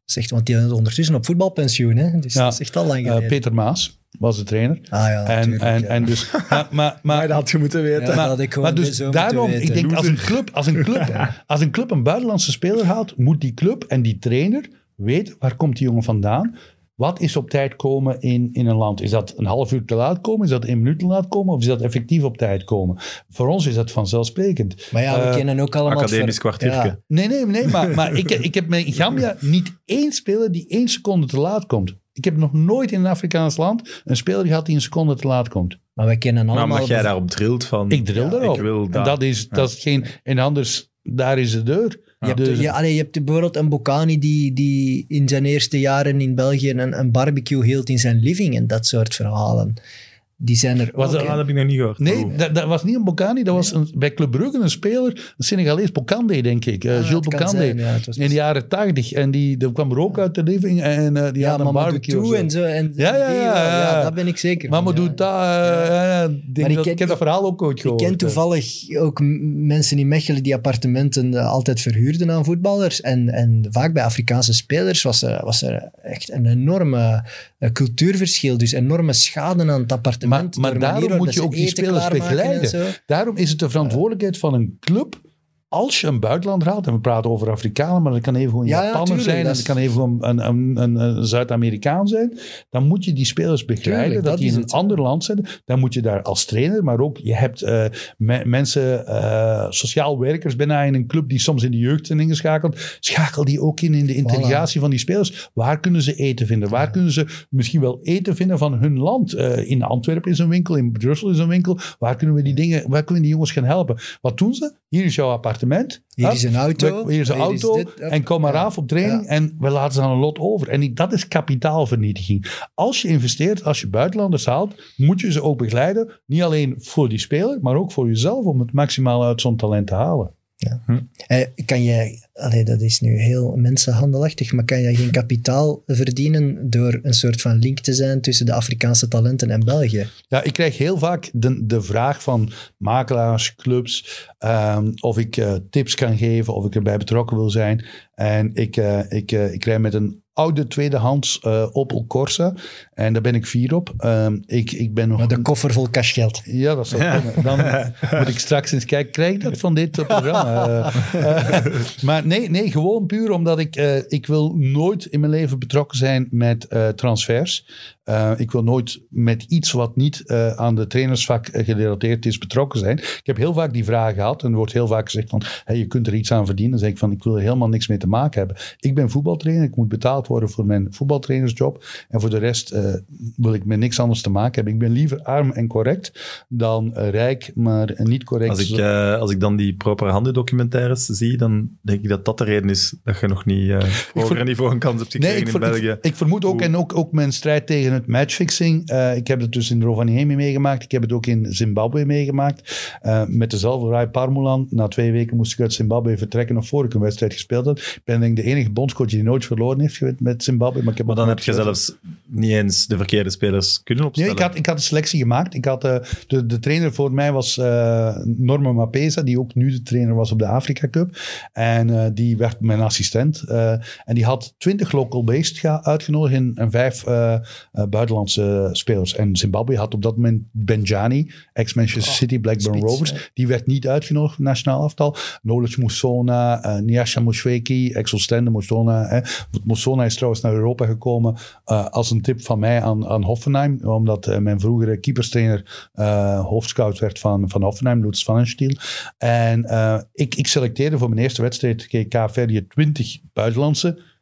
Zegt, want die is ondertussen op voetbalpensioen, hè? Dus ja. dat is echt al lang geleden. Uh, Peter Maas was de trainer. Ah ja, en, en, ja. en dus, maar, maar, maar, dat had je moeten weten. Ja, maar, dat ik maar dus daarom, ik denk, als een, club, als, een club, als een club een buitenlandse speler haalt, moet die club en die trainer weten, waar komt die jongen vandaan? Wat is op tijd komen in, in een land? Is dat een half uur te laat komen? Is dat één minuut te laat komen? Of is dat effectief op tijd komen? Voor ons is dat vanzelfsprekend. Maar ja, we uh, kennen ook allemaal... Academisch kwartiertje. Ja. Nee, nee, nee. Maar, maar ik, ik heb met Gambia niet één speler die één seconde te laat komt. Ik heb nog nooit in een Afrikaans land een speler gehad die een seconde te laat komt. Maar we kennen allemaal... Maar omdat jij daarop drilt van... Ik dril ja, daarop. Ik wil dat. En dat is, dat is geen... En anders, daar is de deur. Je hebt, dus, ja, allee, je hebt bijvoorbeeld een Bocani die, die in zijn eerste jaren in België een, een barbecue hield in zijn living en dat soort verhalen. Die zijn er was ook, dat, heb ik nog niet gehoord. Nee, oh. dat, dat, was niet een Bocani. Dat was een, bij Club Brugge een speler, een Senegalees, Bocande, denk ik. Uh, Jules Bocande. Ja, in de jaren tachtig. En die, die kwam rook uit de living en uh, die ja, had een barbecue. toe en zo. En ja, ja, ja, ja, ja. dat ben ik zeker Mama doet dat. Denk ik, dat, ik heb dat verhaal ook ooit gehoord. Ik ken toevallig ook mensen in Mechelen die appartementen altijd verhuurden aan voetballers. En, en vaak bij Afrikaanse spelers was er, was er echt een enorme cultuurverschil. Dus enorme schade aan het appartement. Maar, maar daarom moet je ook die spelers begeleiden. Daarom is het de verantwoordelijkheid van een club als je een buitenlander haalt, en we praten over Afrikanen, maar dat kan even gewoon ja, Japaner ja, zijn, dat kan even een, een, een, een Zuid-Amerikaan zijn, dan moet je die spelers begeleiden, tuurlijk, dat, dat die in een het, ander land zijn. Dan moet je daar als trainer, maar ook, je hebt uh, me, mensen, uh, sociaal werkers bijna in een club die soms in de jeugd zijn ingeschakeld, schakel die ook in in de integratie voilà. van die spelers. Waar kunnen ze eten vinden? Waar ja. kunnen ze misschien wel eten vinden van hun land? Uh, in Antwerpen is een winkel, in Brussel is een winkel. Waar kunnen we die dingen, waar kunnen we die jongens gaan helpen? Wat doen ze? Hier is jouw appartement hier is een auto. Hier is een auto. Is dit, en kom maar ja. af op training. Ja. En we laten ze aan een lot over. En dat is kapitaalvernietiging. Als je investeert, als je buitenlanders haalt, moet je ze ook begeleiden. Niet alleen voor die speler, maar ook voor jezelf om het maximale uit zo'n talent te halen. Eh, kan je, allee, dat is nu heel mensenhandelachtig, maar kan je geen kapitaal verdienen door een soort van link te zijn tussen de Afrikaanse talenten en België? Ja, ik krijg heel vaak de, de vraag van makelaars, clubs, ehm, of ik eh, tips kan geven, of ik erbij betrokken wil zijn. En ik, eh, ik, ik rij met een oude tweedehands eh, Opel Corsa. En daar ben ik fier op. Ehm, ik, ik ben nog... Met een koffer vol cashgeld. Ja, dat zou kunnen. Dan moet ik straks eens kijken, krijg ik dat van dit programma? Eh, eh, maar nee, nee, gewoon puur omdat ik, eh, ik wil nooit in mijn leven betrokken zijn met eh, transfers. Eh, ik wil nooit met iets wat niet eh, aan de trainersvak eh, gerelateerd is betrokken zijn. Ik heb heel vaak die vraag gehad en er wordt heel vaak gezegd van hey, je kunt er iets aan verdienen. Dan zeg ik van ik wil er helemaal niks mee te maken hebben. Ik ben voetbaltrainer, ik moet betaald worden voor mijn voetbaltrainersjob. En voor de rest wil ik met niks anders te maken hebben. Ik ben liever arm en correct dan rijk, maar niet correct. Als ik, als ik dan die proper handen documentaires zie, dan denk ik dat dat de reden is dat je nog niet hoger niveau een kans hebt gekregen ik, in België. ik, ik vermoed ook, Hoe- en ook, ook mijn strijd tegen het matchfixing. eh, ik heb het dus in Rovaniemi meegemaakt. Ik heb het ook in Zimbabwe meegemaakt. Eh, met dezelfde Rai Parmulan. Na twee weken moest ik uit Zimbabwe vertrekken nog voor ik een wedstrijd gespeeld had. Ik ben denk ik de enige bondscoach die nooit verloren heeft geweest met Zimbabwe. Maar, ik heb Maar dan heb je zelfs niet eens de verkeerde spelers kunnen Nee, opstellen. ik had, ik had een selectie gemaakt. Ik had, eh, de, de trainer voor mij was Norman Mapesa, die ook nu de trainer was op de Afrika Cup. En die werd mijn assistent. En die had twintig local based ga- uitgenodigd en, en vijf buitenlandse spelers. En Zimbabwe had op dat moment Benjani, ex-Manchester Oh, City, Blackburn spits, Rovers. Die werd niet uitgenodigd nationaal aftal. Knowledge Musona, eh Nyasha Moshweki, ex-Oostende Musona. Eh. Musona is trouwens naar Europa gekomen eh, als een tip van mij aan, aan Hoffenheim. Omdat eh, mijn vroegere keeperstrainer eh hoofdscout werd van, van Hoffenheim, Lutz Vanenstiel. En eh, ik, ik selecteerde voor mijn eerste wedstrijd Kaapverdië 20 buitenlandse eh, eh,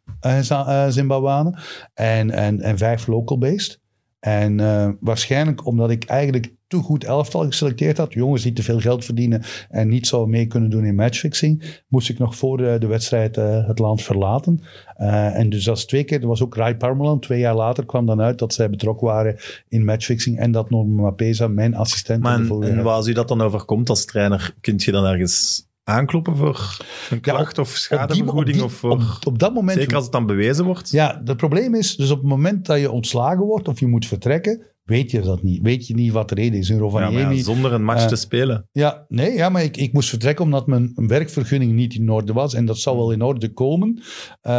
Zimbabwanen en, en, en vijf local-based. En eh, waarschijnlijk omdat ik eigenlijk te goed elftal geselecteerd had. Jongens die te veel geld verdienen en niet zouden mee kunnen doen in matchfixing. Moest ik nog voor eh, de wedstrijd eh, het land verlaten. Eh, en dus dat is twee keer. Er was ook Rai Parmelan. Twee jaar later kwam dan uit dat zij betrokken waren in matchfixing. En dat Norman Mapesa, mijn assistent. Maar en, jaar. als u dat dan overkomt als trainer, kunt je dan ergens aankloppen voor een klacht of Op die- schadevergoeding? op, die- of op dat moment zeker als het dan bewezen wordt? Ja, het probleem is, dus op het moment dat je ontslagen wordt of je moet vertrekken, weet je dat niet. Weet je niet wat de reden is. In Ja, maar ja, Rovaniemi... Ja, zonder een match eh, te spelen. nee, ja, maar ik, ik moest vertrekken omdat mijn werkvergunning niet in orde was. En dat zou wel in orde komen, eh,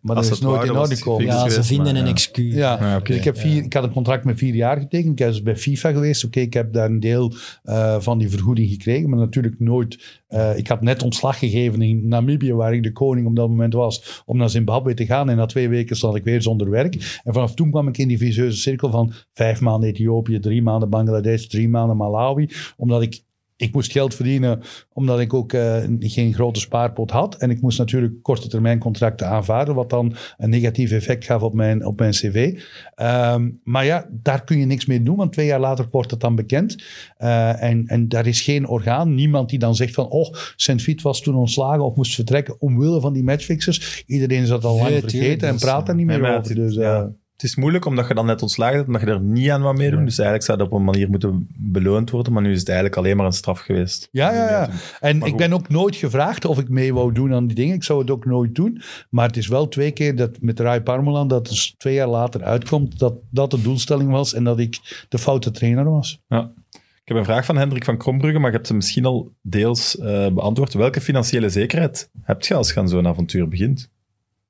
maar dat is het nooit in was orde gekomen. Ja, ze vinden maar, een ja. excuus. Ja, Ja, oké. dus ik, heb vier, ik had een contract met vier jaar getekend. Ik ben dus bij FIFA geweest. Oké, ik heb daar een deel eh, van die vergoeding gekregen, maar natuurlijk nooit. eh, ik had net ontslag gegeven in Namibië, waar ik de koning op dat moment was, om naar Zimbabwe te gaan. En na twee weken zat ik weer zonder werk. En vanaf toen kwam ik in die vicieuze cirkel van vijf maanden Ethiopië, drie maanden Bangladesh, drie maanden Malawi. Omdat ik ik moest geld verdienen omdat ik ook eh, geen grote spaarpot had. En ik moest natuurlijk korte termijn contracten aanvaarden, wat dan een negatief effect gaf op mijn, op mijn cv. Ehm, maar ja, daar kun je niks mee doen, want twee jaar later wordt het dan bekend. Eh, en, en daar is geen orgaan, niemand die dan zegt van, oh, Saint-Fiet was toen ontslagen of moest vertrekken omwille van die matchfixers. Iedereen is dat al lang vergeten en praat eh, daar niet meer over. Dus, eh, ja. Het is moeilijk omdat je dan net ontslagen bent, omdat je er niet aan wat meedoen. Dus eigenlijk zou dat op een manier moeten beloond worden. Maar nu is het eigenlijk alleen maar een straf geweest. Ja, ja, ja. En ik ben ook nooit gevraagd of ik mee wou doen aan die dingen. Ik zou het ook nooit doen. Maar het is wel twee keer dat met Rai Parmelan, dat dus twee jaar later uitkomt, dat dat de doelstelling was en dat ik de foute trainer was. Ja. Ik heb een vraag van Hendrik van Krombrugge, maar je hebt hem misschien al deels eh, beantwoord. Welke financiële zekerheid heb je als je aan zo'n avontuur begint?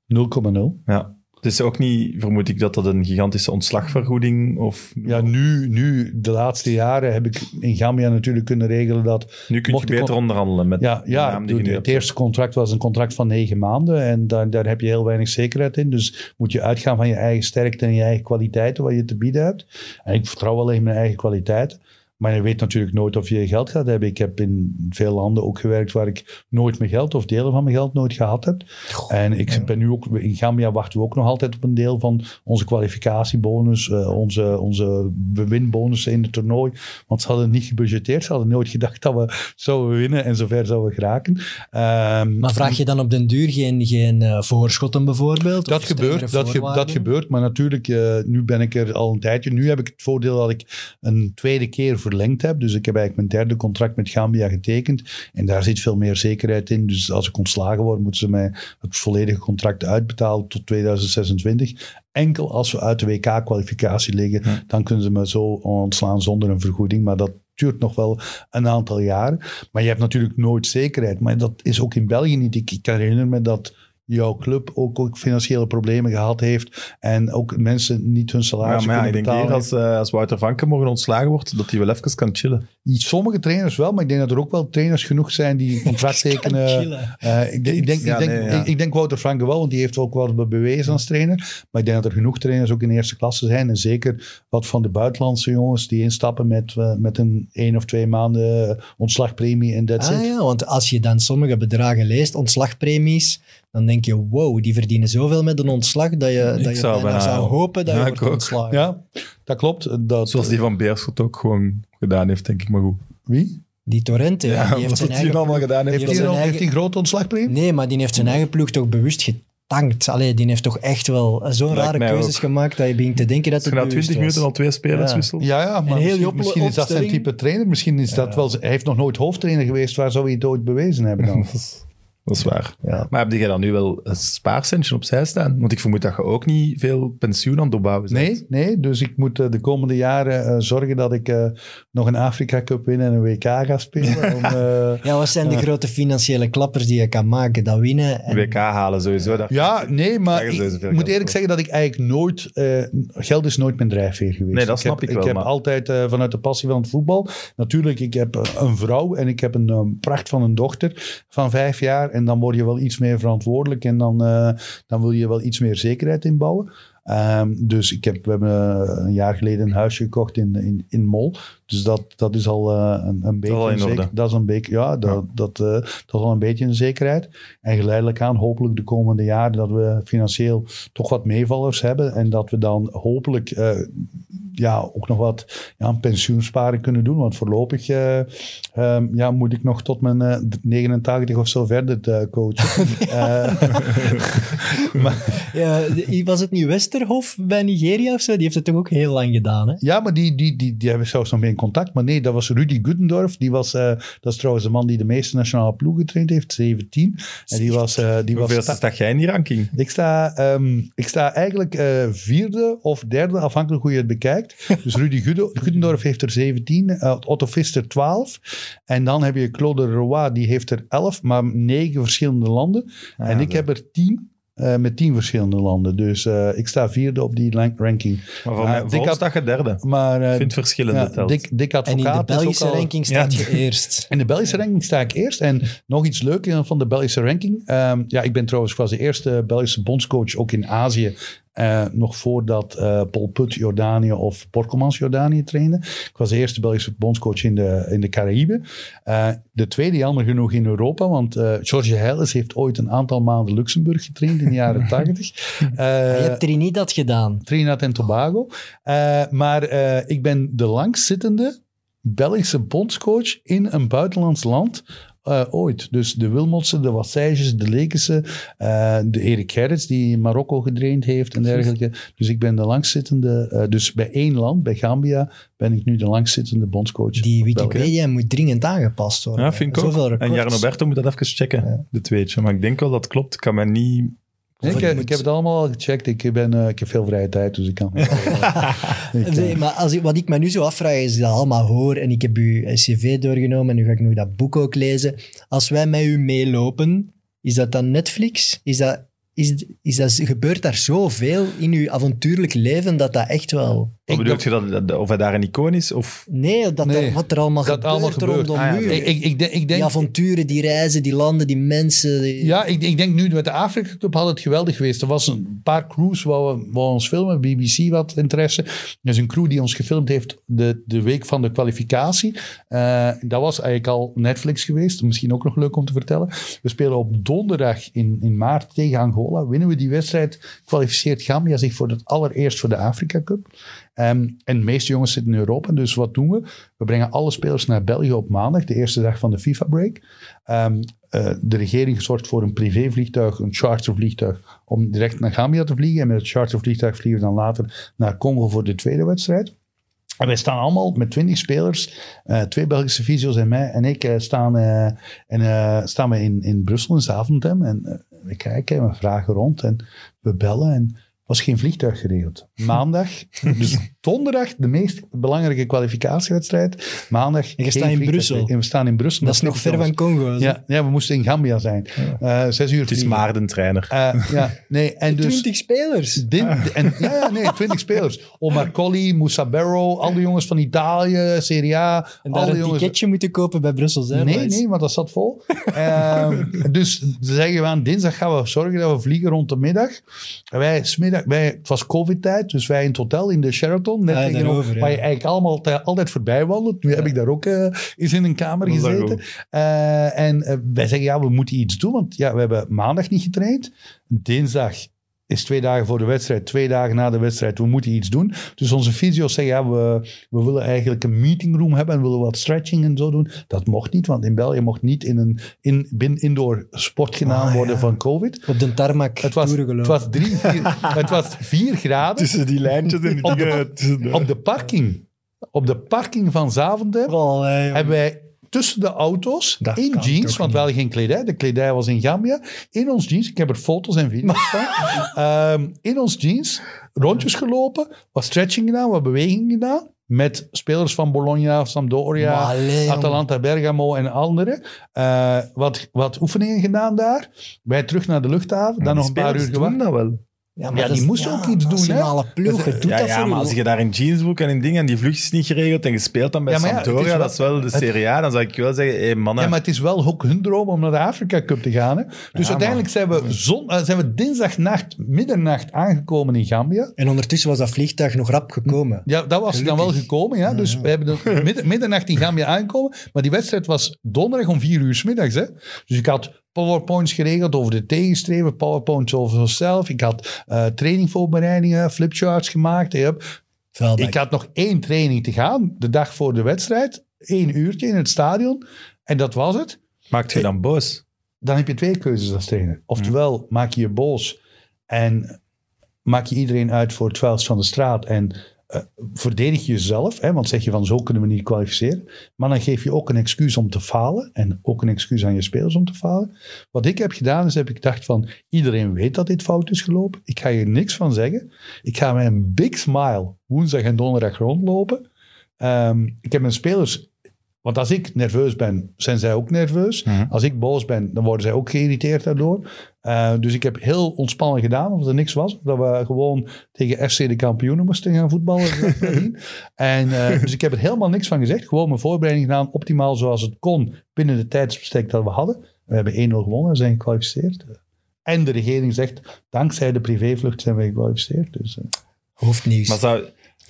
0,0. Ja. Het is ook niet, vermoed ik, dat dat een gigantische ontslagvergoeding of... Ja, nu, nu, de laatste jaren heb ik in Gambia natuurlijk kunnen regelen dat Nu kun je beter on- onderhandelen met Ja, de ja naam die je nu het hebt. eerste contract was een contract van negen maanden en daar, daar heb je heel weinig zekerheid in. Dus moet je uitgaan van je eigen sterkte en je eigen kwaliteiten, wat je te bieden hebt. En ik vertrouw wel in mijn eigen kwaliteiten. Maar je weet natuurlijk nooit of je geld gaat hebben. Ik heb in veel landen ook gewerkt waar ik nooit mijn geld of delen van mijn geld nooit gehad heb. En ik ben nu ook, in Gambia wachten we ook nog altijd op een deel van onze kwalificatiebonus, eh, onze, onze winbonussen in het toernooi. Want ze hadden niet gebudgeteerd, ze hadden nooit gedacht dat we zouden winnen en zover zouden geraken. Ehm, Maar vraag je dan op den duur geen, geen eh, voorschotten bijvoorbeeld? dat gebeurt, dat, ge- dat voorwaarden? gebeurt, maar natuurlijk, eh, nu ben ik er al een tijdje. Nu heb ik het voordeel dat ik een tweede keer verlengd heb. Dus ik heb eigenlijk mijn derde contract met Gambia getekend. En daar zit veel meer zekerheid in. Dus als ik ontslagen word, moeten ze mij het volledige contract uitbetalen tot 2026. Enkel als we uit de WK-kwalificatie liggen, dan kunnen ze me zo ontslaan zonder een vergoeding. Maar dat duurt nog wel een aantal jaren. Maar je hebt natuurlijk nooit zekerheid. Maar dat is ook in België niet. Ik, ik herinner me dat jouw club ook, ook financiële problemen gehad heeft en ook mensen niet hun Ja, salaris maar ja, ik kunnen denk betalen. hier als, eh, als Wouter Vanken morgen ontslagen wordt, dat hij wel even kan chillen. Sommige trainers wel, maar ik denk dat er ook wel trainers genoeg zijn die een contract tekenen. chillen. Eh, ik, denk, ik, denk, Ja, ik, denk, nee, ja. ik, ik denk Wouter Franke wel, want die heeft ook wat bewezen als trainer. Maar ik denk dat er genoeg trainers ook in eerste klasse zijn. En zeker wat van de buitenlandse jongens die instappen met, eh, met een één of twee maanden ontslagpremie en that's Ah it. ja, want als je dan sommige bedragen leest, ontslagpremies, dan denk je, wow, die verdienen zoveel met een ontslag dat je, dat je zou bijna bijna- zou hopen dat je wordt ontslagen. Ja, dat klopt. Dat, Zoals die van Beerschot ook gewoon gedaan heeft, denk ik maar goed. Wie? Die Torrente, Ja, die heeft hij allemaal gedaan heeft. Heeft heeft hij zijn een, heeft eigen- hij een grote ontslagpremie? Nee, maar die heeft zijn eigen ploeg toch bewust getankt. Allee, die heeft toch echt wel zo'n rare keuzes ook. gemaakt dat je begint te denken dat het na bewust 20 minuten al twee spelers Ja. wisselt. Ja, ja maar heel misschien, is dat zijn type trainer. Misschien is dat wel... Hij heeft nog nooit hoofdtrainer geweest. Waar zou hij het ooit bewezen hebben dan? Dat is, waar. Ja. Maar heb jij dan nu wel een spaarcentje opzij staan? Want ik vermoed dat je ook niet veel pensioen aan het opbouwen bent. Nee, nee, dus ik moet eh, de komende jaren eh, zorgen dat ik eh, nog een Afrika Cup win en een WK ga spelen. om, eh, Ja, wat zijn de grote financiële klappers die je kan maken? Dat winnen. En... WK halen sowieso. Dat... ja, nee, maar ik moet eerlijk voor. zeggen dat ik eigenlijk nooit... eh, geld is nooit mijn drijfveer geweest. Nee, dat snap heb, ik wel, Ik heb maar- altijd eh, vanuit de passie van het voetbal... Natuurlijk, ik heb een vrouw en ik heb een pracht van een dochter van vijf jaar. En dan word je wel iets meer verantwoordelijk en dan, eh, dan wil je wel iets meer zekerheid inbouwen. Ehm, dus ik heb, we hebben eh, een jaar geleden een huisje gekocht in, in, in Mol. Dus dat, dat is al eh, een, een beetje al zeker- Dat is een beetje, ja, dat, Dat, eh, dat is al een beetje een zekerheid. En geleidelijk aan, hopelijk de komende jaren, dat we financieel toch wat meevallers hebben. En dat we dan hopelijk eh, ja, ook nog wat ja, aan pensioensparen kunnen doen. Want voorlopig eh, ehm, ja, moet ik nog tot mijn eh, 89 of zo verder coachen. Eh, maar, Ja, de- was het niet Bij Nigeria of zo? Die heeft het toch ook heel lang gedaan, hè? Ja, maar die, die, die, die hebben zelfs nog mee in contact. Maar nee, dat was Rudy Gudendorf. Die was, eh, dat is trouwens de man die de meeste nationale ploegen getraind heeft, 17. En die was... eh die was Hoeveel sta jij in die ranking? ik sta, ehm, ik sta eigenlijk eh, vierde of derde, afhankelijk hoe je het bekijkt. Dus Rudy Gude- Gudendorf heeft er 17, eh, Otto Pfister 12. En dan heb je Claude Roy, die heeft er 11, maar negen verschillende landen. Ah, en ik heb er 10. Eh, met tien verschillende landen. Dus eh, ik sta vierde op die rank- ranking. Maar voor mij Dick had- sta je derde. Maar eh, Ik vind verschillende ja, telt. Dick, Dick En in de Belgische al- ranking staat Ja. je eerst. in de Belgische ranking sta ik eerst. En nog iets leuks van de Belgische ranking. Ehm, ja, ik ben trouwens ik was de eerste Belgische bondscoach ook in Azië. Eh, nog voordat eh Paul Put Jordanië of Porkelmans Jordanië trainde. Ik was de eerste Belgische bondscoach in de, in de Caraïben. Eh, de tweede jammer genoeg in Europa. Want George Heiles heeft ooit een aantal maanden Luxemburg getraind in de jaren tachtig. je hebt Trinidad gedaan. Trinidad en Tobago. Maar ik ben de langstzittende Belgische bondscoach in een buitenlands land eh, ooit. Dus de Wilmotsen, de Wassaiges, de Lekense, eh, de Erik Gerrits die in Marokko getraind heeft en dergelijke. Dus ik ben de langstzittende, eh, dus bij één land, bij Gambia, ben ik nu de langstzittende bondscoach. Die. Wikipedia moet dringend aangepast worden. Ja, vind ik ook. En. Jarno Berto moet dat even checken, de tweetje. Maar ik denk wel dat klopt. Ik kan mij niet... Nee, ik, moet- ik heb het allemaal al gecheckt. Ik, ben, eh, ik heb veel vrije tijd, dus ik kan... ik, eh, Nee, maar als ik, wat ik me nu zo afvraag, is dat allemaal hoor en ik heb uw cv doorgenomen en nu ga ik nog dat boek ook lezen. Als wij met u meelopen, is dat dan Netflix? Is dat, is, is dat, gebeurt daar zoveel in uw avontuurlijk leven dat dat echt wel... Wat Ik bedoelt je dat, dat- of hij daar een icoon is? Of... Nee, dat Nee, er, wat er allemaal dat gebeurt allemaal gebeurt. rondom Ah, ja, u. oké. ik, ik, ik, denk- ik Die avonturen, die reizen, die landen, die mensen. die- Ja, ik, ik denk nu met de Afrika Cup had het geweldig geweest. Er was een paar crews wou, wou ons filmen, BBC wat interesse. Er is een crew die ons gefilmd heeft de, de week van de kwalificatie. Eh, dat was eigenlijk al Netflix geweest. Misschien ook nog leuk om te vertellen. We spelen op donderdag in, in maart tegen Angola. Winnen we die wedstrijd, kwalificeert Gambia zich voor het allereerst voor de Afrika Cup. Ehm, en de meeste jongens zitten in Europa. Dus wat doen we? We brengen alle spelers naar België op maandag, de eerste dag van de FIFA-break. Ehm, eh, de regering zorgt voor een privévliegtuig, een chartervliegtuig, om direct naar Gambia te vliegen. En met het chartervliegtuig vliegen we dan later naar Congo voor de tweede wedstrijd. En wij staan allemaal met twintig spelers, eh, twee Belgische fysio's en mij en ik eh, staan, en, staan we in, in Brussel in Zaventem. En we kijken en we vragen rond en we bellen en was geen vliegtuig geregeld. Maandag, dus donderdag de meest belangrijke kwalificatiewedstrijd. Maandag je geen staat in. Brussel. En we staan in Brussel. Dat is nog ver van Congo. Ja, ja, we moesten in Gambia zijn. Eh, zes uur Het is vliegen. Maarten trainer. Eh, ja, nee, en dus... 20 spelers. Din, en, ja, ja, nee, twintig spelers. Omar Colli, Moussa Barrow, al die jongens van Italië, Serie A. En daar die een jongens. ticketje moeten kopen bij Brussels Nee, Airlines. nee, want dat zat vol. Ehm, dus ze zeggen we aan dinsdag gaan we zorgen dat we vliegen rond de middag. En wij, smiddag, wij, het was covid-tijd, dus wij in het hotel in de Sheraton, net Ah, tegenover, ja. waar je eigenlijk allemaal altijd voorbij wandelt. Nu heb ik daar ook eh, eens in een kamer gezeten. Eh, en eh, wij zeggen, ja, we moeten iets doen, want ja, we hebben maandag niet getraind. Dinsdag is twee dagen voor de wedstrijd, twee dagen na de wedstrijd. We moeten iets doen. Dus onze fysio's zeggen, ja, we, we willen eigenlijk een meetingroom hebben en willen wat stretching en zo doen. Dat mocht niet, want in België mocht niet in een in, bin, indoor sport gedaan Ah, worden ja. van COVID. Op de tarmac Het was, het was, drie, vier, het was vier graden Tussen die lijntjes en die Op de- dingen. tussen de- op de parking. Op de parking van Zaventem Oh, nee, hebben wij tussen de auto's, Dat in jeans, want we hadden geen kledij. De kledij was in Gambia. In ons jeans, ik heb er foto's en video's van. Ehm, in ons jeans, rondjes gelopen, wat stretching gedaan, wat beweging gedaan. Met spelers van Bologna, Sampdoria. Atalanta Bergamo en anderen. Eh, wat, wat oefeningen gedaan daar. Wij terug naar de luchthaven, dan nog een paar uur gewacht. dat wel. Ja, Ja, dat die moesten ook iets doen, hè? Nationale ploeg, het doet ja, dat ja, voor maar als je daar in jeansbroek en in dingen en die vlucht is niet geregeld en je speelt dan bij Ja, maar Sampdoria, wel- dat is wel de Serie A, dan zou ik wel zeggen, hé mannen, Ja, maar het is wel ook hun droom om naar de Afrika Cup te gaan. Hè? Dus Ja, uiteindelijk zijn we, zon, eh, zijn we dinsdagnacht, middernacht aangekomen in Gambia. En ondertussen was dat vliegtuig nog rap gekomen. Ja, dat was dan wel gekomen. Ja. Dus we hebben de midden, middernacht in Gambia aangekomen. Maar die wedstrijd was donderdag om vier uur 's middags. Hè. Dus ik had powerpoints geregeld over de tegenstreven, powerpoints over onszelf. Ik had eh trainingvoorbereidingen, flipcharts gemaakt. Ik, heb- ik had nog één training te gaan, de dag voor de wedstrijd. Eén uurtje in het stadion. En dat was het. maakt je dan boos? dan heb je twee keuzes als trainer. Oftewel, maak je je boos en maak je iedereen uit voor het vuilst van de straat en eh, verdedig je jezelf, hè, want zeg je van zo kunnen we niet kwalificeren. Maar dan geef je ook een excuus om te falen en ook een excuus aan je spelers om te falen. Wat ik heb gedaan is, heb ik gedacht van iedereen weet dat dit fout is gelopen. Ik ga hier niks van zeggen. Ik ga met een big smile woensdag en donderdag rondlopen. Ehm, ik heb mijn spelers want als ik nerveus ben, zijn zij ook nerveus. Mhm. Als ik boos ben, dan worden zij ook geïrriteerd daardoor. Eh, dus ik heb heel ontspannen gedaan, of er niks was. Dat we gewoon tegen FC de kampioenen moesten gaan voetballen. en, eh, dus ik heb er helemaal niks van gezegd. Gewoon mijn voorbereiding gedaan, optimaal zoals het kon, binnen de tijdsbestek dat we hadden. We hebben 1-0 gewonnen en zijn gekwalificeerd. En de regering zegt, dankzij de privévlucht zijn we gekwalificeerd. Dus, eh, Hoofdnieuws. Maar zou,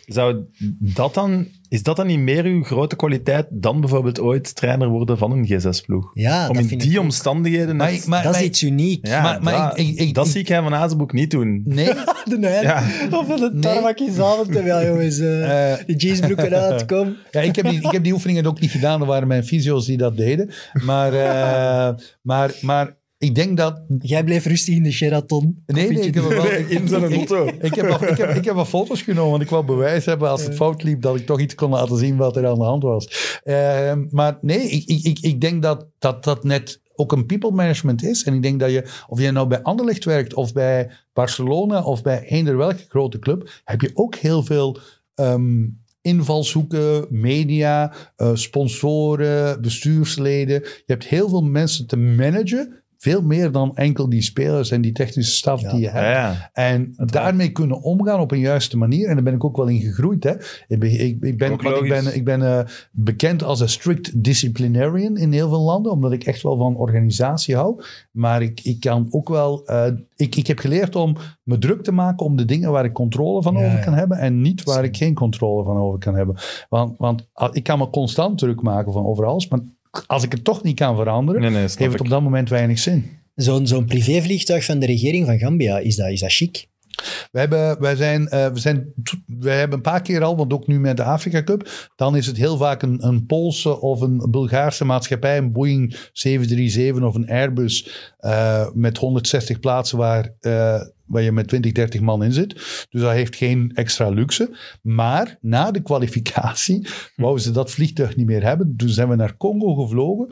zou dat dan, is dat dan niet meer uw grote kwaliteit dan bijvoorbeeld ooit trainer worden van een G6-ploeg? ja, Om dat in vind die omstandigheden... maar, net- ik- maar, Dat is iets uniek. ja, maar- maar dat, ik- ik- ik- dat ik- zie ik van Azenboek niet doen. Nee, De. Ja. Of van de Nee. tarmac in Zaventem. Ja, jongens. eh, Eh, de jeansbroeken uit, kom. Ja, ik heb, die, ik heb die oefeningen ook niet gedaan. Er waren mijn fysio's die dat deden. Maar, eh, maar, maar ik denk dat... Jij bleef rustig in de Sheraton. Nee, nee, ik heb wel... Nee, in zo'n ik, auto. Ik heb, wel- ik, heb, ik heb wel foto's genomen, want ik wou bewijs hebben als het fout liep, dat ik toch iets kon laten zien wat er aan de hand was. Eh, maar nee, ik, ik, ik, ik denk dat, dat dat net ook een people management is. En ik denk dat je, of je nou bij Anderlecht werkt, of bij Barcelona, of bij eender welke grote club, heb je ook heel veel... ehm, invalshoeken, media, eh, sponsoren, bestuursleden. Je hebt heel veel mensen te managen. Veel meer dan enkel die spelers en die technische staf Ja. die je hebt. Ja, ja. En daarmee kunnen omgaan op een juiste manier. En daar ben ik ook wel in gegroeid. Hè. Ik ben, ik, ik ben, ik ben, ik ben eh, bekend als een strict disciplinarian in heel veel landen. Omdat ik echt wel van organisatie hou. Maar ik, ik kan ook wel... eh, ik, ik heb geleerd om me druk te maken om de dingen waar ik controle van Ja, over ja. kan hebben. En niet waar ik geen controle van over kan hebben. Want, want ah, ik kan me constant druk maken van over alles. Maar als ik het toch niet kan veranderen, Nee, nee, snap heeft het ik. op dat moment weinig zin. Zo'n zo'n privévliegtuig van de regering van Gambia, is dat, is dat chic? We hebben, wij zijn, eh, we zijn, we hebben een paar keer al, want ook nu met de Afrika Cup, dan is het heel vaak een, een Poolse of een Bulgaarse maatschappij, een Boeing 737 of een Airbus eh, met 160 plaatsen waar eh, waar je met 20, 30 man in zit. Dus dat heeft geen extra luxe. Maar na de kwalificatie wouden ze dat vliegtuig niet meer hebben. Toen zijn we naar Congo gevlogen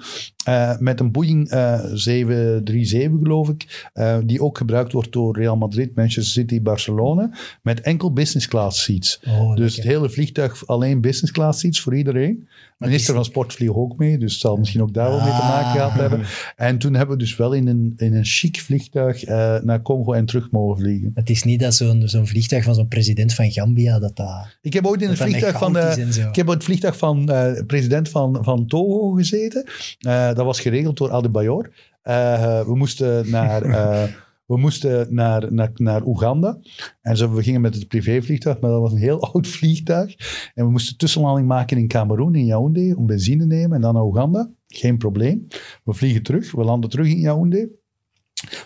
eh, met een Boeing eh 737, geloof ik. eh, die ook gebruikt wordt door Real Madrid, Manchester City, Barcelona. Met enkel business class seats. Oh, Dus het hele vliegtuig alleen business class seats voor iedereen. Minister van Sport vliegt ook mee, dus het zal misschien ook daar wel mee te maken Ah. gehad hebben. En toen hebben we dus wel in een, in een chic vliegtuig eh, naar Congo en terug mogen vliegen. Het is niet dat zo'n zo'n vliegtuig van zo'n president van Gambia, dat dat... Ik heb ooit in het vliegtuig van de, zo. ik heb het vliegtuig van eh, president van, van Togo gezeten. Eh, dat was geregeld door Adebayor. Eh, we moesten naar... We moesten naar, naar, naar Oeganda. En zo, we gingen met het privévliegtuig, maar dat was een heel oud vliegtuig. En we moesten tussenlanding maken in Cameroen, in Yaoundé, om benzine te nemen en dan naar Oeganda. Geen probleem. We vliegen terug, we landen terug in Yaoundé.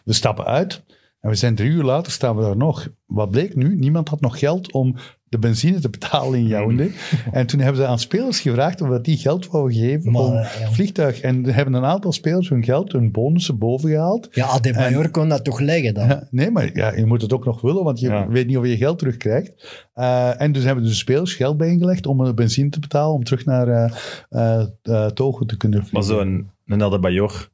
We stappen uit. En we zijn drie uur later, staan we daar nog. Wat bleek nu? Niemand had nog geld om de benzine te betalen in Yaoundé. En toen hebben ze aan spelers gevraagd of dat die geld wouden geven Maar, om ja. vliegtuig. En hebben een aantal spelers hun geld, hun bonussen boven gehaald. Ja, Adebayor kon dat toch leggen dan? Ja, nee, maar ja, je moet het ook nog willen, want je Ja. weet niet of je geld terugkrijgt. Eh, en dus hebben de spelers geld bijgelegd om een benzine te betalen om terug naar eh eh, eh, Togo te kunnen vliegen. Maar zo'n een Adebayor,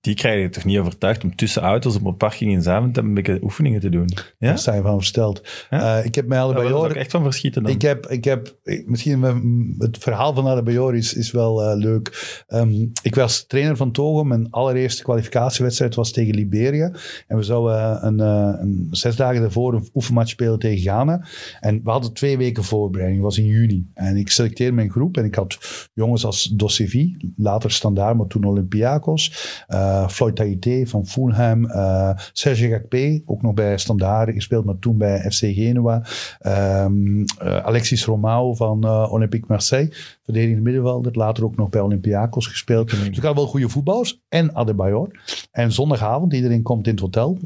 die krijg je toch niet overtuigd om tussen auto's op een parking in Zaventem een beetje oefeningen te doen? Ja? Daar sta je van versteld. Ja? Eh, ik heb mij Adebayor... echt van verschieten dan. Ik heb, ik heb ik- misschien het verhaal van Adebayor is, is wel eh, leuk. Ehm, ik was trainer van Togo. Mijn allereerste kwalificatiewedstrijd was tegen Liberia. En we zouden eh, een, een, zes dagen daarvoor een oefenmatch spelen tegen Ghana. En we hadden twee weken voorbereiding. Dat was in juni. En ik selecteerde mijn groep. En ik had jongens als Dossevi, later Standaard, maar toen Olympiakos. Eh, Floyd Taïté van Fulham. eh, Serge Gakpe, ook nog bij Standaard gespeeld, maar toen bij FC Genua. Ehm, eh, Alexis Romao van Olympique Marseille, verdedigende middenvelder. Later ook nog bij Olympiakos gespeeld. Dus ik had wel goede voetballers. En Adebayor. En zondagavond, iedereen komt in het hotel.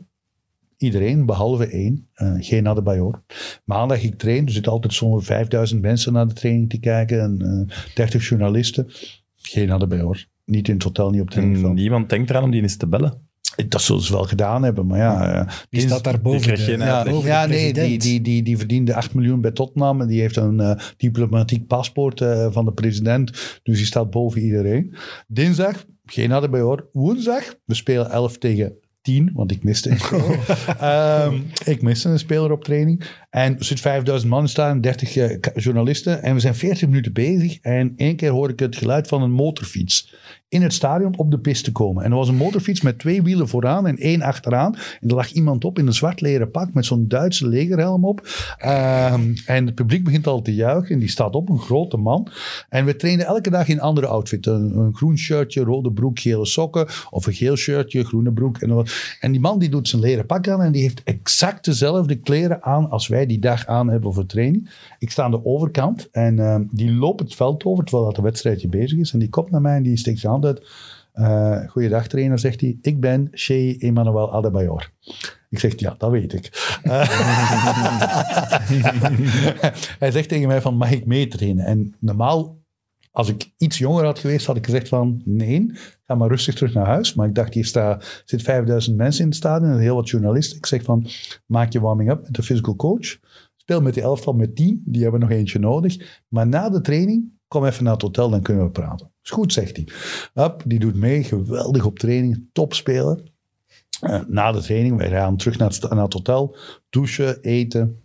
Iedereen, behalve één. eh, geen Adebayor. Maandag ik train. Er zitten altijd zo'n 5000 mensen naar de training te kijken. En eh 30 journalisten. Geen Adebayor. Niet in het hotel, niet op en trainingveld. niemand denkt eraan om die eens te bellen. Dat zullen ze wel gedaan hebben, maar ja... eh, Die staat daar boven. Die de- geen ja, uitleg. boven ja de nee, die, die, die, die verdiende 8 miljoen bij Tottenham. En die heeft een eh, diplomatiek paspoort eh, van de president. Dus die staat boven iedereen. Dinsdag, geen Adebayor. Woensdag, we spelen 11 tegen 10, want ik miste een speler. Ehm, ik miste een speler op training. En er zit 5000 man staan, 30 eh, journalisten. En we zijn 40 minuten bezig. En één keer hoor ik het geluid van een motorfiets in het stadion op de piste komen. En er was een motorfiets met twee wielen vooraan en één achteraan. En er lag iemand op in een zwart leren pak met zo'n Duitse legerhelm op. Ehm, en het publiek begint al te juichen. En die staat op, een grote man. En we trainen elke dag in andere outfit. Een, groen shirtje, rode broek, gele sokken. Of een geel shirtje, groene broek. En, en die man die doet zijn leren pak aan en die heeft exact dezelfde kleren aan als wij die dag aan hebben voor training. Ik sta aan de overkant en ehm, die loopt het veld over terwijl dat de wedstrijdje bezig is. En die komt naar mij en die steekt zijn hand uit. Eh goeiedag trainer, zegt hij. Ik ben Shea Emmanuel Adebayor. Ik zeg, ja, dat weet ik. Hij zegt tegen mij van, mag ik meetrainen? En normaal, als ik iets jonger had geweest, had ik gezegd van, nee, ga maar rustig terug naar huis. Maar ik dacht, hier sta, zit 5000 mensen in het stadion en heel wat journalisten. Ik zeg van, maak je warming-up met de physical coach. Speel met die elftal met 10, die hebben nog eentje nodig. Maar na de training, kom even naar het hotel, dan kunnen we praten. Is goed, zegt hij. Hup, die doet mee, geweldig op training, topspeler. Eh, na de training, wij gaan terug naar het, naar het hotel, douchen, eten.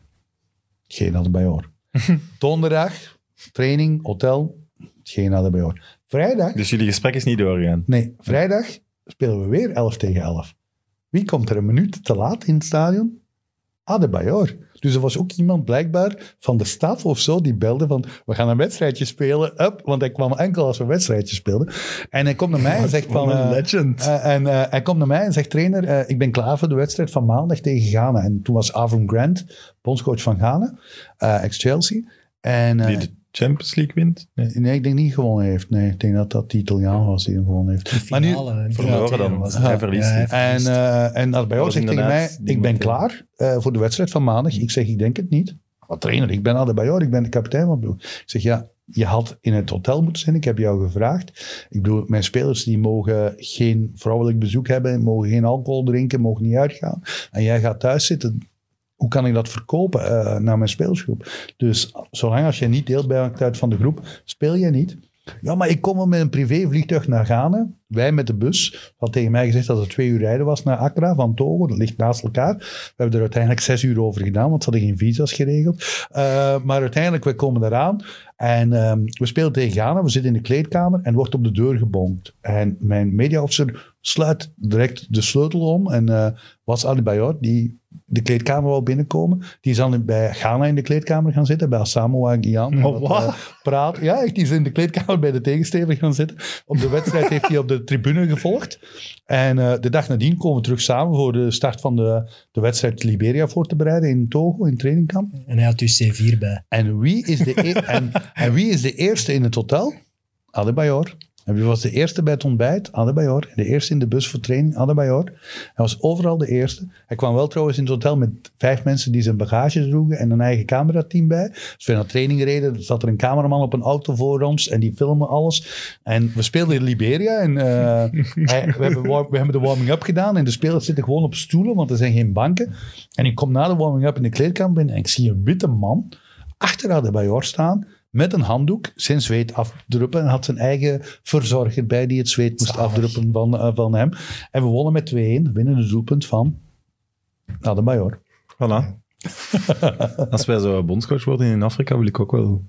Geen Adebayor. Donderdag, training, hotel, geen Adebayor. Vrijdag, Dus jullie gesprek is niet doorgegaan. nee, vrijdag spelen we weer 11 tegen 11. Wie komt er een minuut te laat in het stadion? Adebayor. Dus er was ook iemand blijkbaar van de staf of zo die belde van we gaan een wedstrijdje spelen. Up, want hij kwam enkel als we een wedstrijdje speelden. En hij komt naar mij en zegt van... Eh, legend. eh, en eh, hij komt naar mij en zegt, trainer, ik ben klaar voor de wedstrijd van maandag tegen Ghana. En toen was Avram Grant, bondscoach van Ghana, ex-Chelsea. En, die de Champions League wint. Nee. nee, ik denk niet gewonnen heeft. Nee, ik denk dat dat de Italiaan was die hem gewonnen heeft. Maar nu, Finale, Verloren ja, dan. was Hij het. verliest Ja, hij en, eh en zegt tegen mij, ik ben klaar eh, voor de wedstrijd van maandag. Ik zeg, ik denk het niet. Wat trainer, ik ben Adebayor, ik ben de kapitein van het. Ik zeg, ja, je had in het hotel moeten zijn. Ik heb jou gevraagd. Ik bedoel, mijn spelers die mogen geen vrouwelijk bezoek hebben, mogen geen alcohol drinken, mogen niet uitgaan. En jij gaat thuis zitten. Hoe kan ik dat verkopen eh, naar mijn spelersgroep? Dus zolang als je niet deel bent uit van de groep, speel je niet. Ja, maar ik kom wel met een privévliegtuig naar Ghana. Wij met de bus. had tegen mij gezegd dat het twee uur rijden was naar Accra van Togo. Dat ligt naast elkaar. We hebben er uiteindelijk zes uur over gedaan, want ze hadden geen visa's geregeld. Uh, maar uiteindelijk, we komen eraan. En um, we spelen tegen Ghana. We zitten in de kleedkamer en wordt op de deur gebonkt. En mijn mediaofficer sluit direct de sleutel om. En uh, was Ali Bayor, die de kleedkamer wou binnenkomen. Die is dan bij Ghana in de kleedkamer gaan zitten, bij Samoa Gyan. Oh? Uh, praat. Ja, die is in de kleedkamer bij de tegensteller gaan zitten. Op de wedstrijd heeft hij op de tribune gevolgd. En uh, de dag nadien komen we terug samen voor de start van de, de wedstrijd Liberia voor te bereiden in Togo, in trainingkamp. En hij had dus C4 bij. En wie is de, e en, en wie is de eerste in het hotel? Adebayor. Wie was de eerste bij het ontbijt? Adebayor. De eerste in de bus voor training? Adebayor. Hij was overal de eerste. Hij kwam wel trouwens in het hotel met vijf mensen die zijn bagage droegen en een eigen camerateam bij. Dus we naar training reden, zat er een cameraman op een auto voor ons en die filmde alles. En we speelden in Liberia en uh, hij, we, hebben, we hebben de warming-up gedaan en de spelers zitten gewoon op stoelen, want er zijn geen banken. En ik kom na de warming-up in de kleedkamer binnen en ik zie een witte man achter Adebayor staan met een handdoek zijn zweet afdruppen. En had zijn eigen verzorger bij die het zweet moest Zalig. afdruppen van, uh, van hem. En we wonnen met 2-1, winnen de doelpunt van Adebayor. Voilà. Als wij zo bondscoach worden in Afrika, wil ik ook wel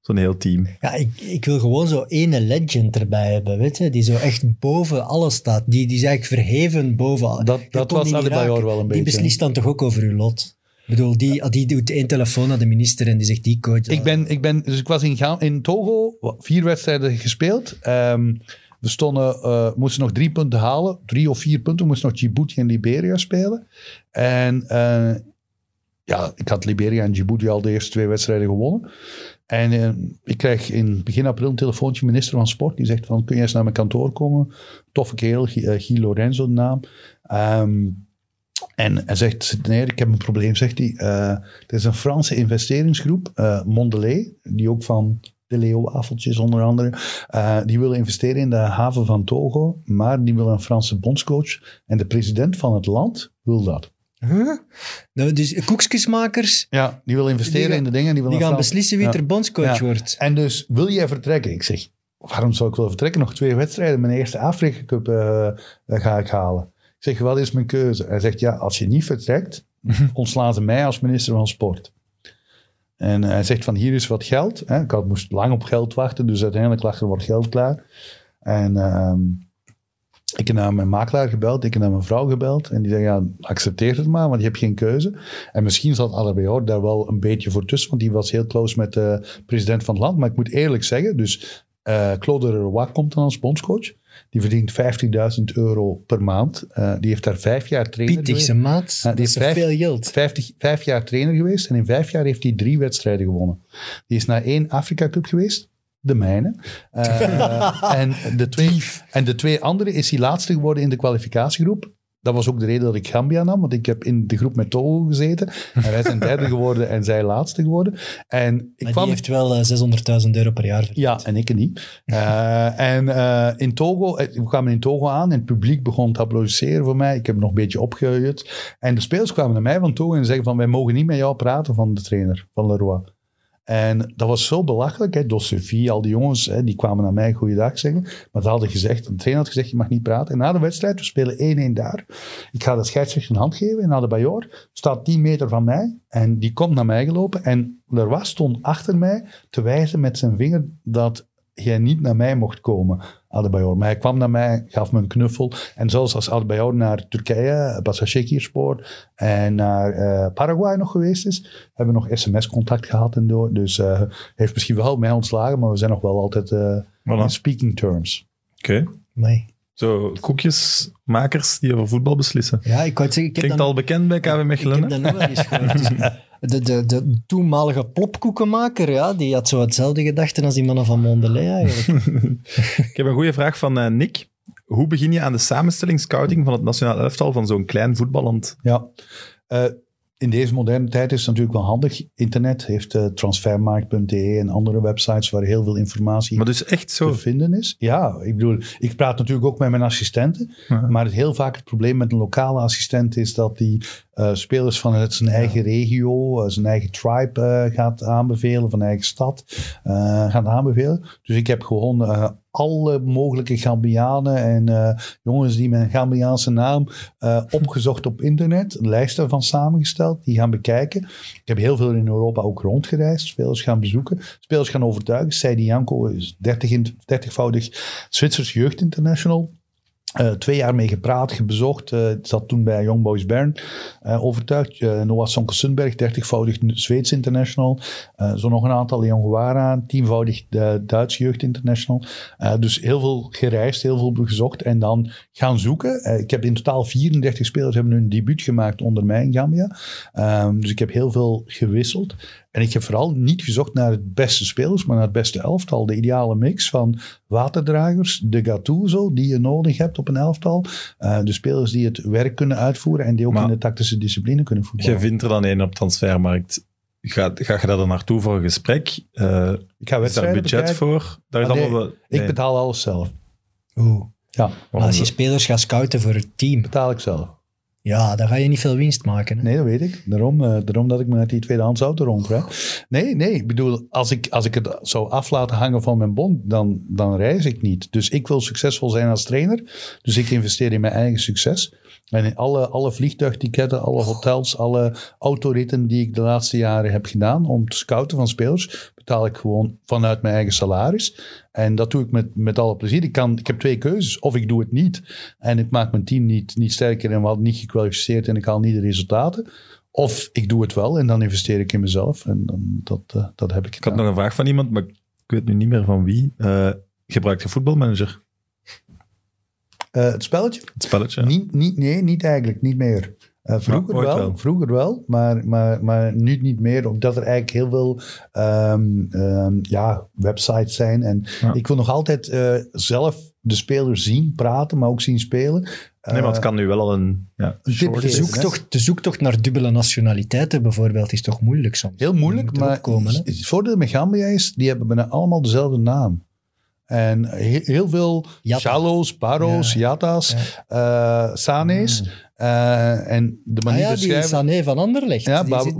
zo'n heel team. Ja, ik, ik wil gewoon zo ene legend erbij hebben, weet je, die zo echt boven alles staat. Die, die is eigenlijk verheven boven... Dat, Je dat kon was die Adebayor wel een Die beetje. beslist dan toch ook over uw lot? Ik bedoel, die, die doet één telefoon naar de minister en die zegt die coach... Ik ben, ik ben, dus ik was in, Ga- in Togo, vier wedstrijden gespeeld. Ehm, we stonden, eh, moesten nog drie punten halen. Drie of vier punten. We moesten nog Djibouti en Liberia spelen. En eh, ja, ik had Liberia en Djibouti al de eerste twee wedstrijden gewonnen. En eh, ik krijg in begin april een telefoontje minister van Sport. Die zegt van, kun je eens naar mijn kantoor komen? Toffe kerel, Guy, Lorenzo de naam. Ehm, en hij zegt, nee, ik heb een probleem, zegt hij. Eh, er is een Franse investeringsgroep, eh Mondelez, die ook van de Leo-wafeltjes onder andere, eh, die willen investeren in de haven van Togo, maar die willen een Franse bondscoach. En de president van het land wil dat. Huh? Nou, dus koekjesmakers, Ja, die wil investeren Die in de dingen. Die, die gaan Frans- beslissen wie Ja. er bondscoach Ja. wordt. En dus, wil jij vertrekken? Ik zeg, waarom zou ik willen vertrekken? Nog twee wedstrijden. Mijn eerste Afrika Cup eh, eh, ga ik halen. Ik zeg, wat is mijn keuze? Hij zegt, ja, als je niet vertrekt, ontslaan ze mij als minister van Sport. En hij zegt van, hier is wat geld. Hè. Ik had, moest lang op geld wachten, dus uiteindelijk lag er wat geld klaar. En ehm, ik heb naar mijn makelaar gebeld, ik heb naar mijn vrouw gebeld. En die zei, ja, accepteer het maar, want je hebt geen keuze. En misschien zat Adebayor daar wel een beetje voor tussen, want die was heel close met de president van het land. Maar ik moet eerlijk zeggen, dus eh, Claude Leroy komt dan als bondscoach. Die verdient 50.000 euro per maand. Eh, die heeft daar vijf jaar trainer geweest. maat. Die dat is vijf- veel geld. 50, vijf jaar trainer geweest en in vijf jaar heeft hij drie wedstrijden gewonnen. Die is naar één Afrika Cup geweest, de mijne. Eh, en, de twee, en de twee andere is hij laatste geworden in de kwalificatiegroep. Dat was ook de reden dat ik Gambia nam, want ik heb in de groep met Togo gezeten. En wij zijn derde geworden en zij laatste geworden. En ik Maar kwam... die heeft wel eh, 600.000 euro per jaar verdiend. Ja, en ik niet. Eh, en eh, in Togo, eh, we kwamen in Togo aan en het publiek begon te applaudisseren voor mij. Ik heb nog een beetje opgejut. En de spelers kwamen naar mij van Togo en zeggen van, wij mogen niet met jou praten van de trainer, van Leroy. En dat was zo belachelijk. Hè. Sophie, al die jongens, hè, die kwamen naar mij goeiedag zeggen. Maar hadden gezegd, de trainer had gezegd, je mag niet praten. En na de wedstrijd, we spelen 1-1 daar. Ik ga de scheidsrechter een hand geven. En na de Bayor staat 10 meter van mij. En die komt naar mij gelopen. En Leroy stond achter mij te wijzen met zijn vinger dat jij niet naar mij mocht komen, Adebayor. Maar hij kwam naar mij, gaf me een knuffel. En zelfs als Adebayor naar Turkije, Başakşehirspor en naar eh, Paraguay nog geweest is, hebben we nog sms-contact gehad en door. Dus eh, heeft misschien wel mij ontslagen, maar we zijn nog wel altijd eh, in speaking terms. Oké. Amai. Zo, koekjesmakers die over voetbal beslissen. Ja, ik het zeggen, ik heb Klinkt dat- al bekend bij KV Ik Mechelen, heb hè? dat nog wel eens gehoord. De, de, de toenmalige plopkoekenmaker, ja, die had zo hetzelfde gedachten als die mannen van Mondelez eigenlijk. Ik heb een goede vraag van eh, Nick. Hoe begin je aan de samenstelling, scouting van het nationaal elftal van zo'n klein voetballand? Ja. Eh, in deze moderne tijd is het natuurlijk wel handig. Internet heeft uh, transfermarkt.de en andere websites waar heel veel informatie Maar dus echt zo. te vinden is. Ja, ik bedoel, ik praat natuurlijk ook met mijn assistenten. Ja. Maar het heel vaak het probleem met een lokale assistent is dat die eh, spelers van het, zijn eigen regio, eh, zijn eigen tribe eh, gaat aanbevelen, van eigen stad eh, gaat aanbevelen. Dus ik heb gewoon eh, alle mogelijke Gambianen en eh, jongens die met een Gambiaanse naam eh, opgezocht op internet, een lijst daarvan samengesteld, die gaan bekijken. Ik heb heel veel in Europa ook rondgereisd, spelers gaan bezoeken, spelers gaan overtuigen. Seidi Janko is 30 in- 30-voudig Zwitsers jeugdinternational. Eh, twee jaar mee gepraat, bezocht. eh zat toen bij Young Boys Bern. eh, overtuigd. Noah Sonke Sundberg, 30-voudig Zweeds international. Zo nog een aantal. Leon Guara, tienvoudig uh, Duits jeugd international. Dus heel veel gereisd, heel veel gezocht. En dan gaan zoeken. Ik heb in totaal 34 spelers hebben hun debuut gemaakt onder mij in Gambia. Ehm, dus ik heb heel veel gewisseld. En ik heb vooral niet gezocht naar het beste spelers, maar naar het beste elftal. De ideale mix van waterdragers, de Gattuso die je nodig hebt op een elftal. eh, de spelers die het werk kunnen uitvoeren en die ook Maar- in de tactische discipline kunnen voetballen. Je vindt er dan één op transfermarkt. Ga, ga je daar dan naartoe voor een gesprek? Eh, ik ga is daar budget bekijken. voor? Daar is Ah, nee, allemaal Ik betaal alles zelf. Oeh. Ja, Maar als je spelers gaat scouten voor het team, betaal ik zelf. Ja, dan ga je niet veel winst maken. Nee, dat weet ik. Daarom, eh, daarom dat ik me uit die tweedehands auto rondrijd. Nee, nee. Ik bedoel, als ik, als ik het zou af laten hangen van mijn bond, dan, dan reis ik niet. Dus ik wil succesvol zijn als trainer. Dus ik investeer in mijn eigen succes. En in alle, alle vliegtuigticketten, alle hotels, alle autoritten die ik de laatste jaren heb gedaan om te scouten van spelers, betaal ik gewoon vanuit mijn eigen salaris. En dat doe ik met, met alle plezier. Ik, kan, ik heb twee keuzes. Of ik doe het niet en ik maak mijn team niet, niet sterker en wat niet gekwalificeerd en ik haal niet de resultaten. Of ik doe het wel en dan investeer ik in mezelf. En dan, dat, eh, dat heb ik Ik had nog een vraag van iemand, maar ik weet nu niet meer van wie. Eh gebruikt je voetbalmanager? Eh, het spelletje? Het spelletje? Niet, niet, nee, niet eigenlijk. Niet meer. Eh, vroeger, wel, wel. vroeger wel, maar, maar, maar nu niet meer. Omdat er eigenlijk heel veel ehm, ehm, ja, websites zijn. En Ja. ik wil nog altijd eh, zelf de speler zien, praten, maar ook zien spelen. nee, maar het Eh, kan nu wel al een ja, tip geven, zijn. hè? zoektocht, de zoektocht naar dubbele nationaliteiten bijvoorbeeld is toch moeilijk soms? Heel moeilijk, maar het voordeel met Gambia is, die hebben bijna allemaal dezelfde naam. En he- heel veel. Chalo's, Paros, Ja. Yatta's, eh, Sane's. eh, en de Ah manier ja, te die. Sané van Anderlecht. Ja, die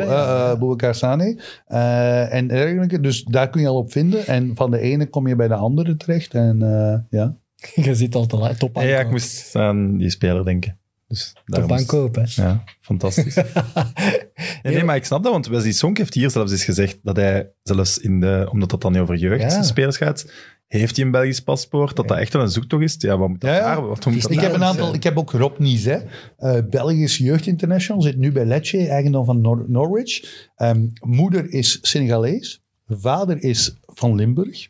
Boubacar Sane. Eh, en dergelijke. Dus daar kun je al op vinden. En van de ene kom je bij de andere terecht. En eh, ja. Je zit al te laat. Top Ja, ja, ik moest aan die speler denken. Dus Top is- aankoop, hè. Ja, fantastisch. nee, nee, maar ik snap dat, want Wesley Sonk heeft hier zelfs eens gezegd dat hij zelfs in de, omdat dat dan niet over jeugdspelers gaat, heeft hij een Belgisch paspoort, dat dat echt wel een zoektocht is. Ja, wat moet dat Ja, daar? Wat moet is dat Ik daar? heb, een aantal, ik heb ook Rob Nizet, eh Belgisch jeugdinternational, zit nu bij Lecce, eigendom van Nor- Norwich. Ehm, moeder is Senegalees, vader is van Limburg,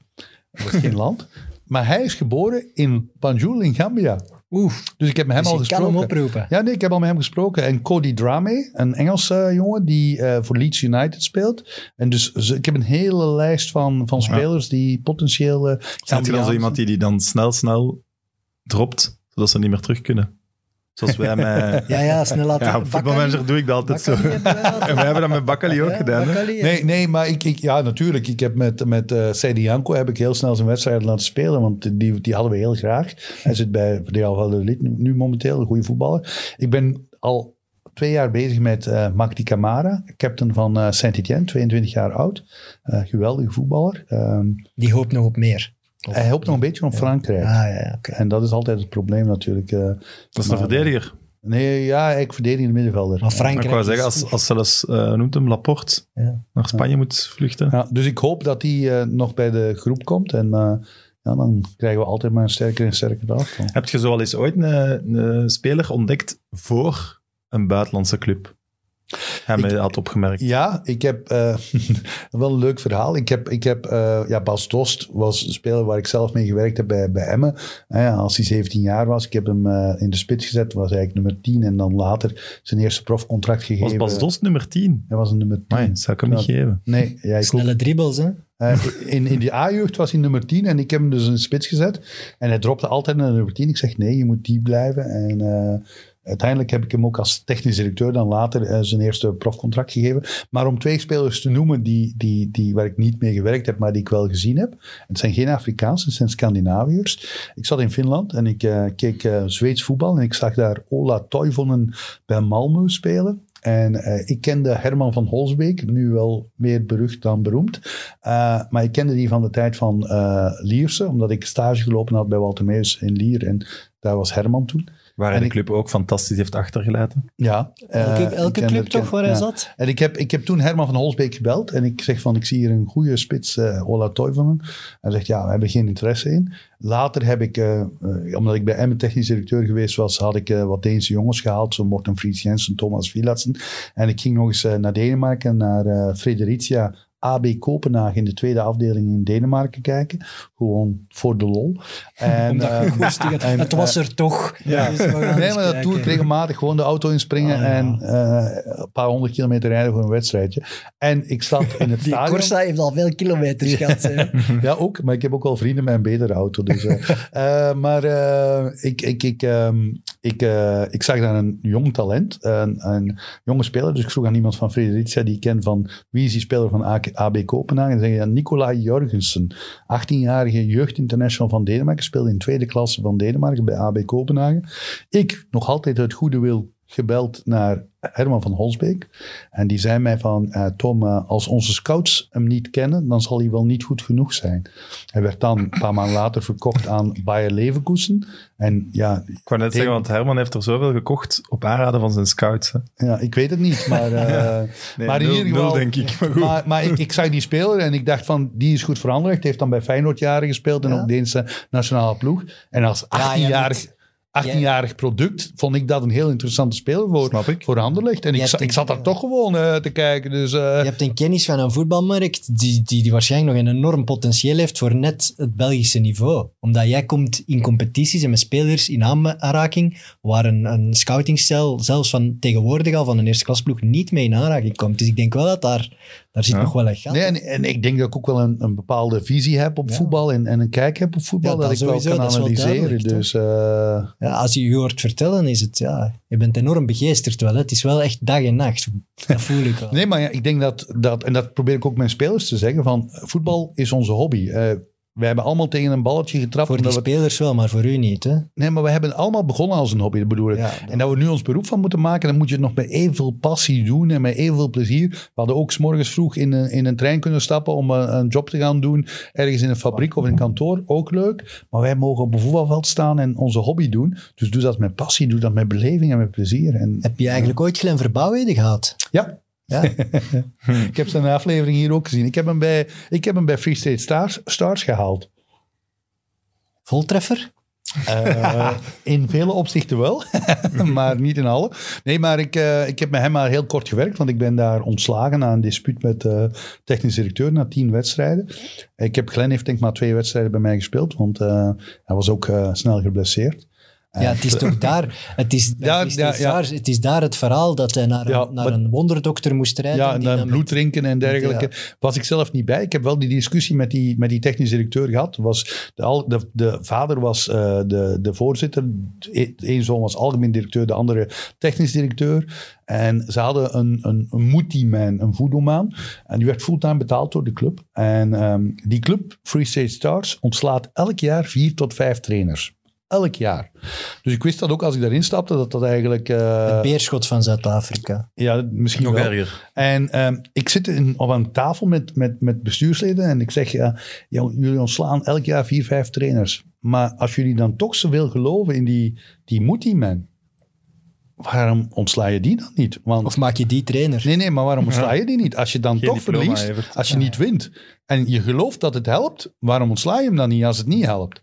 dat is geen land. Maar hij is geboren in Banjul in Gambia. Oef, Dus ik heb met hem dus al je kan gesproken. hem oproepen. Ja, nee, ik heb al met hem gesproken. En Cody Drame, een Engelse jongen die eh, voor Leeds United speelt. En dus ze- ik heb een hele lijst van, van spelers die potentieel... eh, Zijn je dan zo iemand die die dan snel, snel dropt, zodat ze niet meer terug kunnen? Zoals wij met... Ja, ja, snel laten. Ja, op voetbalmanager doe ik dat altijd zo. Bakkali. En wij hebben dat met Bakkali ook Ja, gedaan. Bakkali. Nee, nee, maar ik, ik, ja, natuurlijk. Ik heb met, met eh Seidi Janko heb ik heel snel zijn wedstrijd laten spelen, want die, die hadden we heel graag. Hij zit bij Real Valladolid nu, nu momenteel, een goede voetballer. Ik ben al twee jaar bezig met eh Makti Camara, captain van eh Saint-Etienne, 22 jaar oud. Eh, geweldige voetballer. Ehm, Die hoopt nog op meer. Of- hij helpt nog een beetje op Frankrijk. Ah, ja. En dat is altijd het probleem natuurlijk. eh. Dat is een Maar- verdediger. nee, ja, ik verdedig in de middenvelder. Maar Frankrijk ik wou zeggen, als, als zelfs, eh, hoe noemt hem, Laporte Ja. naar Spanje moet vluchten. Ja, dus ik hoop dat hij eh, nog bij de groep komt. En eh, ja, dan krijgen we altijd maar een sterker en sterker afval. Heb je zo al eens ooit een, een speler ontdekt voor een buitenlandse club? Hij Ik- had opgemerkt. Ja, ik heb eh, wel een leuk verhaal. Ik heb, ik heb eh, ja, Bas Dost was een speler waar ik zelf mee gewerkt heb bij, bij Emmen. Eh, als hij 17 jaar was, ik heb hem eh, in de spits gezet, was eigenlijk nummer 10 en dan later zijn eerste profcontract gegeven. Was Bas Dost nummer 10? Hij was een nummer 10. Nee, dat zou ik hem niet geven. Nee, ja, ik Snelle dribbles, hè? Eh, in, in die A-jeugd was hij nummer 10 en ik heb hem dus in de spits gezet. En hij dropte altijd naar nummer 10. Ik zeg nee, je moet die blijven. En, eh, Uiteindelijk heb ik hem ook als technisch directeur dan later eh, zijn eerste profcontract gegeven. Maar om twee spelers te noemen die, die, die, waar ik niet mee gewerkt heb, maar die ik wel gezien heb. Het zijn geen Afrikaanse, het zijn Scandinaviërs. Ik zat in Finland en ik eh, keek eh, Zweeds voetbal en ik zag daar Ola Toivonen bij Malmö spelen. En ik kende Herman van Holsbeek, nu wel meer berucht dan beroemd. Maar ik kende die van de tijd van uh, Lierse, omdat ik stage gelopen had bij Walter Meus in Lier. En daar was Herman toen. Waar hij de ik- club ook fantastisch heeft achtergelaten. Ja. Elke, eh, elke club toch waar hij zat? En ik heb, ik heb toen Herman van Holsbeek gebeld en ik zeg van, ik zie hier een goede spits, eh Ola Toivonen. Hij zegt, ja, we hebben geen interesse in. Later heb ik, eh, omdat ik bij Emmen technisch directeur geweest was, had ik eh, wat Deense jongens gehaald, zo Morten Fries Jensen, Thomas Vilatsen. En ik ging nog eens naar Denemarken, naar eh Fredericia AB Kopenhagen in de tweede afdeling in Denemarken kijken. Gewoon voor de lol. En, eh, en, het was er toch. ja. Dus Nee, maar dat kijken. doe ik regelmatig. Gewoon de auto inspringen Ah, ja. en eh, een paar honderd kilometer rijden voor een wedstrijdje. En ik zat in het Die stadion. Corsa heeft al veel kilometers gehad. hè. Ja, ook. Maar ik heb ook wel vrienden met een betere auto. Dus, eh. Eh, maar eh, ik, ik, ik, ehm, ik, eh, ik zag daar een jong talent, een, een jonge speler. Dus ik vroeg aan iemand van Fredericia die ik ken van wie is die speler van AK AB Kopenhagen. En zei ja, Nicolai Jorgensen, 18-jarige jeugdinternational van Denemarken, speelde in tweede klasse van Denemarken bij AB Kopenhagen. Ik, nog altijd uit goede wil, gebeld naar Herman van Holsbeek. En die zei mij van, eh, Tom, eh, als onze scouts hem niet kennen, dan zal hij wel niet goed genoeg zijn. Hij werd dan een paar maanden later verkocht aan Bayer Leverkusen. En ja, Ik wou net zeggen, want Herman heeft er zoveel gekocht op aanraden van zijn scouts. Hè. ja ik weet het niet, maar, eh, Nee, maar in ieder geval... nul, denk ik. Maar goed. Maar, maar ik, ik zag die speler en ik dacht van, die is goed voor Anderlecht. Heeft dan bij Feyenoord jaren gespeeld en Ja. ook Deense nationale ploeg. En als Ja, jij 18-jarig... 18-jarig product vond ik dat een heel interessante speler voor, voor Anderlecht. En ik, za- ik zat daar toch gewoon eh, te kijken. Dus, eh, Je hebt een kennis van een voetbalmarkt die, die, die waarschijnlijk nog een enorm potentieel heeft voor net het Belgische niveau. Omdat jij komt in competities en met spelers in aanraking waar een, een scoutingcel zelfs van tegenwoordig al van een eerste klasploeg niet mee in aanraking komt. Dus ik denk wel dat daar, daar zit Ja. nog wel een gat. Nee, en, en ik denk dat ik ook wel een, een bepaalde visie heb op Ja. voetbal en, en een kijk heb op voetbal, Ja, dat, dat ik wel sowieso, kan wel analyseren. duidelijk, dus eh, Ja, als je je hoort vertellen, is het, ja, je bent enorm begeesterd wel. Hè? Het is wel echt dag en nacht. Dat voel ik wel. nee, maar ja, ik denk dat, dat, en dat probeer ik ook mijn spelers te zeggen, van voetbal is onze hobby. Eh wij hebben allemaal tegen een balletje getrapt. voor die we, spelers wel, maar voor u niet. Hè? nee, maar we hebben allemaal begonnen als een hobby, dat bedoel ik. Ja, En dat we nu ons beroep van moeten maken, dan moet je het nog met evenveel passie doen en met evenveel plezier. We hadden ook 's morgens vroeg in een, in een trein kunnen stappen om een, een job te gaan doen, ergens in een fabriek of in een kantoor, ook leuk. Maar wij mogen op een voetbalveld staan en onze hobby doen. Dus doe dat met passie, doe dat met beleving en met plezier. En, Heb je eigenlijk ooit Glenn Verbouwheden gehad? ja, Ja. ik heb zijn aflevering hier ook gezien. Ik heb hem bij, ik heb hem bij Free State Stars, Stars gehaald. Voltreffer? Eh, in vele opzichten wel, maar niet in alle. Nee, maar ik, eh, ik heb met hem maar heel kort gewerkt, want ik ben daar ontslagen na een dispuut met de technisch directeur na tien wedstrijden. Ik heb, Glenn heeft denk ik maar twee wedstrijden bij mij gespeeld, want eh, hij was ook eh, snel geblesseerd. Ja, het is toch daar. Het is, Ja, het is, ja, ja. Daar, het is daar het verhaal dat hij naar, naar maar- een wonderdokter moest rijden. Ja, en dan bloed drinken en dergelijke. Was ik zelf niet bij. Ik heb wel die discussie met die, met die technisch directeur gehad. Was de, al- de, de vader was eh, de, de voorzitter. De Eén zoon was algemeen directeur, de andere technisch directeur. En ze hadden een, een, een multiman, een voodoo-man. En die werd fulltime betaald door de club. En ehm, die club, Free State Stars, ontslaat elk jaar vier tot vijf trainers. Elk jaar. Dus ik wist dat ook als ik daarin stapte, dat dat eigenlijk... eh, Het beerschot van Zuid-Afrika. ja, misschien Nog wel. erger. En ehm, ik zit in, op een tafel met, met, met bestuursleden en ik zeg, ja, jullie ontslaan elk jaar vier, vijf trainers. Maar als jullie dan toch zoveel geloven in die, die Moetie-man, waarom ontsla je die dan niet? Want, Of maak je die trainer? nee, nee, maar waarom ontsla je die niet? Als je dan Geen toch verliest, als je niet wint en je gelooft dat het helpt, waarom ontsla je hem dan niet als het niet helpt?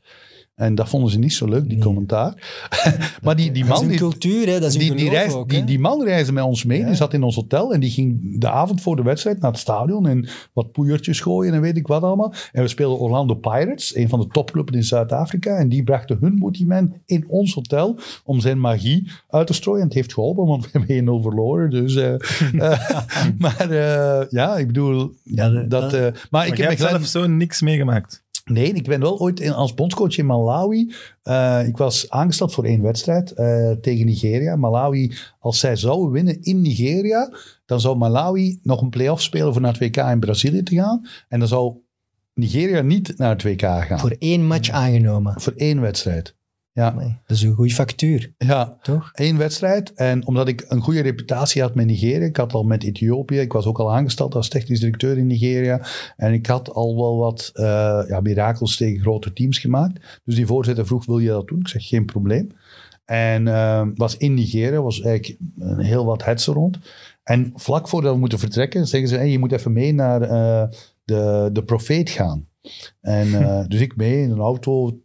En dat vonden ze niet zo leuk, die Nee. commentaar. maar die, die dat is man... een die- cultuur, hè? dat is een die, die, geloof reis, ook. die, hè. die man reisde met ons mee. Ja. Die zat in ons hotel en die ging de avond voor de wedstrijd naar het stadion en wat poeiertjes gooien en weet ik wat allemaal. En we speelden Orlando Pirates, een van de topclubs in Zuid-Afrika. En die brachten hun multiman in ons hotel om zijn magie uit te strooien. En het heeft geholpen, want we hebben 1-0 verloren. Dus, eh, eh, maar eh, ja, ik bedoel, Ja, de- dat, eh, maar ik heb zelf zo niks meegemaakt. Nee, ik ben wel ooit in- als bondscoach in Malawi. eh, ik was aangesteld voor één wedstrijd eh, tegen Nigeria. Malawi, als zij zouden winnen in Nigeria, dan zou Malawi nog een play-off spelen voor naar het WK in Brazilië te gaan. En dan zou Nigeria niet naar het WK gaan. Voor één match aangenomen. Voor één wedstrijd. Ja, Dat is een goede factuur, ja, toch? één wedstrijd. En omdat ik een goede reputatie had met Nigeria, ik had al met Ethiopië, ik was ook al aangesteld als technisch directeur in Nigeria. En ik had al wel wat eh, ja, mirakels tegen grote teams gemaakt. Dus die voorzitter vroeg, wil je dat doen? Ik zeg, geen probleem. En eh, was in Nigeria, was eigenlijk een heel wat hetsen rond. En vlak voordat we moeten vertrekken, zeggen ze, hey, je moet even mee naar eh, de, de profeet gaan. En dus ik mee in een auto,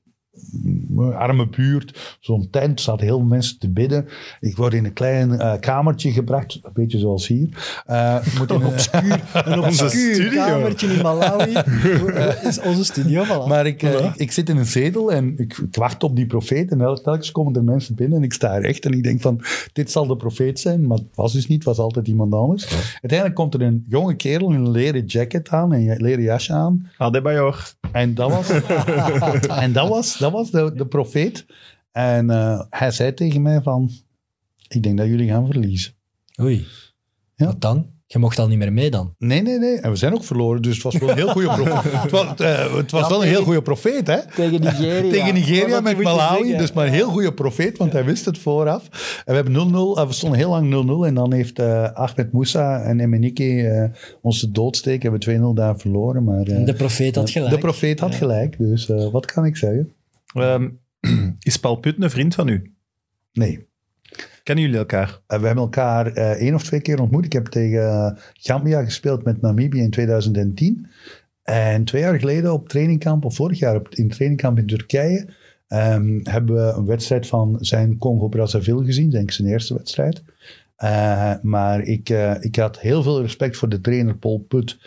arme buurt, zo'n tent, zaten heel veel mensen te bidden. Ik word in een klein eh, kamertje gebracht, een beetje zoals hier. Eh, ik moet in een, Een Onze obscuur kamertje in Malawi. Dat is onze studio, voilà. maar ik, eh, ik, ik zit in een zetel en ik, ik wacht op die profeet. En tel- telkens komen er mensen binnen en ik sta recht. En ik denk van, dit zal de profeet zijn. Maar het was dus niet, het was altijd iemand anders. Uiteindelijk komt er een jonge kerel in een leren jacket aan, en een leren jasje aan. Adebayor. En dat was, en dat was, dat was de, de profeet. En eh, hij zei tegen mij van, ik denk dat jullie gaan verliezen. Oei. Ja. Wat dan? Je mocht al niet meer mee dan. Nee, nee, nee. En we zijn ook verloren, dus het was wel een heel goede profeet. Het was, eh, het was wel een heel goede profeet, hè? Tegen Nigeria. Tegen Nigeria met Malawi, dus maar een heel goede profeet, want hij wist het vooraf. En we hebben 0-0, eh, we stonden heel lang 0-0 en dan heeft eh, Ahmed Moussa en Emenike eh ons de doodsteek, hebben we 2-0 daar verloren. Maar, eh, De profeet had gelijk. De profeet had gelijk, dus eh, wat kan ik zeggen? Ehm, is Paul Putten een vriend van u? Nee. Kennen jullie elkaar? Eh, we hebben elkaar eh, één of twee keer ontmoet. Ik heb tegen Gambia gespeeld met Namibië in 2010. En twee jaar geleden op trainingkamp, of vorig jaar op, in trainingkamp in Turkije, ehm, hebben we een wedstrijd van zijn Congo-Brazzaville gezien. Denk ik zijn eerste wedstrijd. Eh, maar ik, ik had heel veel respect voor de trainer Paul Put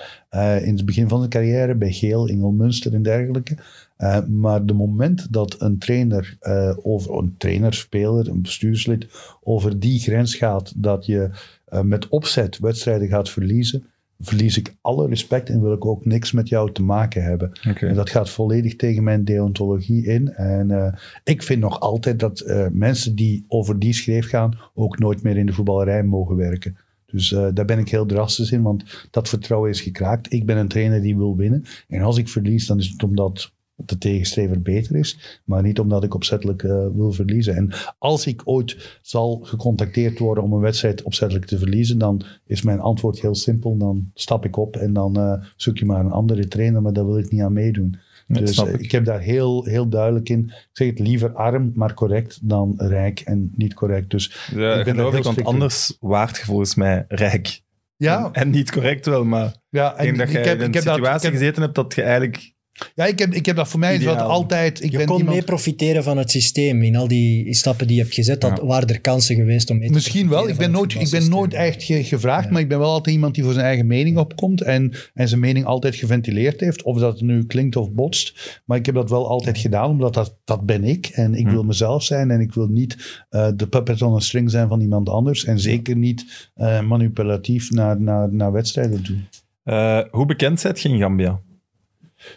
in het begin van zijn carrière bij Geel, Ingel Munster en dergelijke. Eh, maar de moment dat een trainer, eh, over een trainer, speler, een bestuurslid over die grens gaat dat je eh, met opzet wedstrijden gaat verliezen, verlies ik alle respect en wil ik ook niks met jou te maken hebben. En dat gaat volledig tegen mijn deontologie in. En ik vind nog altijd dat mensen die over die schreef gaan ook nooit meer in de voetballerij mogen werken. Dus daar ben ik heel drastisch in, want dat vertrouwen is gekraakt. Ik ben een trainer die wil winnen. En als ik verlies, dan is het omdat de tegenstrever beter is, maar niet omdat ik opzettelijk eh, wil verliezen. En als ik ooit zal gecontacteerd worden om een wedstrijd opzettelijk te verliezen, dan is mijn antwoord heel simpel. Dan stap ik op en dan eh, zoek je maar een andere trainer, maar daar wil ik niet aan meedoen. Dus eh, ik. ik heb daar heel, heel duidelijk in. Ik zeg het liever arm, maar correct dan rijk en niet correct. Dus Ja, ik ben geloof ik, want anders waart je volgens mij rijk. ja, En, en niet correct wel, maar ja, ik denk dat je in een dat- situatie heb- gezeten hebt dat je eigenlijk... ja, ik heb, ik heb dat voor mij wat altijd. Ik Je ben kon iemand, mee profiteren van het systeem. In al die stappen die je hebt gezet, dat Ja. waren er kansen geweest om mee te Misschien wel. Ik ben nooit, ik ben nooit echt ge- gevraagd, Ja. maar ik ben wel altijd iemand die voor zijn eigen mening opkomt en, en zijn mening altijd geventileerd heeft. Of dat nu klinkt of botst. Maar ik heb dat wel altijd gedaan, omdat dat, dat ben ik. En ik Hm. wil mezelf zijn en ik wil niet eh, de puppet on a string zijn van iemand anders. En zeker niet eh, manipulatief naar, naar, naar wedstrijden doen. eh, hoe bekend zijt je in Gambia?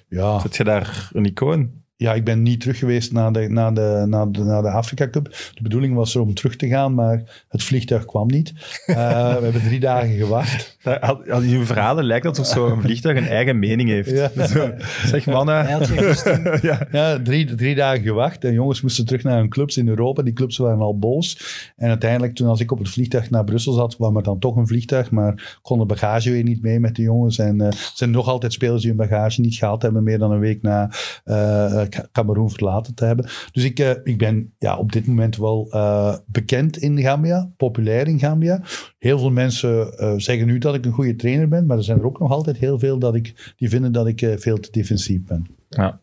Ja. Zit je daar een icoon? Ja, ik ben niet terug geweest naar de, naar, de, naar, de, naar de Afrika Cup. De bedoeling was er om terug te gaan, maar het vliegtuig kwam niet. Eh, we hebben drie dagen gewacht. Daar- Al al je verhalen lijkt alsof zo'n vliegtuig een eigen mening heeft. Ja. Zo, zeg mannen. Ja. Ja, drie, drie dagen gewacht. En jongens moesten terug naar hun clubs in Europa. Die clubs waren al boos. En uiteindelijk, toen als ik op het vliegtuig naar Brussel zat, kwam er dan toch een vliegtuig. Maar kon de bagage weer niet mee met de jongens. En eh, er zijn nog altijd spelers die hun bagage niet gehaald hebben. Meer dan een week na eh Ka- Cameroen verlaten te hebben. Dus ik, eh, ik ben ja, op dit moment wel eh, bekend in Gambia. Populair in Gambia. Heel veel mensen eh, zeggen nu dat ik een goede trainer ben. Maar er zijn er ook nog altijd heel veel dat ik, die vinden dat ik eh, veel te defensief ben. Ja.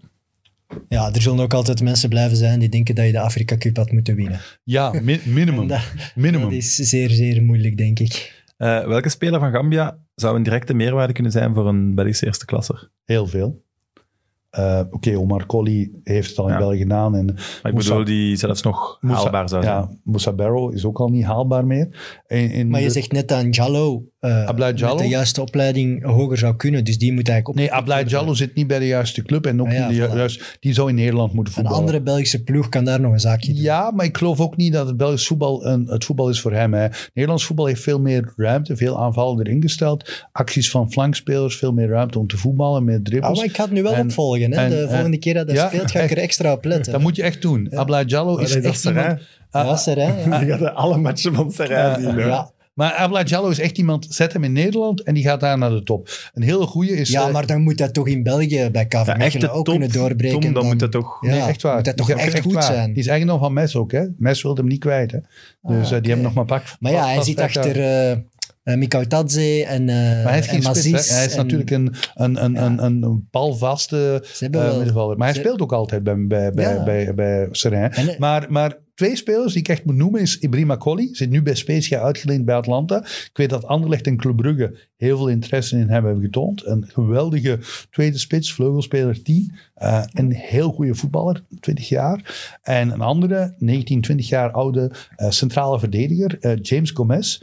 Ja, er zullen ook altijd mensen blijven zijn die denken dat je de Afrika Cup had moeten winnen. Ja, mi- minimum. Dat, minimum. dat is zeer, zeer moeilijk, denk ik. Eh, welke speler van Gambia zou een directe meerwaarde kunnen zijn voor een Belgische eerste klasser? Heel veel. Eh, Oké, Omar Colley heeft het al in Ja. België gedaan. En Maar ik Moussa- bedoel, die zelfs nog Moussa- haalbaar zou zijn. ja, Moussa Barrow is ook al niet haalbaar meer. In, in Maar je de- zegt net aan Jallo, eh, eh, Abdoulaye met de juiste opleiding hoger zou kunnen. Dus die moet eigenlijk op. Nee, Ablaye Jallo zit niet bij de juiste club en ook Ah, ja, niet de voilà. juiste... Die zou in Nederland moeten Een voetballen. andere Belgische ploeg kan daar nog een zaakje doen. Ja, maar ik geloof ook niet dat het Belgisch voetbal een, het voetbal is voor hem. Hè. Nederlands voetbal heeft veel meer ruimte, veel aanvallen erin gesteld. Acties van flankspelers, veel meer ruimte om te voetballen, meer Ah, dribbles. maar ik ga het nu wel En- opvolgen. Hè? en- de en- volgende keer dat hij ja, speelt, ga ik er extra op letten. dat moet je echt doen. Ablaye Jallo is dat is echt er, hè? iemand... Ah, Ja, Ser, hè? Ja. Die gaat alle matchen van Serra Ja, zien. hè. Ja. Maar Ablaye Jallo is echt iemand, zet hem in Nederland en die gaat daar naar de top. Een hele goede is... ja, eh, maar dan moet dat toch in België bij KV Ja, Mechelen ook top, kunnen doorbreken. Tom, dan moet dat toch... Ja, Nee, echt waar. Moet dat toch echt, goed waar. zijn. Die is eigendom van Mes ook, hè. Mes wilde hem niet kwijt, hè. Dus eh, die hebben nog maar pak. Maar ja, hij zit achter eh uh, Mikau Tadze en, eh Maar hij is geen spits, Hij is en- natuurlijk een, een, een, Ja. een, een, een balvaste eh, wel- middenvelder. Maar hij ze- speelt ook altijd bij, bij, bij, Ja. bij, bij eh, Maar, maar twee spelers die ik echt moet noemen is Ibrahima Colli. Zit nu bij Spezia uitgeleend bij Atlanta. Ik weet dat Anderlecht en Club Brugge heel veel interesse in hem hebben getoond. Een geweldige tweede spits, vleugelspeler 10. Eh, een heel goede voetballer, 20 jaar. En een andere, 19, 20 jaar oude eh, centrale verdediger, eh, James Gomez.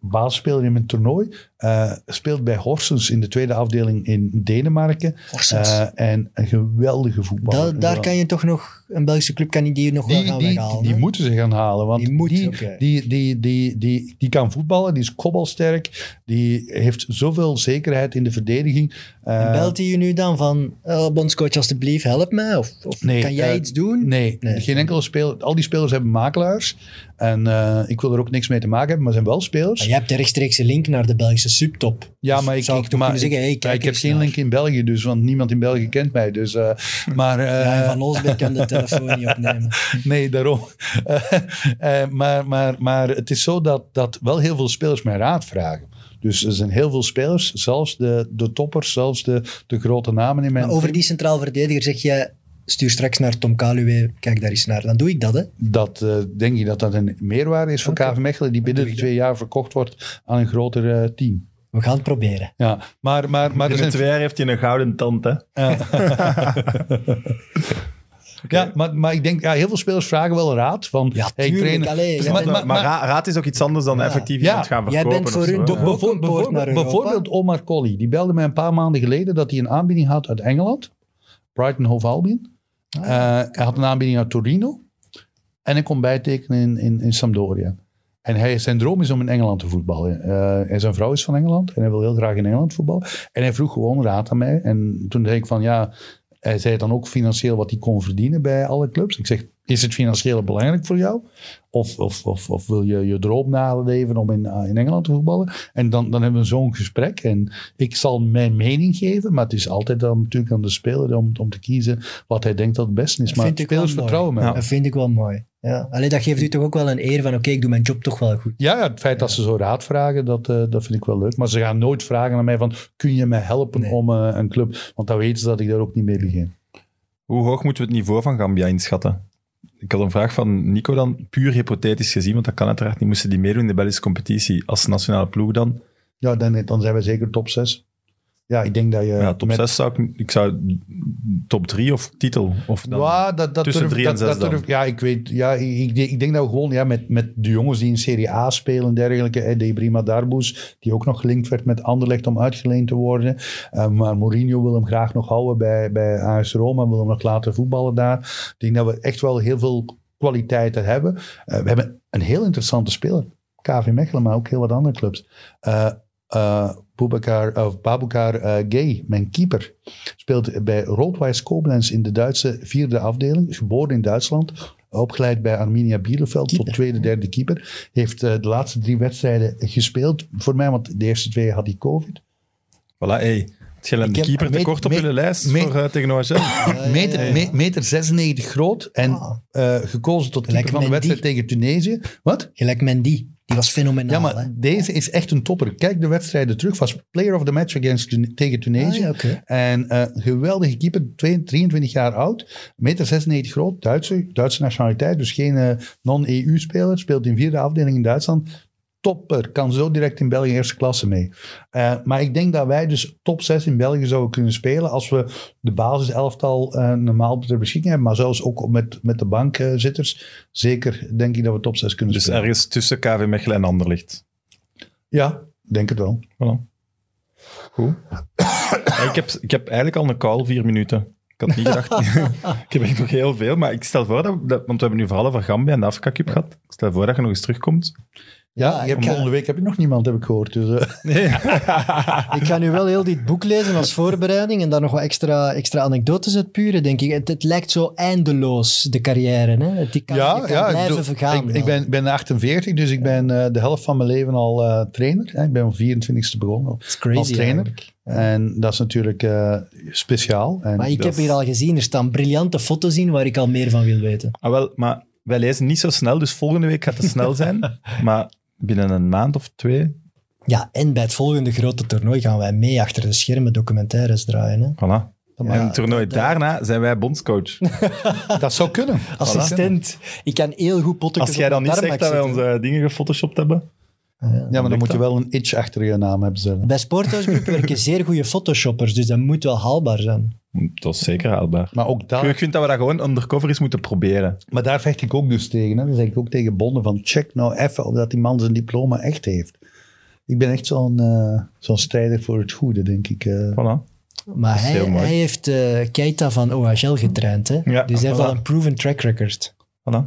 Basisspeler in een toernooi. Eh, speelt bij Horsens in de tweede afdeling in Denemarken. Horsens. Eh, en een geweldige voetballer. Da- daar kan je toch nog, een Belgische club kan die, die nog wel Die, gaan die, weghalen. die moeten ze gaan halen. Want Die die, moet, die, die, die, die, die, die kan voetballen, die is kopbalsterk. Die heeft zoveel zekerheid in de verdediging. En Eh, belt hij je nu dan van, oh, bondscoach alstublieft, help me? Of, of Nee, kan jij iets doen? Nee, Nee. geen enkele speler. Al die spelers hebben makelaars. En ik wil er ook niks mee te maken hebben, maar zijn wel spelers. Maar jij hebt de rechtstreekse link naar de Belgische subtop. Ja, Dus maar ik, zou ik maar kunnen zeggen, hey, ik, kijk ik heb geen naar. link in België, dus, want niemand in België kent mij. Dus, eh, maar, eh, Ja, en Van Olsbeek kan de telefoon niet opnemen. Nee, daarom. Eh, eh, maar, maar, maar het is zo dat, dat wel heel veel spelers mij raad vragen. Dus er zijn heel veel spelers, zelfs de, de toppers, zelfs de, de grote namen in mijn Maar over team. die centraal verdediger zeg je, stuur straks naar Tom Kaluwe, kijk daar eens naar. Dan doe ik dat, hè. Dat eh, denk je dat dat een meerwaarde is voor Oké. KV Mechelen, die binnen de twee jaar verkocht wordt aan een groter eh, team. We gaan het proberen. Ja, maar, maar, maar Binnen zijn twee jaar heeft hij een gouden tand, hè. Ja, maar, maar ik denk, ja, heel veel spelers vragen wel raad. Van, Ja, hey, tuurlijk, trainer- allee, jij maar, maar, Maar, maar- ra- raad is ook iets anders dan Ja. effectief Ja. iemand gaan Jij verkopen. bent voor hun Bijvoorbeeld, bijvoorbeeld Omar Colley. Die belde mij een paar maanden geleden dat hij een aanbieding had uit Engeland. Brighton Hove Albion. Ah. Eh, hij had een aanbieding uit Torino. En hij kon bijtekenen in, in, in Sampdoria. En hij, zijn droom is om in Engeland te voetballen. En zijn vrouw is van Engeland. En hij wil heel graag in Engeland voetballen. En hij vroeg gewoon raad aan mij. En toen zei ik van ja... Hij zei dan ook financieel wat hij kon verdienen bij alle clubs. Ik zeg, is het financieel belangrijk voor jou? Of, of, of, of wil je je droom naleven om in, in Engeland te voetballen? En dan, dan hebben we zo'n gesprek. En ik zal mijn mening geven. Maar het is altijd dan natuurlijk aan de speler om, om te kiezen wat hij denkt dat het beste is. Dat maar vind spelers vertrouwen mij. Ja. Dat vind ik wel mooi. Ja. Allee, dat geeft u toch ook wel een eer van, oké, ik doe mijn job toch wel goed. Ja, het feit dat ze zo raad vragen, dat, eh, dat vind ik wel leuk. Maar ze gaan nooit vragen aan mij van, kun je mij helpen Nee. om eh, een club? Want dan weten ze dat ik daar ook niet mee begin. Hoe hoog moeten we het niveau van Gambia inschatten? Ik had een vraag van Nico dan, puur hypothetisch gezien, want dat kan uiteraard niet. Moesten die meedoen in de Belgische competitie als nationale ploeg dan? Ja, dan, dan zijn we zeker top 6. Ja, ik denk dat je... ja, top met- 6 zou ik... Ik zou top 3 of titel. Of dan, Ja, dat, dat tussen durf- drie en dat- zes dat dan. durf- ja, ik weet. Ja, ik, ik, ik denk dat we gewoon ja, met, met de jongens die in Serie A spelen en dergelijke. hè, De Brima Darbus, die ook nog gelinkt werd met Anderlecht om uitgeleend te worden. Eh, maar Mourinho wil hem graag nog houden bij, bij AS Roma, wil hem nog laten voetballen daar. Ik denk dat we echt wel heel veel kwaliteiten hebben. Eh, we hebben een heel interessante speler. KV Mechelen, maar ook heel wat andere clubs. Eh Boubacar, of Babukar eh, Gay, mijn keeper, speelt bij Roodwijs Koblenz in de Duitse vierde afdeling. Geboren in Duitsland, opgeleid bij Arminia Bielefeld tot tweede, derde keeper. Heeft eh, de laatste drie wedstrijden gespeeld voor mij, want de eerste twee had hij COVID. Voilà, hey. Het je een Ik heb- keeper tekort op je lijst voor uh, tegen OHL? ja, meter, ja. me- meter 96 groot en Ah. eh, gekozen tot Gelijk keeper van de wedstrijd tegen Tunesië. Wat? Gelijk Mendy, die was fenomenaal. Ja, maar hè. deze is echt een topper. Kijk de wedstrijden terug. Was player of the match against tegen Tunesië. Ah, ja. En eh, geweldige keeper, twee- 23 jaar oud, meter 96 groot, Duitse, Duitse nationaliteit, dus geen eh, non-EU-speler, speelt in vierde afdeling in Duitsland. Topper, kan zo direct in België eerste klasse mee. Eh, maar ik denk dat wij dus top 6 in België zouden kunnen spelen als we de basiselftal eh, normaal ter beschikking hebben, maar zelfs ook met, met de bankzitters. Zeker denk ik dat we top 6 kunnen Dus spelen. ergens tussen KV Mechelen en Anderlicht. Ja, denk het wel. Voilà. Goed. Ja, ik, heb, ik heb eigenlijk al een call vier minuten. Ik had niet gedacht... ik heb echt nog heel veel, maar ik stel voor dat... dat want we hebben nu vooral over Gambia en de Afrika Cup gehad. Ik stel voor dat je nog eens terugkomt. Ja, Ja, je hebt ik ga- volgende week heb je nog niemand, heb ik gehoord. Dus, eh, Nee. Ik ga nu wel heel dit boek lezen als voorbereiding en daar nog wat extra, extra anekdotes uit puren, denk ik. Het, het lijkt zo eindeloos, de carrière. Hè? Het- Die kan, je kan ik blijven bedoel, vergaan. Ik, ik ben, ben 48, dus ik ben eh, de helft van mijn leven al eh, trainer. Hè. Ik ben op 24ste begonnen crazy als trainer. eigenlijk. En dat is natuurlijk eh, speciaal. En Maar ik dat heb hier al gezien, er staan briljante foto's in waar ik al meer van wil weten. Ah, wel, maar wij lezen niet zo snel, dus volgende week gaat het snel zijn. maar binnen een maand of twee, Ja, en bij het volgende grote toernooi gaan wij mee achter de schermen documentaires draaien. Hè? voilà. En het toernooi daarna zijn wij bondscoach. dat zou kunnen. Assistent. Ik kan heel goed potten. Als jij dan niet zegt dat wij onze dingen gefotoshopt hebben. Ja, maar dan moet je wel een itch achter je naam hebben zelf. Bij Sporthouse Group werken zeer goede photoshoppers, dus dat moet wel haalbaar zijn. Dat is zeker haalbaar. Maar ook Ik daar, vind dat we dat gewoon undercover eens moeten proberen. maar daar vecht ik ook dus tegen. Hè. Dan zeg ik ook tegen bonden van check nou even of dat die man zijn diploma echt heeft. Ik ben echt zo'n eh, zo'n strijder voor het goede, denk ik. eh. Voilà. Maar hij, heeft eh Keita van OHL getraind. Hè? Ja, dus hij heeft al een proven track record. Voilà.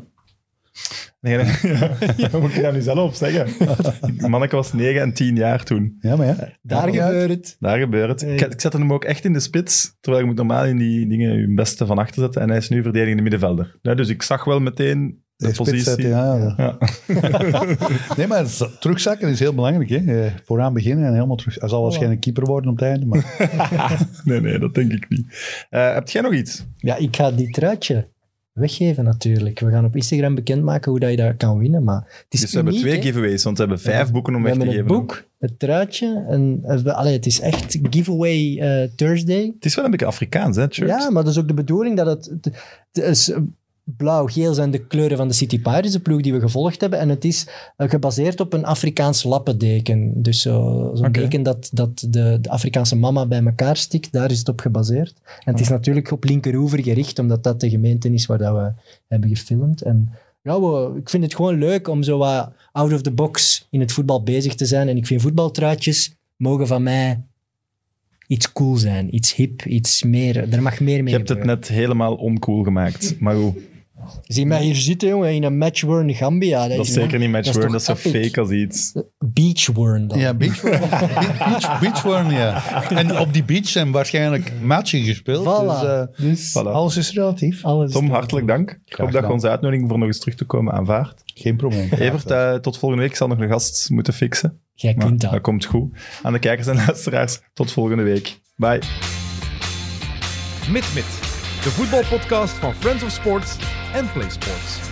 Nee, nee. ja, moet ik daar nu zelf op zeggen? Manneke was 9 en 10 jaar toen. Ja, maar ja. Daar Ja, gebeurt het. Daar gebeurt het. Ik, ik zette hem ook echt in de spits, terwijl je moet normaal in die dingen je beste van achter zetten. En hij is nu verdedigende middenvelder. Ja, dus ik zag wel meteen de positie. zetten, ja, ja. Ja. Nee, maar terugzakken is heel belangrijk. Hè. Eh, Vooraan beginnen en helemaal terug. Hij zal waarschijnlijk keeper worden op het einde. Maar Nee, nee, dat denk ik niet. Eh, heb jij nog iets? Ja, ik ga die truitje weggeven natuurlijk. We gaan op Instagram bekendmaken hoe dat je dat kan winnen. Maar het is Dus we hebben twee giveaways, want we hebben vijf boeken om We weg te hebben geven. het boek, het truitje. En, eh, allee, het is echt giveaway eh, Thursday. Het is wel een beetje Afrikaans, hè, shirt? Ja, maar dat is ook de bedoeling dat het... het, het is, eh, Blauw-geel zijn de kleuren van de City Pirates, de ploeg die we gevolgd hebben. En het is eh, gebaseerd op een Afrikaans lappendeken. Dus zo- zo'n deken dat, dat de, de Afrikaanse mama bij elkaar stikt, daar is het op gebaseerd. En het is natuurlijk op linkeroever gericht, omdat dat de gemeente is waar dat we hebben gefilmd. En ja, we- ik vind het gewoon leuk om zo wat out of the box in het voetbal bezig te zijn. En ik vind voetbaltruitjes mogen van mij iets cool zijn, iets hip, iets meer. Er mag meer mee Je hebt het net helemaal oncool gemaakt. Maar Zie mij hier zitten, jongen, in een matchworn Gambia. dat is zeker niet matchworn, dat is zo epic? fake als iets. Beachworn dan. ja, beachworm. beach, beachworm, ja. En op die beach zijn waarschijnlijk matchen gespeeld. Voilà. Dus, eh, Dus Voilà. alles is relatief. alles Tom, hartelijk dank. Ik hoop dat je onze uitnodiging voor nog eens terug te komen aanvaardt. Geen probleem. Evert, eh, tot volgende week. Ik zal nog een gast moeten fixen. Jij Maar kunt dat. dat komt goed. Aan de kijkers en luisteraars, tot volgende week. Bye. Mit Mit, de voetbalpodcast van Friends of Sports en Play Sports.